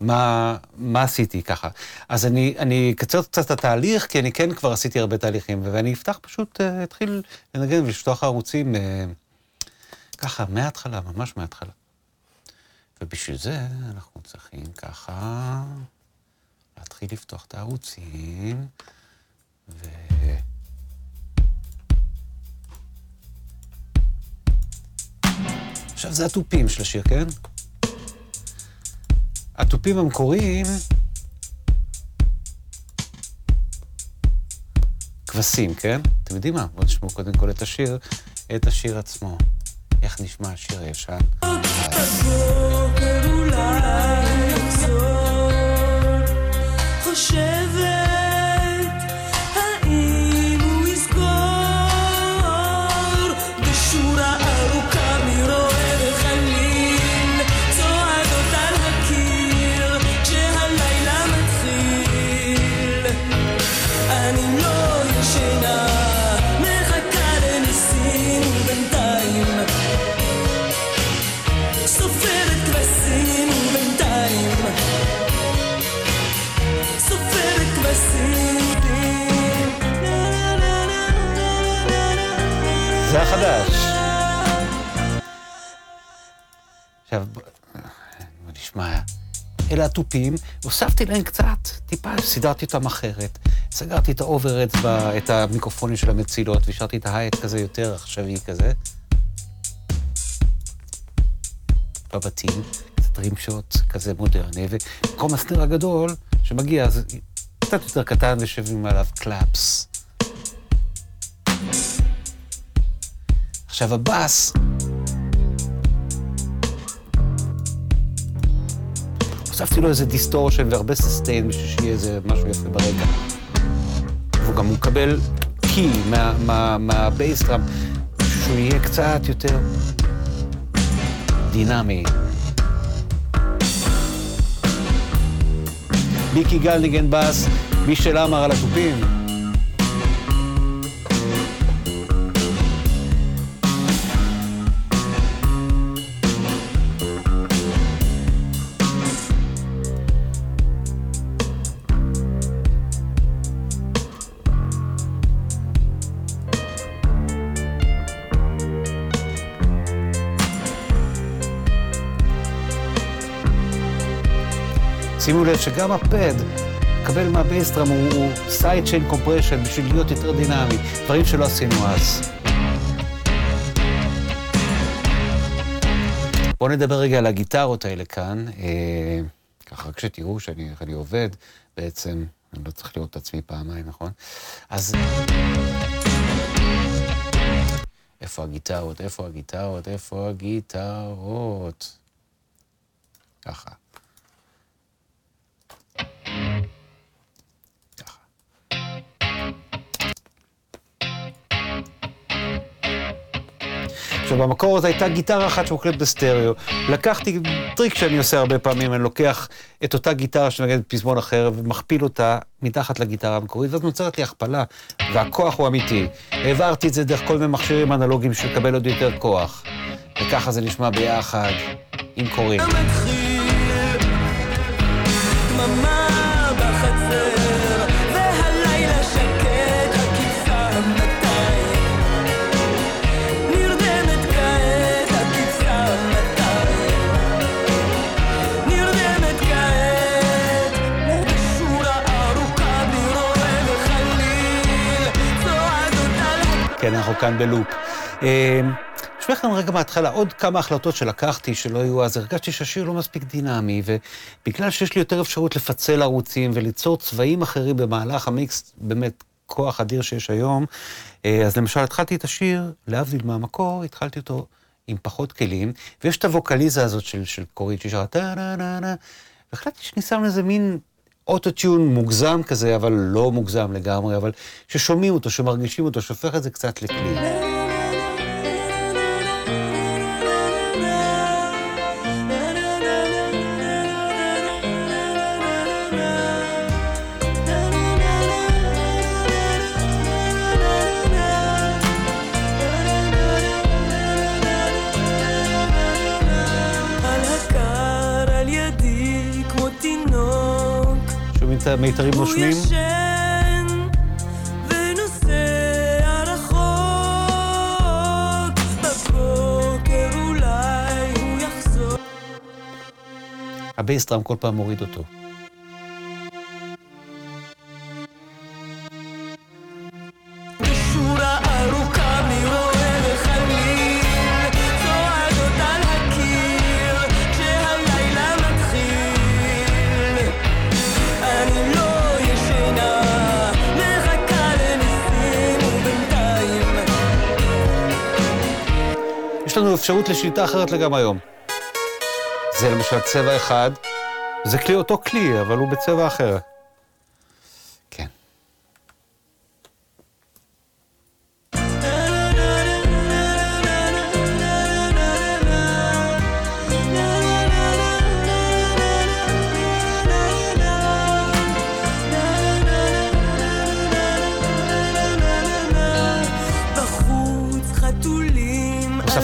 מה, מה עשיתי ככה. אז אני, אני אקצר קצת את התהליך, כי אני כן כבר עשיתי הרבה תהליכים, ואני אפתח פשוט, אה, אתחיל לנגן ולפתוח ערוצים אה, ככה, מההתחלה, ממש מההתחלה. ובשביל זה אנחנו צריכים ככה להתחיל לפתוח את הערוצים, ו... עכשיו זה התופים של השיר, כן? התופים המקוריים, כבשים, כן? אתם יודעים מה? בואו נשמעו קודם כל את השיר, את השיר עצמו. איך נשמע השיר הישן? חושבת, החדש. עכשיו, בוא נשמע, אלה התופים, הוספתי להם קצת, טיפה, סידרתי אותם אחרת. סגרתי את ה overheads, את המיקרופונים של המצילות, והשארתי את ה hi-hat כזה יותר עכשווי כזה. בבתים, קצת rimshot כזה מודרני, ובמקום ה snare הגדול שמגיע, אז קצת יותר קטן ויושבים עליו claps. עכשיו הבאס, הוספתי לו איזה distortion והרבה sustain בשביל שיהיה איזה משהו יפה ברקע. והוא גם מקבל key מה bass drum, בשביל שהוא יהיה קצת יותר דינמי. מיקי גל ניגן בס, מישל עמר על התופים. שימו לב שגם ה pad מקבל מה bass drum הוא, side chain compression בשביל להיות יותר דינמי, דברים שלא עשינו אז. בואו נדבר רגע על הגיטרות האלה כאן, אה, ככה רק שתראו שאני, אני עובד בעצם, אני לא צריך לראות את עצמי פעמיים, נכון? אז... איפה הגיטרות? איפה הגיטרות? איפה הגיטרות? ככה. עכשיו, במקור הזה הייתה גיטרה אחת שמוקלטת בסטריאו. לקחתי טריק שאני עושה הרבה פעמים, אני לוקח את אותה גיטרה שמנגנת פזמון אחר ומכפיל אותה מתחת לגיטרה המקורית, ואז נוצרת לי הכפלה, והכוח הוא אמיתי. העברתי את זה דרך כל מיני מכשירים אנלוגיים בשביל לקבל עוד יותר כוח. וככה זה נשמע ביחד, עם קוראים. כן, אנחנו כאן בלופ. אה, נשמע לכם רגע מההתחלה עוד כמה החלטות שלקחתי, שלא היו אז, הרגשתי שהשיר לא מספיק דינמי, ובגלל שיש לי יותר אפשרות לפצל ערוצים וליצור צבעים אחרים במהלך המיקס, באמת כוח אדיר שיש היום, אה, אז למשל התחלתי את השיר, להבדיל מהמקור, התחלתי אותו עם פחות כלים, ויש את הווקליזה הזאת של, של קורית ששרה טה נה נה נה, והחלטתי שאני שם לזה מין אוטוטיון מוגזם כזה, אבל לא מוגזם לגמרי, אבל ששומעים אותו, שמרגישים אותו, שהופך את זה קצת לכלי. הוא נושמים? הבייסטראם כל פעם מוריד אותו. לנו אפשרות לשליטה אחרת לגמרי היום. זה למשל צבע אחד, זה כלי אותו כלי, אבל הוא בצבע אחר.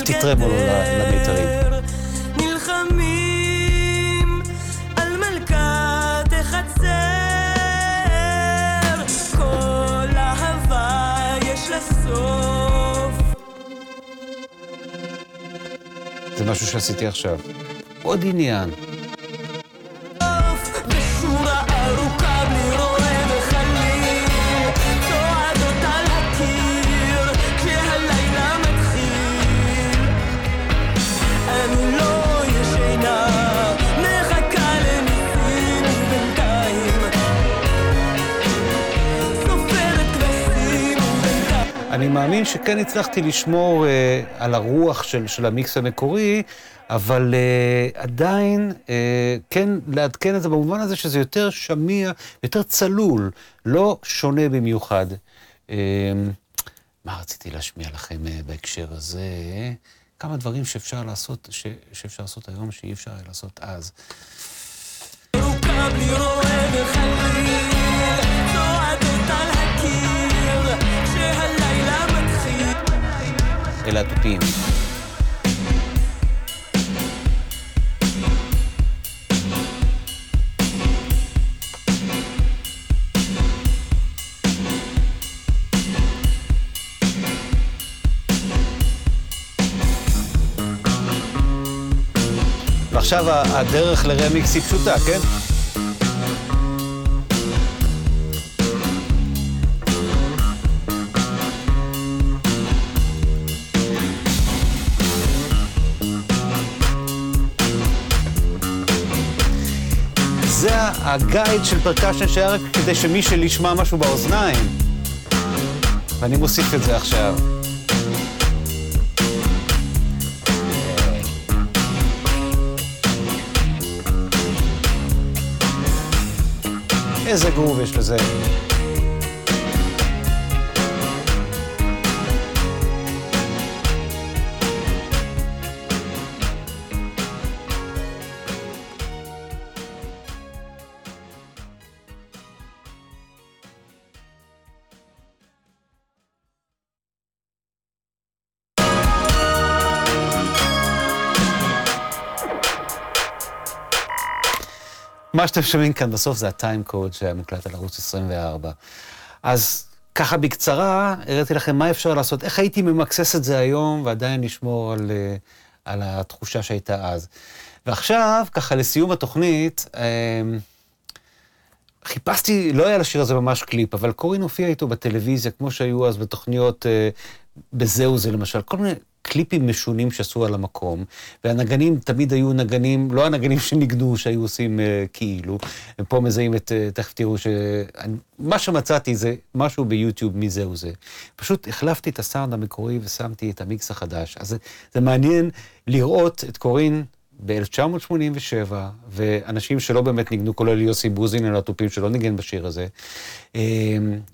לקחתי טרמול למיתרים. זה משהו שעשיתי עכשיו. עוד עניין. מאמין שכן הצלחתי לשמור אה, על הרוח של, של המיקס המקורי, אבל אה, עדיין אה, כן לעדכן את זה במובן הזה שזה יותר שמיע, יותר צלול, לא שונה במיוחד. אה, מה רציתי להשמיע לכם אה, בהקשר הזה? כמה דברים שאפשר לעשות, ש, שאפשר לעשות היום, שאי אפשר לעשות אז. אלה התופים. ועכשיו ה- הדרך לרמיקס היא פשוטה, כן? הגייד של פרקשן שהיה רק כדי שמי שישמע משהו באוזניים. ואני מוסיף את זה עכשיו. איזה גרוב יש לזה. מה שאתם שומעים כאן בסוף זה הטיים קוד שהיה מוקלט על ערוץ 24. אז ככה בקצרה, הראיתי לכם מה אפשר לעשות, איך הייתי ממקסס את זה היום ועדיין לשמור על, אה, על התחושה שהייתה אז. ועכשיו, ככה לסיום התוכנית, אה, חיפשתי, לא היה לשיר הזה ממש קליפ, אבל קורין הופיע איתו בטלוויזיה, כמו שהיו אז בתוכניות אה, בזהו זה למשל, כל מיני קליפים משונים שעשו על המקום, והנגנים תמיד היו נגנים, לא הנגנים שניגנו, שהיו עושים אה, כאילו, פה מזהים את, אה, תכף תראו ש... מה שמצאתי זה משהו ביוטיוב מזהו זה. פשוט החלפתי את הסאונד המקורי ושמתי את המיקס החדש. אז זה, זה מעניין לראות את קורין ב-1987, ואנשים שלא באמת ניגנו, כולל יוסי בוזין, אלה התופים שלא ניגן בשיר הזה. אה,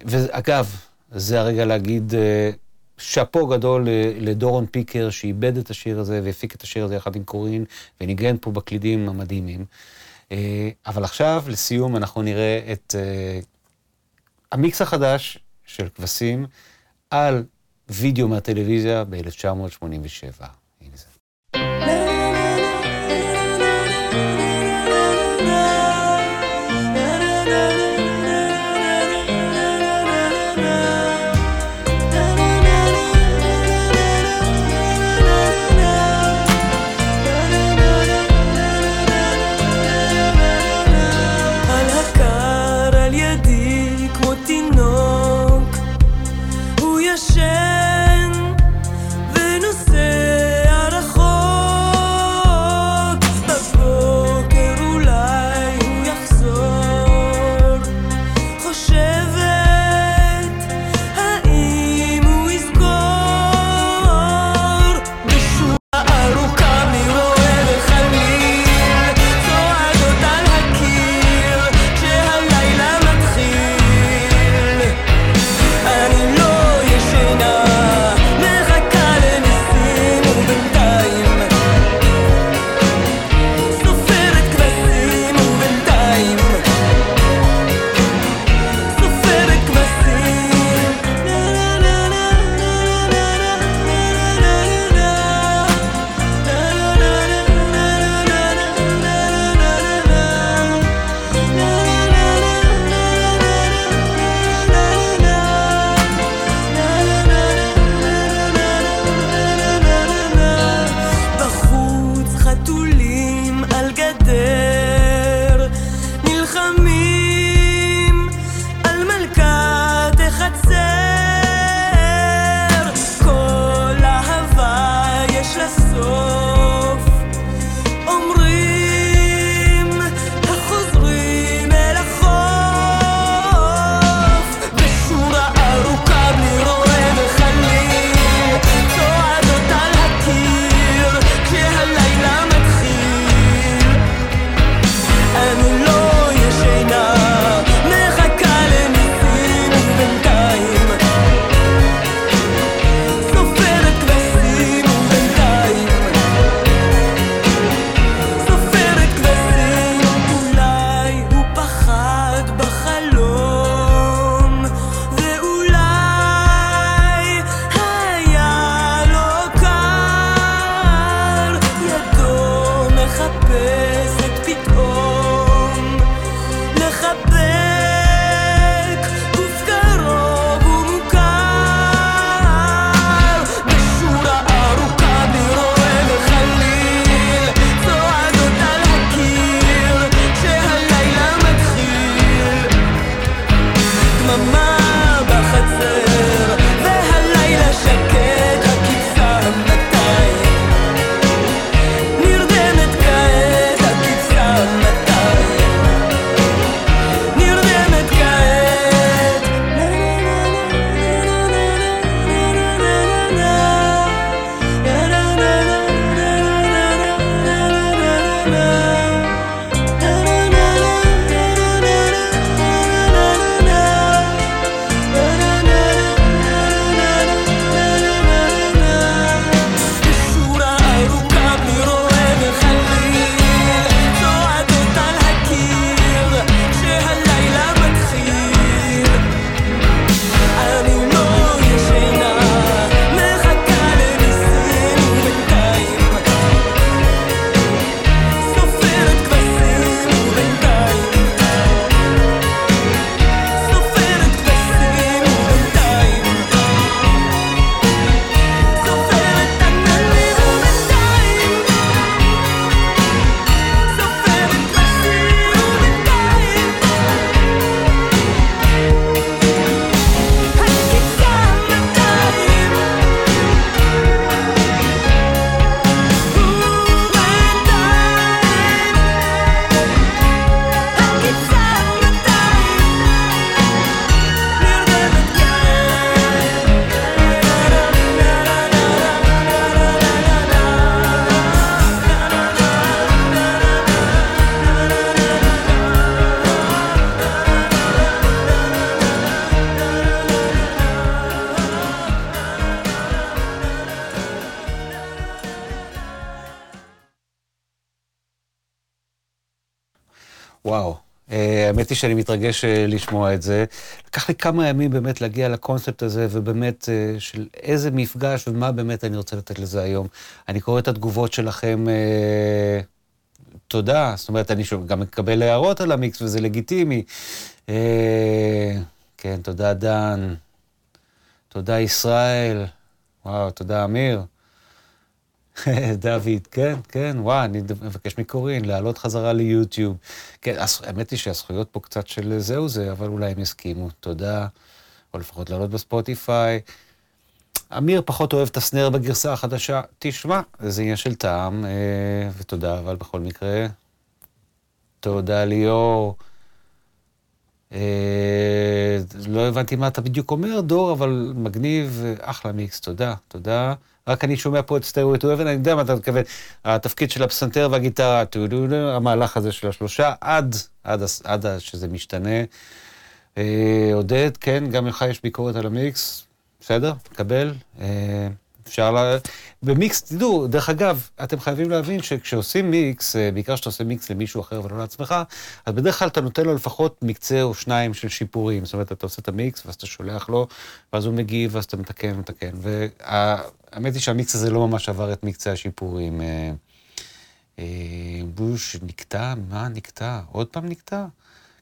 ואגב, זה הרגע להגיד אה, שאפו גדול לדורון פיקר, שאיבד את השיר הזה והפיק את השיר הזה יחד עם קורין, וניגן פה בקלידים המדהימים. אה, אבל עכשיו, לסיום, אנחנו נראה את אה, המיקס החדש של כבשים על וידאו מהטלוויזיה ב-1987. האמת היא שאני מתרגש אה, לשמוע את זה. לקח לי כמה ימים באמת להגיע לקונספט הזה, ובאמת אה, של איזה מפגש ומה באמת אני רוצה לתת לזה היום. אני קורא את התגובות שלכם, אה, תודה. זאת אומרת, אני גם מקבל הערות על המיקס, וזה לגיטימי. כן, תודה דן. תודה ישראל. וואו, תודה אמיר. דוד, כן, כן, וואי, אני מבקש מקורין לעלות חזרה ליוטיוב. כן, האמת היא שהזכויות פה קצת של זהו זה, אבל אולי הם יסכימו, תודה. או לפחות לעלות בספוטיפיי. אמיר פחות אוהב את הסנר בגרסה החדשה, תשמע, זה עניין של טעם, אה, ותודה, אבל בכל מקרה, תודה ליאור. אה, לא הבנתי מה אתה בדיוק אומר, דור, אבל מגניב, אחלה מיקס, תודה, תודה. רק אני שומע פה את סטריאו טו אבן, אני יודע מה אתה מתכוון. התפקיד של הפסנתר והגיטרה, המהלך הזה של השלושה, עד, עד, עד שזה משתנה. אה, עודד, כן, גם לך יש ביקורת על המיקס, בסדר, תקבל. אפשר ל... במיקס, תדעו, דרך אגב, אתם חייבים להבין שכשעושים מיקס, אה, בעיקר כשאתה עושה מיקס למישהו אחר ולא לעצמך, אז בדרך כלל אתה נותן לו לפחות מקצה או שניים של שיפורים. זאת אומרת, אתה עושה את המיקס, ואז אתה שולח לו, ואז הוא מגיב, ואז אתה מתקן ומתקן. והאמת היא שהמיקס הזה לא ממש עבר את מקצה השיפורים. אה, אה, בוש נקטע? מה נקטע? עוד פעם נקטע?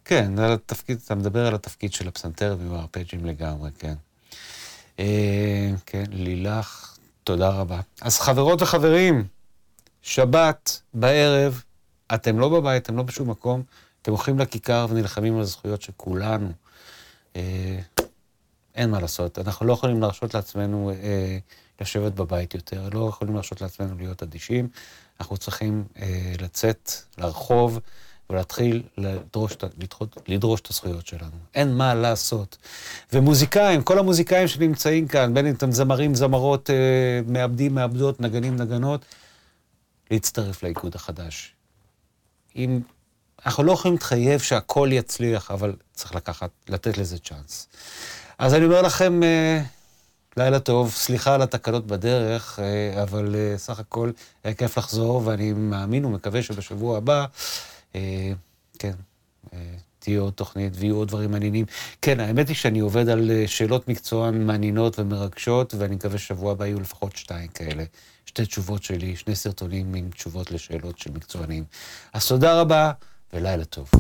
כן, על התפקיד, אתה מדבר על התפקיד של הפסנתר ועם הארפג'ים לגמרי, כן. כן, לילך, תודה רבה. אז חברות וחברים, שבת בערב, אתם לא בבית, אתם לא בשום מקום, אתם הולכים לכיכר ונלחמים על הזכויות של כולנו. אה, אין מה לעשות, אנחנו לא יכולים להרשות לעצמנו אה, לשבת בבית יותר, לא יכולים להרשות לעצמנו להיות אדישים, אנחנו צריכים אה, לצאת לרחוב ולהתחיל לדרוש, לדחות, לדרוש את הזכויות שלנו. אין מה לעשות. ומוזיקאים, כל המוזיקאים שנמצאים כאן, בין אם אתם זמרים, זמרות, אה, מעבדים, מעבדות, נגנים, נגנות, להצטרף לאיגוד החדש. אם... אנחנו לא יכולים להתחייב שהכל יצליח, אבל צריך לקחת, לתת לזה צ'אנס. אז אני אומר לכם, אה, לילה טוב, סליחה על התקלות בדרך, אה, אבל אה, סך הכל היה כיף לחזור, ואני מאמין ומקווה שבשבוע הבא, כן, אה, תהיה עוד תוכנית ויהיו עוד דברים מעניינים. כן, האמת היא שאני עובד על אה, שאלות מקצוען מעניינות ומרגשות, ואני מקווה שבוע הבא יהיו לפחות שתיים כאלה. שתי תשובות שלי, שני סרטונים עם תשובות לשאלות של מקצוענים. אז תודה רבה ולילה טוב.